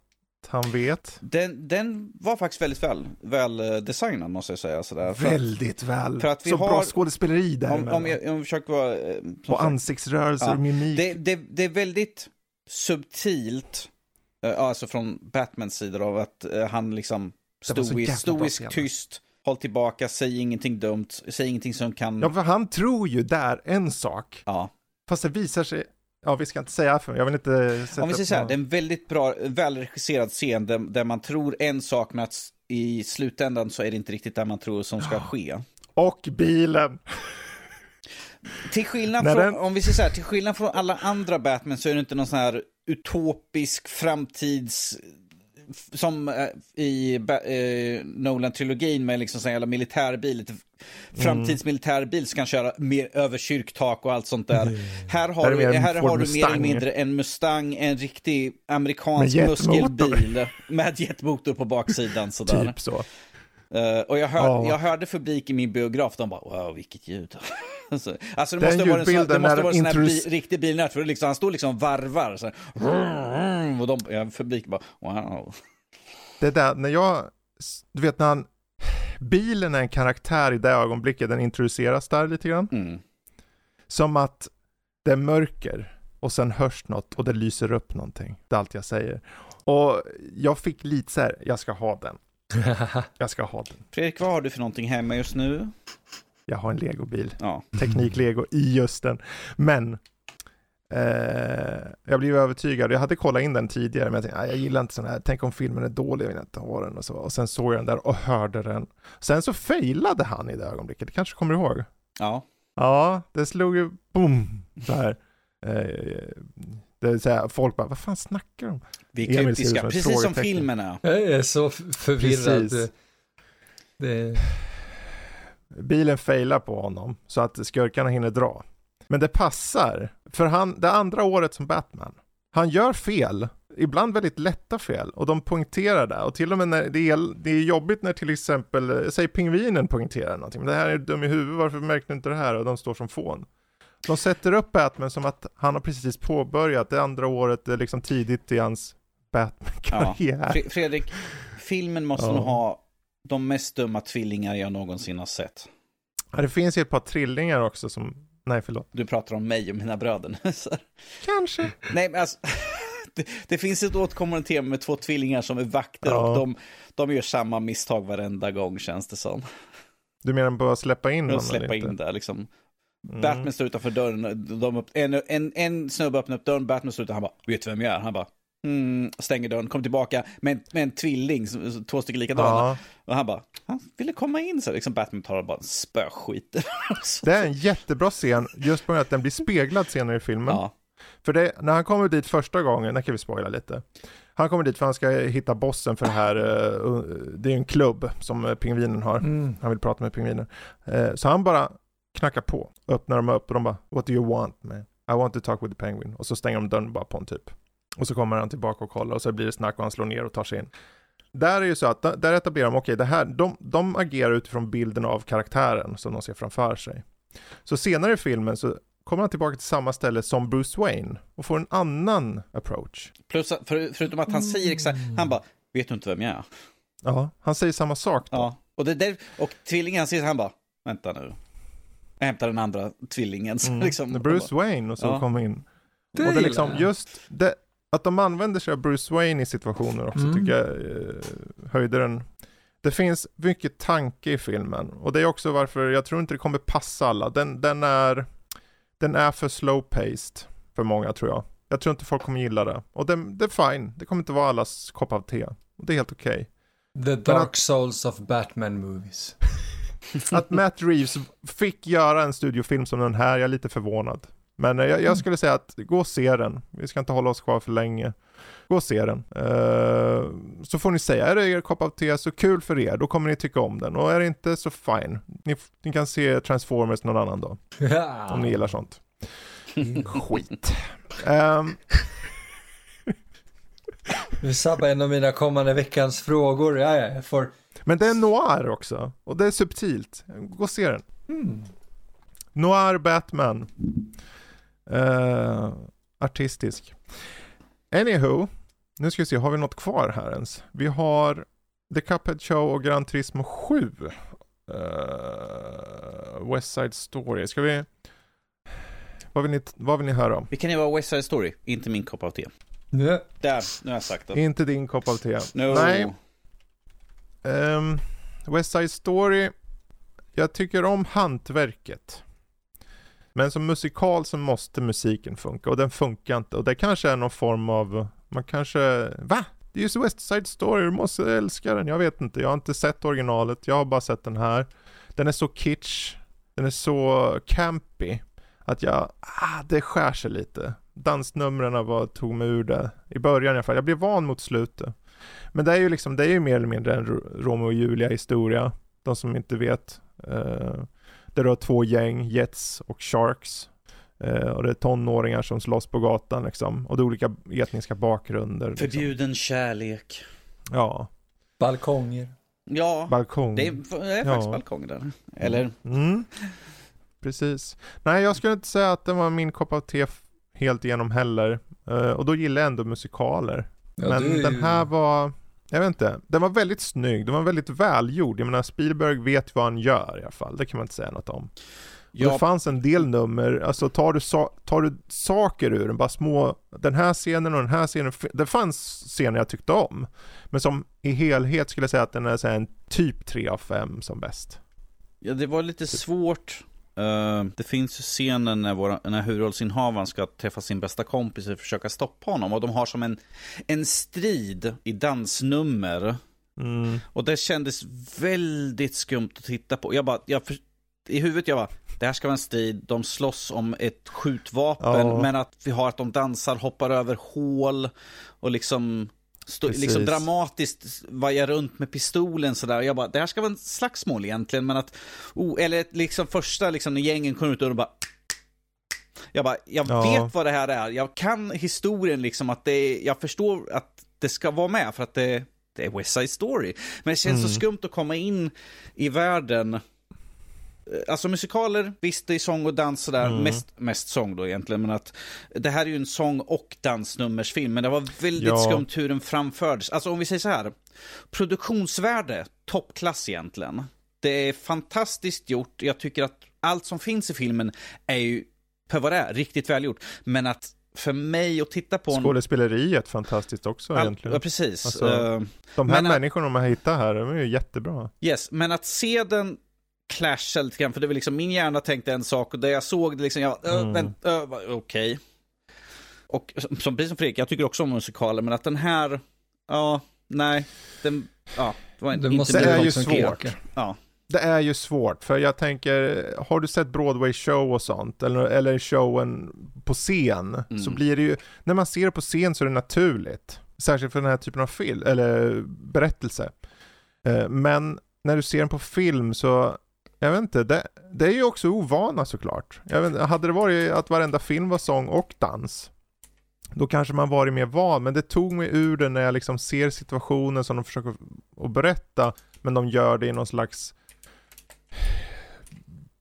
A: han vet.
C: Den, den var faktiskt väldigt väl, väl eh, designad måste jag säga. Sådär.
A: Väldigt väl.
C: för att vi
A: Så
C: har-
A: bra skådespeleri där
C: om, om, jag, om jag försöker vara... eh,
A: Och
C: sagt-
A: ansiktsrörelser
C: Ja.
A: och mimik.
C: det, det, det är väldigt subtilt, alltså från Batmans sida av att eh, han liksom stoisk, stoisk tyst, håll tillbaka, säg ingenting dumt, säg ingenting som kan...
A: Ja, för han tror ju där en sak.
C: Ja.
A: Fast det visar sig, ja vi ska inte säga för jag vill inte sätta
C: Om vi säger så här, det är en väldigt bra, välregisserad scen där, där man tror en sak men att i slutändan så är det inte riktigt det man tror som ska ske.
A: Och bilen.
C: Till skillnad från,
A: den-
C: om vi säger så här, till skillnad från alla andra Batman så är det inte någon sån här utopisk framtids som eh, i eh, Nolan-trilogin med liksom sån jävla militärbil, lite framtidsmilitärbil som kan köra mer över kyrktak och allt sånt där. Här har,
A: Här är
C: du, här har du mer eller mindre en Mustang, en riktig amerikansk muskelbil med jetmotor på baksidan sådär.
A: Typ så.
C: Eh, och jag, hör,
A: Ja.
C: jag hörde publik i min biograf, de bara wow vilket ljud. alltså, alltså det
A: Den
C: måste vara en sån, det måste vara en sån bi, riktig bilnät, för det liksom, han står liksom varvar. Så här, och de, ja, publik bara wow.
A: Det där, när jag, du vet när han, bilen är en karaktär i det ögonblicket, den introduceras där lite grann.
C: Mm.
A: Som att det är mörker och sen hörs något och det lyser upp någonting. Det är allt jag säger. Och jag fick lite så här, jag ska ha den. Jag ska ha den.
C: Fredrik, vad har du för någonting hemma just nu?
A: Jag har en legobil.
C: Ja,
A: Teknik-lego i just den. Men eh, jag blev övertygad. Jag hade kollat in den tidigare men jag tänkte, "Nej, jag gillar inte sån här. Tänk om filmen är dålig, jag vill inte ha den och så. Och sen såg jag den där och hörde den. Sen så failade han i det ögonblicket. Du kanske kommer ihåg?
C: ja.
A: Ja, det slog ju boom så här. Eh, det är så här, folk bara, vad fan snackar de?
C: vi är kryptiska, precis som är.
B: Jag är så förvirrad.
A: Precis.
B: Det,
A: Bilen failar på honom så att skurkarna hinner dra. Men det passar, för han, det andra året som Batman, han gör fel, ibland väldigt lätta fel, och de poängterar det. Och till och med när det är, det är jobbigt när till exempel, eh, säg pingvinen poängterar någonting, men det här är dum i huvudet, varför märkte du inte det här? Och de står som fån. De sätter upp Batman som att han har precis påbörjat det andra året, det är liksom tidigt i hans Batman-karriär.
C: Fre- Fredrik, filmen måste
A: Ja.
C: nog ha de mest dumma tvillingar jag någonsin har sett.
A: Ja, det finns ju ett par trillingar också som, nej förlåt.
C: Du pratar om mig och mina bröder. Så-
A: Kanske.
C: Nej, men alltså, det, det finns ett återkommande tema med två tvillingar som är vakter
A: Ja.
C: och de, de gör samma misstag varenda gång känns det som.
A: Du menar bara släppa in honom
C: släppa in där liksom.
A: Mm.
C: Batman står utanför dörren, de upp, en, en, en snubbe öppnar upp dörren, Batman står utanför, han bara, vet du vem jag är? Han bara, mm, stänger dörren, kommer tillbaka med en, med en tvilling, som- två stycken likadana.
A: Ja,
C: Och han bara, han ville komma in så liksom Batman tar bara spöskit.
A: Det är en jättebra scen, just på grund att den blir speglad senare i filmen.
C: ja.
A: För det, när han kommer dit första gången, där kan vi spoila lite. Han kommer dit för han ska hitta bossen för det här, eh, det är en klubb som eh, pingvinen har.
B: mm.
A: Han vill prata med pingvinen. Eh, så han bara knackar på, öppnar dem upp och de bara What do you want man? I want to talk with the penguin. Och så stänger de dörren bara på en typ. Och så kommer han tillbaka och kollar och så blir det snack och han slår ner och tar sig in. Där är ju så att, där- etablerar de, okej det här, de, de agerar utifrån bilden av karaktären som de ser framför sig. Så senare i filmen så kommer han tillbaka till samma ställe som Bruce Wayne och får en annan approach.
C: Plus, för, förutom att han säger exakt, han bara, vet du inte vem jag är?
A: Ja, han säger samma sak då.
C: Ja, och, det där, och tvillingen säger han bara, vänta nu. Jag hämtar den andra tvillingen. Så
A: Mm.
C: liksom,
A: Bruce Wayne och så
C: Ja.
A: kom in.
B: Det
A: och det liksom just det, att de använder sig av Bruce Wayne i situationer också
B: Mm.
A: tycker jag eh, höjde den. Det finns mycket tanke i filmen och det är också varför jag tror inte det kommer passa alla. Den, den, är, den är för slow paced för många tror jag. Jag tror inte folk kommer gilla det. Och det, det är fine, det kommer inte vara allas kopp av te. Och det är helt okej.
B: The Dark Souls of Batman movies.
A: Att Matt Reeves fick göra en studiofilm som den här, jag är lite förvånad. Men eh, jag, jag skulle säga att gå och se den. Vi ska inte hålla oss kvar för länge. Gå och se den. Eh, så får ni säga, är det er kopp av te så kul för er, då kommer ni tycka om den. Och är det inte så fine. Ni, ni kan se Transformers någon annan dag, om ni gillar sånt. Skit. Ehm,
B: Du sabbar en av mina kommande veckans frågor. Ja, ja, jag får...
A: men det är noir också, och det är subtilt. Gå och se den.
B: Mm.
A: Noir Batman. Uh, artistisk. Anywho, nu ska vi se, har vi något kvar här ens? Vi har The Cuphead Show och Gran Turismo 7. Uh, West Side Story. Ska vi... Vad vill, ni, vad vill ni höra om?
C: Vi kan ju vara West Side Story, inte min kopp av te.
B: Yeah.
C: Där, nu har jag sagt det.
A: Inte din kopp av te.
C: No.
A: Nej. Um, West Side Story. Jag tycker om hantverket. Men som musikal så måste musiken funka och den funkar inte. Och det kanske är någon form av, man kanske, va? Det är ju West Side Story, du måste älska den. Jag vet inte, jag har inte sett originalet, jag har bara sett den här. Den är så kitsch, den är så campy. Att jag, ah, det skär sig lite. Dansnumren var, tog mig ur det. I början i alla fall, jag blev van mot slutet. Men det är ju liksom, det är ju mer eller mindre en Romeo och Julia historia. De som inte vet. Uh, där du har två gäng, Jets och Sharks. Uh, och det är tonåringar som slåss på gatan liksom. Och det är olika etniska bakgrunder. Liksom.
C: Förbjuden kärlek.
A: Ja.
B: Balkonger.
C: Ja,
A: Balkong.
C: det är, det är faktiskt balkong där. Eller?
A: Mm. Precis. Nej, jag skulle inte säga att det var min kopp av te helt igenom heller. Uh, och då gillar jag ändå musikaler. Ja, Men ju... den här var, jag vet inte, den var väldigt snygg, den var väldigt välgjord. Jag menar Spielberg vet vad han gör i alla fall, det kan man inte säga något om. Ja. Det fanns en del nummer, alltså tar du, tar du saker ur den, bara små, den här scenen och den här scenen, det fanns scener jag tyckte om. Men som i helhet skulle jag säga att den är så en typ 3 av 5 som bäst.
C: Ja, det var lite svårt Uh, det finns ju scenen när, våra, när huvudrollsinnehavaren ska träffa sin bästa kompis och försöka stoppa honom. Och de har som en, en strid i dansnummer. Mm. Och det kändes väldigt skumt att titta på. Jag bara, jag, i huvudet jag bara, det här ska vara en strid, de slåss om ett skjutvapen, ja. men att vi har att de dansar, hoppar över hål och liksom Stå, liksom dramatiskt vaja runt med pistolen sådär. Jag bara, det här ska vara en slagsmål egentligen, men att, oh, eller liksom första liksom när gängen kommer ut och de bara jag bara, jag ja. vet vad det här är. Jag kan historien liksom att det, jag förstår att det ska vara med för att det, det är West Side Story. Men det känns mm. så skumt att komma in i världen alltså musikaler, visst det är sång och dans sådär, mm. mest, mest sång då egentligen, men att det här är ju en sång och dansnummersfilm, men det var väldigt ja. skumt hur den framfördes. Alltså om vi säger så här, produktionsvärde, toppklass egentligen. Det är fantastiskt gjort, jag tycker att allt som finns i filmen är ju, för vad det är, riktigt välgjort. Men att för mig att titta på...
A: Skådespeleriet fantastiskt också All, egentligen.
C: Ja, precis.
A: Alltså, uh, de här människorna man hittar här, de är ju jättebra.
C: Yes, men att se den clasha lite grann, för det var liksom min hjärna tänkte en sak och det jag såg det liksom, jag mm. okej. Okay. Och som, precis som Fredrik, jag tycker också om musikaler, men att den här, ja, nej, den, ja, det var
A: det inte måste Det är ju svårt. Ja. Det är ju svårt, för jag tänker, har du sett Broadway show och sånt, eller, eller showen på scen, mm. så blir det ju, när man ser det på scen så är det naturligt. Särskilt för den här typen av film, eller berättelse. Eh, men när du ser den på film så jag vet inte, det, det är ju också ovana såklart. Jag vet, hade det varit att varenda film var sång och dans, då kanske man varit mer van, men det tog mig ur det när jag liksom ser situationen som de försöker att berätta, men de gör det i någon slags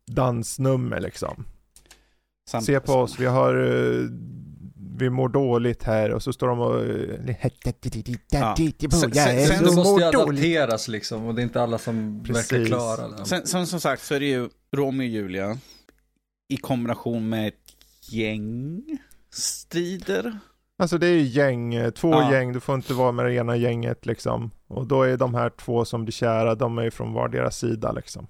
A: dansnummer liksom. Samt, Se på oss, vi har uh, vi mår dåligt här och så står de och... Ja.
B: Sen, sen, sen det måste ju adapteras liksom och det är inte alla som Precis. verkar klara det.
C: Sen, sen som sagt så är det ju Romeo och Julia i kombination med ett gäng strider.
A: Alltså det är gäng, två ja. gäng, du får inte vara med det ena gänget liksom. Och då är de här två som blir kära, de är ju från vardera sida liksom.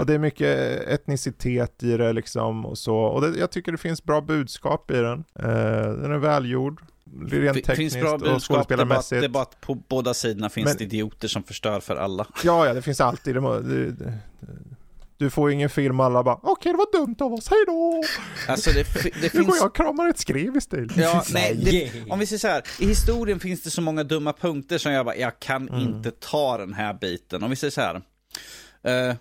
A: Och det är mycket etnicitet i det liksom och så. Och det, jag tycker det finns bra budskap i den. Uh, den är välgjord. Rent tekniskt finns bra budskap, och skådespelarmässigt.
C: Det är bara att på båda sidorna finns Men, det idioter som förstör för alla.
A: Ja, ja, det finns alltid. Det, det, det, du får ingen film alla bara okej okay, det var dumt av oss, hejdå!
C: Alltså det, det finns... Nu
A: går jag och kramar ett skrev istället.
C: Ja, nej, det, om vi säger så här, i historien finns det så många dumma punkter som jag bara, jag kan mm. inte ta den här biten. Om vi säger så här, uh,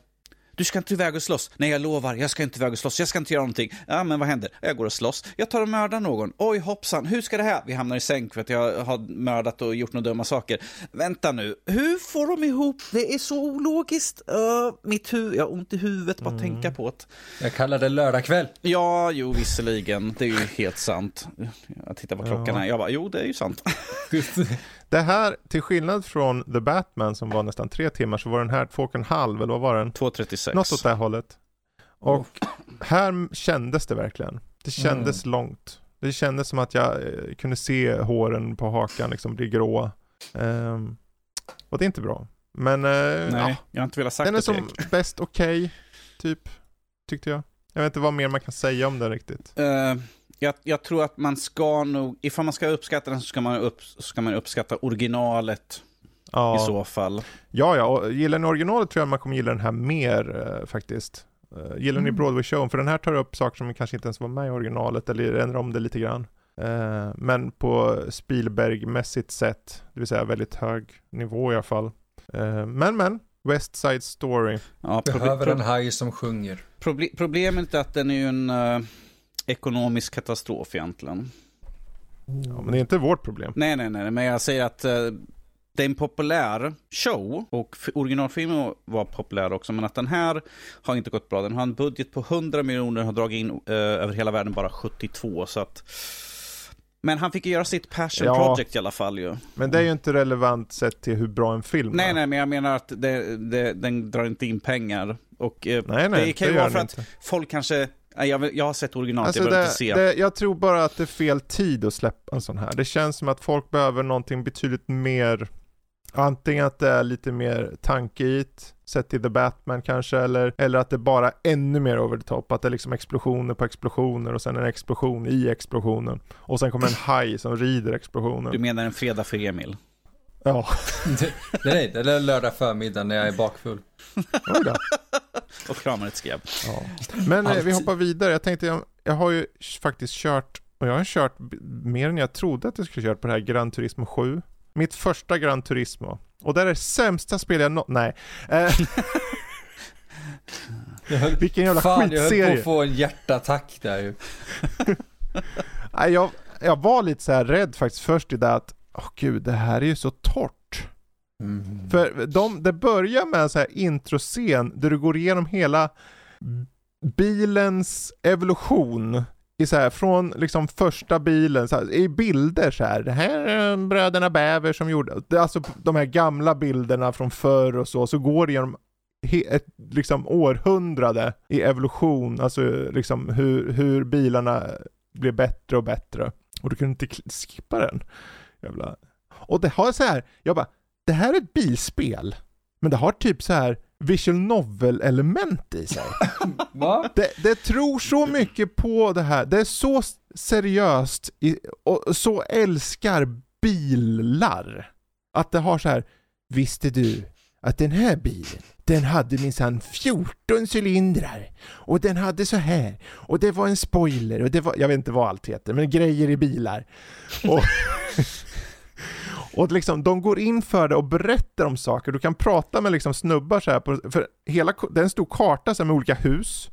C: du ska inte iväg och slåss. Nej, jag lovar, jag ska inte iväg och slåss, jag ska inte göra någonting. Ja, men vad händer? Jag går och slåss, jag tar och mördar någon. Oj, hoppsan, hur ska det här? Vi hamnar i sänk för att jag har mördat och gjort några dumma saker. Vänta nu, hur får de ihop? Det är så ologiskt. Uh, mitt huvud, jag har ont i huvudet bara mm. tänka på det.
B: Jag kallar det lördagkväll.
C: Ja, jo, visserligen. Det är ju helt sant. Jag tittar på klockan här, jag bara, jo, det är ju sant.
A: Det här, till skillnad från The Batman som var nästan tre timmar, så var den här två och en halv, eller vad var den?
C: 2.36.
A: Något åt det hållet. Och här kändes det verkligen. Det kändes mm. långt. Det kändes som att jag eh, kunde se håren på hakan liksom bli gråa. Um, och det är inte bra. Men uh,
C: Nej, ja, jag har inte velat sagt
A: den
C: är
A: som bäst okej, okay, typ, tyckte jag. Jag vet inte vad mer man kan säga om den riktigt.
C: Uh, jag, jag, tror att man ska nog, ifall man ska uppskatta den så ska man, upp, ska man uppskatta originalet ja. i så fall.
A: Ja, ja, och gillar ni originalet tror jag man kommer gilla den här mer uh, faktiskt. Uh, gillar mm. ni Broadway-showen? För den här tar upp saker som kanske inte ens var med i originalet eller ändrar om det lite grann. Uh, men på Spielberg-mässigt sätt, det vill säga väldigt hög nivå i alla fall. Uh, men men, West Side Story.
B: Ja, Behöver en haj som sjunger.
C: Proble problemet är att den är ju en ekonomisk katastrof egentligen.
A: Ja, men det är inte vårt problem.
C: Nej, nej, nej, men jag säger att det är en populär show och originalfilmen var populär också, men att den här har inte gått bra. Den har en budget på 100 miljoner, har dragit in eh, över hela världen bara 72, så att men han fick ju göra sitt passion ja, project i alla fall ju.
A: Men det är ju inte relevant sett till hur bra en film är.
C: Nej, nej, men jag menar att det, det, den drar inte in pengar. Och eh, nej, nej, det kan ju vara för att inte. folk kanske jag, jag har sett originalet, alltså jag behöver inte se.
A: Det, jag tror bara att det är fel tid att släppa en sån här. Det känns som att folk behöver någonting betydligt mer Antingen att det är lite mer tanke i sett till The Batman kanske, eller, eller att det bara är ännu mer over the top, att det är liksom explosioner på explosioner och sen en explosion i explosionen. Och sen kommer en haj som rider explosionen.
C: Du menar en fredag för Emil?
A: Ja.
B: Nej, det är lördag förmiddag när jag är bakfull.
C: och kramar ett skräp.
A: Ja. Men eh, vi hoppar vidare. Jag tänkte, jag, jag har ju faktiskt kört, och jag har kört mer än jag trodde att jag skulle kört på det här Gran Turismo 7. Mitt första Gran Turismo. Och det är det sämsta spel jag nå... Nej. Eh. Vilken jävla Fan, skitserie. jag höll på
B: att få en hjärtattack där ju.
A: Nej, jag, jag var lite så rädd faktiskt först i det att, åh oh, gud, det här är ju så torrt. Mm. För de, det börjar med en så här introscen där du går igenom hela bilens evolution i så här, från liksom första bilen, så här, i bilder så här. Det här är bröderna Bäver som gjorde, alltså de här gamla bilderna från förr och så, så går det genom ett liksom århundrade i evolution, alltså liksom hur, hur bilarna blir bättre och bättre. Och du kunde inte skippa den. Jävla. Och det har så här, jag bara, det här är ett bilspel, men det har typ så här visual novel-element i sig. Det, det tror så mycket på det här, det är så seriöst i, och så älskar bilar. Att det har så här, visste du att den här bilen, den hade minsann 14 cylindrar och den hade så här och det var en spoiler och det var, jag vet inte vad allt heter, men grejer i bilar. Och Och liksom, de går in för det och berättar om saker. Du kan prata med liksom snubbar så här på, för hela, det är en stor karta så med olika hus.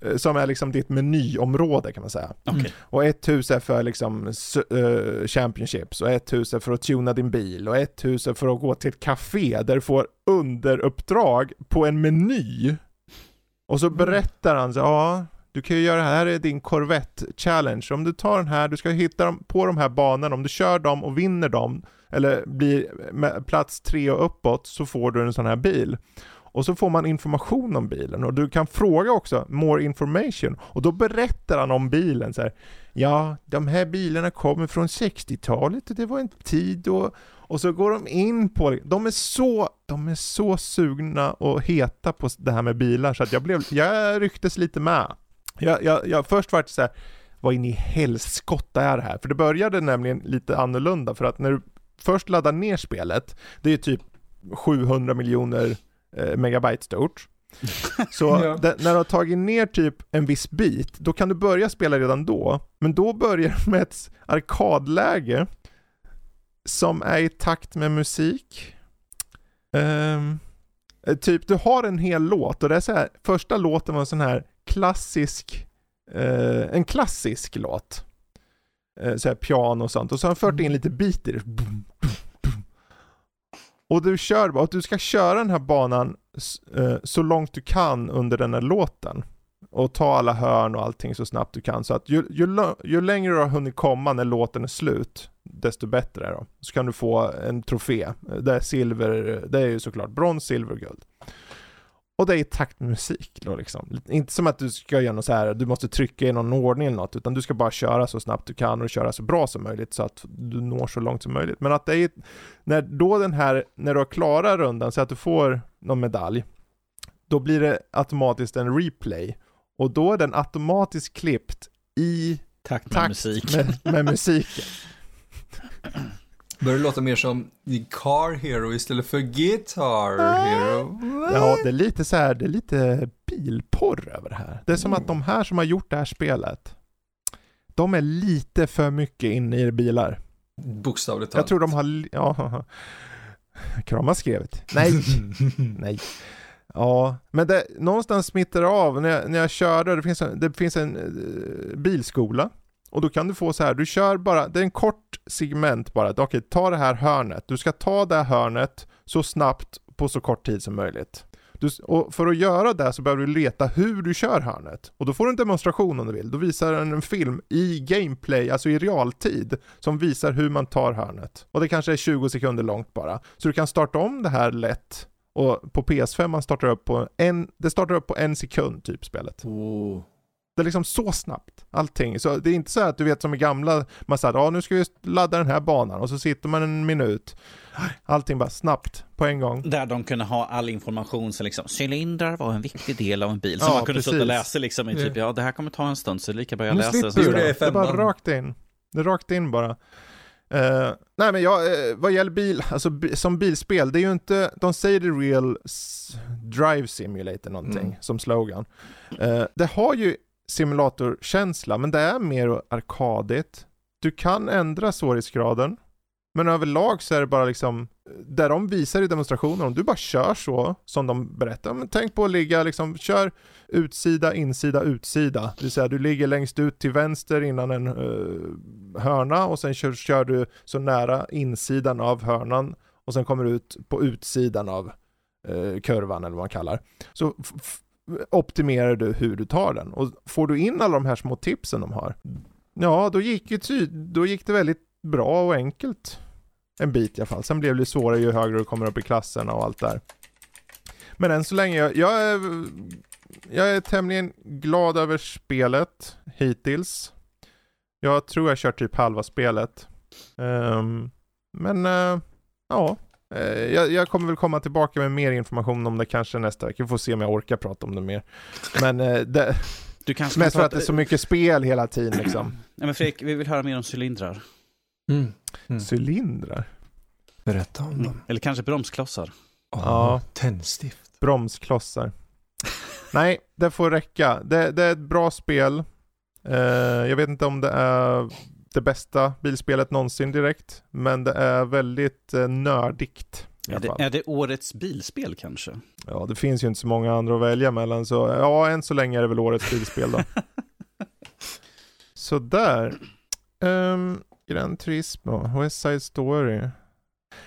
A: Eh, som är liksom ditt menyområde kan man säga.
C: Okay.
A: Och ett hus är för liksom uh, championships och ett hus är för att tuna din bil och ett hus är för att gå till ett café där du får underuppdrag på en meny. Och så mm. berättar han så ja, du kan ju göra det här, här är din Corvette challenge. Om du tar den här, du ska hitta dem på de här banorna, om du kör dem och vinner dem, eller blir plats tre och uppåt, så får du en sån här bil. Och så får man information om bilen och du kan fråga också, more information. Och då berättar han om bilen så här, Ja, de här bilarna kommer från 60-talet och det var en tid då och så går de in på det. De är så, de är så sugna och heta på det här med bilar så att jag blev, jag rycktes lite med. Jag, jag, jag först var det så här, vad in i helskotta är det här? För det började nämligen lite annorlunda för att när du först laddar ner spelet, det är typ 700 miljoner eh, megabyte stort. Så ja. det, när du har tagit ner typ en viss bit, då kan du börja spela redan då. Men då börjar du med ett arkadläge som är i takt med musik. Um, Typ du har en hel låt och det är så här, första låten var en sån här klassisk, eh, en klassisk låt. Eh, så här piano och sånt och så har han fört in lite beat i det. Och du kör bara, och du ska köra den här banan eh, så långt du kan under den här låten. Och ta alla hörn och allting så snabbt du kan. Så att ju, ju, ju längre du har hunnit komma när låten är slut, desto bättre är det. Så kan du få en trofé. Det är silver, det är ju såklart brons, silver och guld. Och det är i takt med musik då liksom. Inte som att du ska göra något så här, du måste trycka i någon ordning eller något, utan du ska bara köra så snabbt du kan och köra så bra som möjligt så att du når så långt som möjligt. Men att det är, när då den här, när du har klarat rundan så att du får någon medalj, då blir det automatiskt en replay. Och då är den automatiskt klippt i
C: Takt med
A: takt
C: musik.
A: med, med musiken.
B: Börjar det låta mer som Car Hero istället för Guitar Hero?
A: Ja, det är lite så här, det är lite bilporr över det här. Det är som att de här som har gjort det här spelet, de är lite för mycket inne i bilar.
B: Bokstavligt
A: Jag
B: talat.
A: tror de har, ja, krama skrevet. Nej, nej. Ja, men det, någonstans smittar av när jag, när jag körde, det finns en, det finns en eh, bilskola. Och då kan du få så här, du kör bara, det är en kort segment bara. Okej, ta det här hörnet. Du ska ta det här hörnet så snabbt på så kort tid som möjligt. Du, och för att göra det så behöver du leta hur du kör hörnet. Och då får du en demonstration om du vill. Då visar den en film i gameplay, alltså i realtid, som visar hur man tar hörnet. Och det kanske är 20 sekunder långt bara. Så du kan starta om det här lätt. Och på PS5 man startar upp på en, det startar upp på en sekund typ spelet.
B: Oh.
A: Det är liksom så snabbt, allting. Så det är inte så att du vet som i gamla, man säger ja nu ska vi ladda den här banan och så sitter man en minut. Allting bara snabbt, på en gång.
C: Där de kunde ha all information, så liksom cylindrar var en viktig del av en bil. Så
A: Ja,
C: man kunde sitta och läsa liksom i typ, ja det här kommer ta en stund så det är lika bra jag
A: Nu
C: läser.
A: slipper
C: Så
A: du det. Det är bara rakt in. Det är rakt in bara. Eh, nej men jag, eh, vad gäller bil, alltså bi- som bilspel, det är ju inte, de säger det real s- drive simulator någonting
B: Mm.
A: som slogan. Eh, det har ju simulatorkänsla, men det är mer arkadigt. Du kan ändra svårighetsgraden, men överlag så är det bara liksom, där de visar i demonstrationen, om du bara kör så som de berättar, men tänk på att ligga liksom, kör utsida, insida, utsida. Det vill säga du ligger längst ut till vänster innan en uh, hörna och sen kör, kör du så nära insidan av hörnan och sen kommer du ut på utsidan av uh, kurvan eller vad man kallar. Så optimerar du hur du tar den och får du in alla de här små tipsen de har, ja då gick, ju ty- då gick det väldigt bra och enkelt en bit i alla fall. Sen blev det svårare ju högre du kommer upp i klasserna och allt där. Men än så länge, jag, jag är jag är tämligen glad över spelet hittills. Jag tror jag kört typ halva spelet. Um, men uh, ja, jag, jag kommer väl komma tillbaka med mer information om det kanske nästa vecka. Vi får se om jag orkar prata om det mer. Men eh, det,
C: Du kanske
A: mest
C: kan
A: för att det är så mycket spel hela tiden liksom.
C: Nej men Fredrik, vi vill höra mer om cylindrar.
B: Mm. Mm.
A: Cylindrar,
B: Berätta om dem.
C: Eller kanske bromsklossar.
A: Ja.
B: Tändstift.
A: bromsklossar. Nej, det får räcka. Det, det är ett bra spel. Eh, jag vet inte om det är det bästa bilspelet någonsin direkt, men det är väldigt eh, nördigt.
C: Är det, är det årets bilspel kanske?
A: Ja, det finns ju inte så många andra att välja mellan, så ja, än så länge är det väl årets bilspel då. Sådär. Um, Gran Turismo, West Side Story.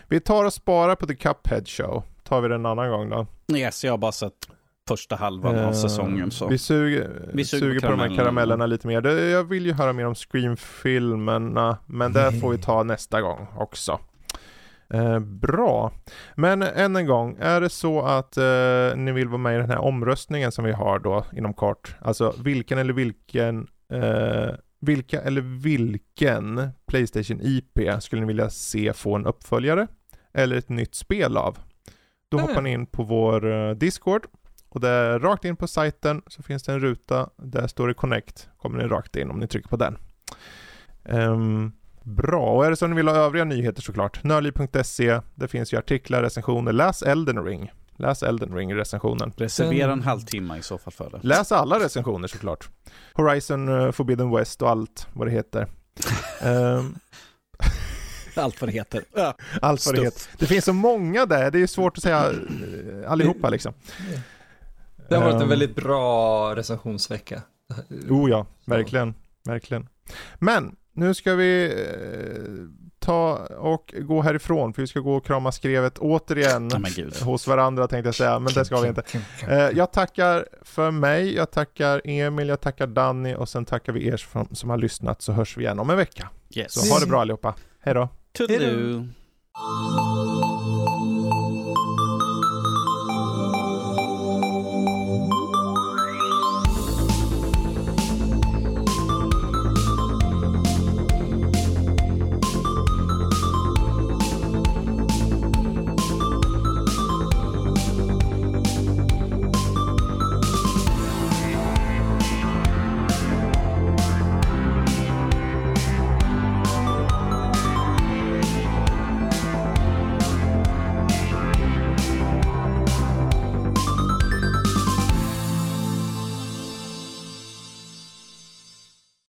A: Vi tar och sparar på The Cuphead Show. Tar vi det en annan gång då.
C: Yes, jag har bara sett första halvan av
A: Eh,
C: säsongen så.
A: Vi suger,
C: Vi suger
A: suger
C: på
A: på, de här
C: karamellerna.
A: lite mer. Jag vill ju höra mer om Scream-filmerna, men det får vi ta nästa gång också. Eh, bra. Men än en gång, är det så att eh, ni vill vara med i den här omröstningen som vi har då inom kort? Alltså vilken eller vilken eh, vilka eller vilken Playstation IP skulle ni vilja se få en uppföljare eller ett nytt spel av? Då
B: Mm.
A: hoppar ni in på vår Discord och där rakt in på sajten så finns det en ruta. Där står det Connect. Kommer ni rakt in om ni trycker på den. Ehm, bra, och är det så ni vill ha övriga nyheter såklart. Nörli.se. Det finns ju artiklar, recensioner. Läs Elden Ring. Läs Elden Ring recensionen.
C: Reservera en halvtimme i så fall för det.
A: Läs alla recensioner såklart. Horizon eh, Forbidden West och allt vad det heter. Ehm,
C: Allt vad det heter.
A: Allt vad det heter. Det finns så många där, det är svårt att säga eh, allihopa liksom.
B: Det har varit en
A: Ehm.
B: väldigt bra recensionsvecka.
A: Oh ja, verkligen, verkligen. Men nu ska vi eh, ta och gå härifrån för vi ska gå och krama skrevet återigen
C: gud.
A: hos varandra tänkte jag säga, men det ska vi inte. Eh, jag tackar för mig, jag tackar Emil, jag tackar Danny och sen tackar vi er som, som har lyssnat så hörs vi igen om en vecka.
C: Yes.
A: Så ha det bra allihopa. Hej då.
C: Toodaloo.